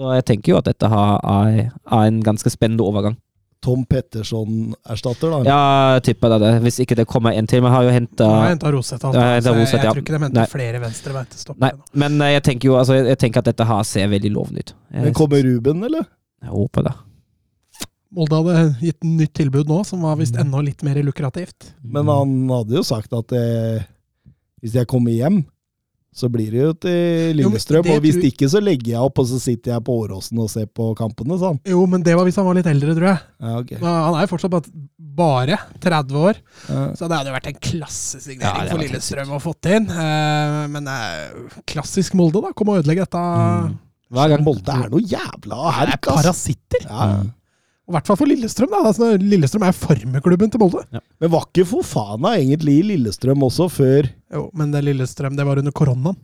Så jeg tenker jo at dette har, er, en ganske spennende overgang. Tom Petterson-erstatter, da. Ja, tipper det. det. Hvis ikke det kommer en til. Vi har jo henta Roseth. altså. Ja, jeg jeg, jeg ja. tror ikke de henter flere venstrebeinte Nei, men eh, jeg tenker jo altså, jeg, jeg tenker at dette her ser veldig lovende ut. Men kommer Ruben, eller? jeg håper det. Molde hadde gitt en nytt tilbud nå, som var visst enda litt mer lukrativt. Men han hadde jo sagt at eh, hvis jeg kommer hjem, så blir det jo til Lillestrøm. jo, og hvis ikke, så legger jeg opp, og så sitter jeg på Åråsen og ser på kampene, sånn. Jo, men det var hvis han var litt eldre, tror jeg. Ja, ok. Han er jo fortsatt bare, bare 30 år, Ja. så det hadde jo vært en klassesignering Ja, for Lillestrøm å fått inn. Eh, men eh, klassisk Molde, da. Kom og ødelegge dette. Mm. Hver gang Molde er noe jævla Det er herk, ass. parasitter! Ja. Og I hvert fall for Lillestrøm. da. Altså, Lillestrøm er farmeklubben til Molde. Men var ikke Fofana egentlig i Lillestrøm også før Jo, Men det Lillestrøm, det var under koronaen.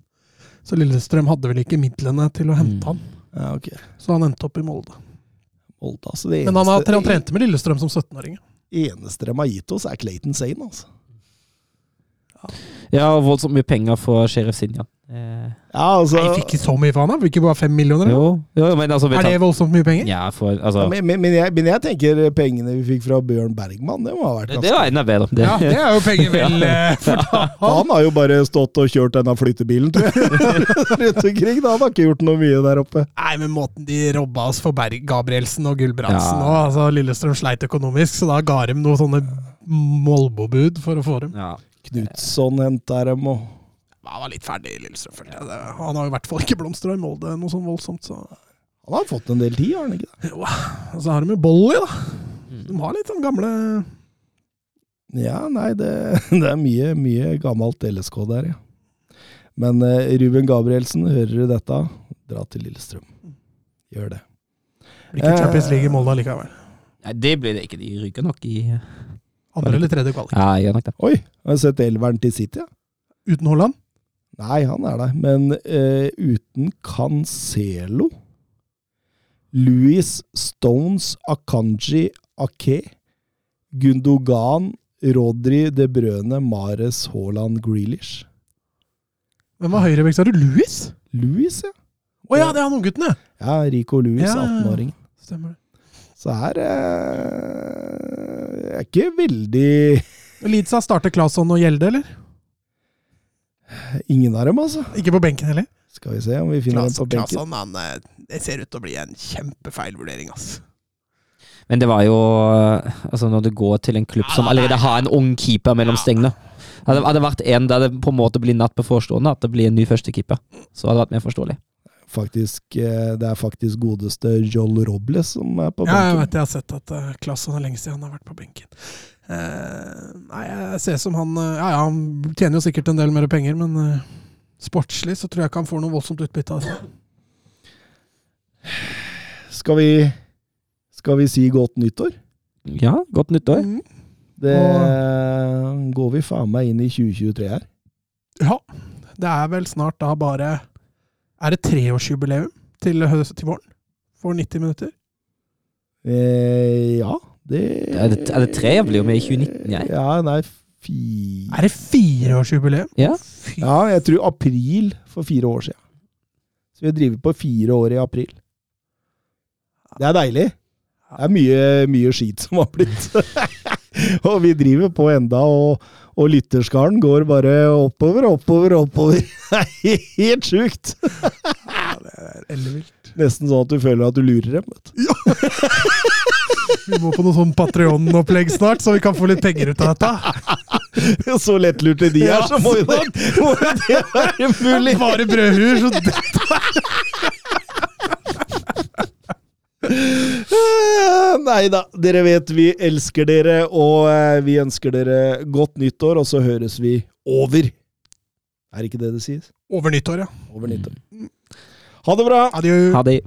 Så Lillestrøm hadde vel ikke midlene til å hente Mm. han. Ja, ok. Så han endte opp i Molde. Molde, altså. Det eneste, Men han, har, han trente med Lillestrøm som 17-åring. eneste de har gitt oss, er Clayton Sane, altså. Ja, og voldsomt mye penger for Sheriff Sinjan. Eh, Ja, altså Nei, fikk ikke så mye for han, da? Fikk ikke bare fem millioner? jo, jo, men altså Er det voldsomt mye penger? Ja, for altså ja, men, men, men, jeg, men jeg tenker pengene vi fikk fra Bjørn Bergman, det må ha vært det, det var enda bedre. Det, Ja, det er jo penger vel eh, for. Han har jo bare stått og kjørt denne flyttebilen, tror jeg. Rundt omkring. Da. Han har ikke gjort noe mye der oppe. Nei, men måten de robba oss for Berg Gabrielsen og Gulbrandsen Ja. og altså Lillestrøm sleit økonomisk, så da ga de noen sånne Molbo-bud for å få dem. ja. Knutson henta dem, og Han var litt ferdig i Lillestrøm, følte jeg. Det- Han har i hvert fall ikke blomstra i Molde noe sånn voldsomt, så han har fått en del tid, har han ikke det? Jo, Og så har de jo Bolly, da. De har litt sånn gamle Ja, nei, det, det er mye, mye gammelt LSK der, ja. Men eh, Ruben Gabrielsen, hører du dette? Dra til Lillestrøm. Gjør det. Blir ikke Eh. Champions League i Molde allikevel. Nei, det blir det ikke. De ryker nok i Andre eller tredje kvalik. Ja, jeg gjør nok det. Oi, har du sett elveren til City? Ja? Uten Haaland? Nei, han er der. Men eh, uten Cancelo Louis Stones, Akanji, Ake, Gundogan, Rodri, De Brøne, Mares, Haaland, Grealish. Hvem var høyrebekk, sa du? Louis? Louis, ja. Å ja, det er han unggutten, ja! Ja, Rico Louis, ja. 18-åringen. Stemmer det. Så her eh, er ikke veldig Leeds har startet Claesson og Gjelde, eller? Ingen av dem, altså. Ikke på benken heller? Skal vi se om vi finner dem på benken. Claesson, han, eh, det ser ut til å bli en kjempefeil vurdering, altså. Men det var jo Altså, når du går til en klubb som allerede har en ung keeper mellom stengene hadde det vært en der det på en måte blir natt på forestående, at det blir en ny førstekeeper, så hadde det vært mer forståelig. Faktisk, eh, det er faktisk godeste Joel Robles som er på Ja, jeg vet jeg har sett at uh, Claesson er lenge siden han har vært på benken. Uh, nei, jeg ser som han uh, Ja ja, han tjener jo sikkert en del mer penger, men uh, sportslig så tror jeg ikke han får noe voldsomt utbytte av det. Skal vi, skal vi si godt nyttår? Ja, godt nyttår. Mm. Det går vi faen meg inn i 2023 her. Ja, det er vel snart da bare Er det treårsjubileum til, til våren? For 90 minutter? Eh, ja, det Er det, er det tre? Jeg ble jo med i 2019, jeg. Ja, nei, fire Er det fireårsjubileum? Ja. Fy Ja, jeg tror april for fire år siden. Så vi har drevet på fire år i april. Det er deilig. Det er mye, mye skit som har blitt. og vi driver på enda, og, og lytterskaren går bare oppover, oppover, oppover. Det er helt sjukt! Ja, det er ellevilt. Nesten sånn at du føler at du lurer dem. vet du. Vi må på noe sånn Patrion-opplegg snart, så vi kan få litt penger ut av dette. Så lettlurte de er, så må jo det, må det være mulig! Bare brødhuer, så dette Nei da, dere vet vi elsker dere, og eh, vi ønsker dere godt nyttår, og så høres vi over. Er det ikke det det sies? Over nyttår, ja. Over nyttår. Ha det bra! Adjø. Ha det.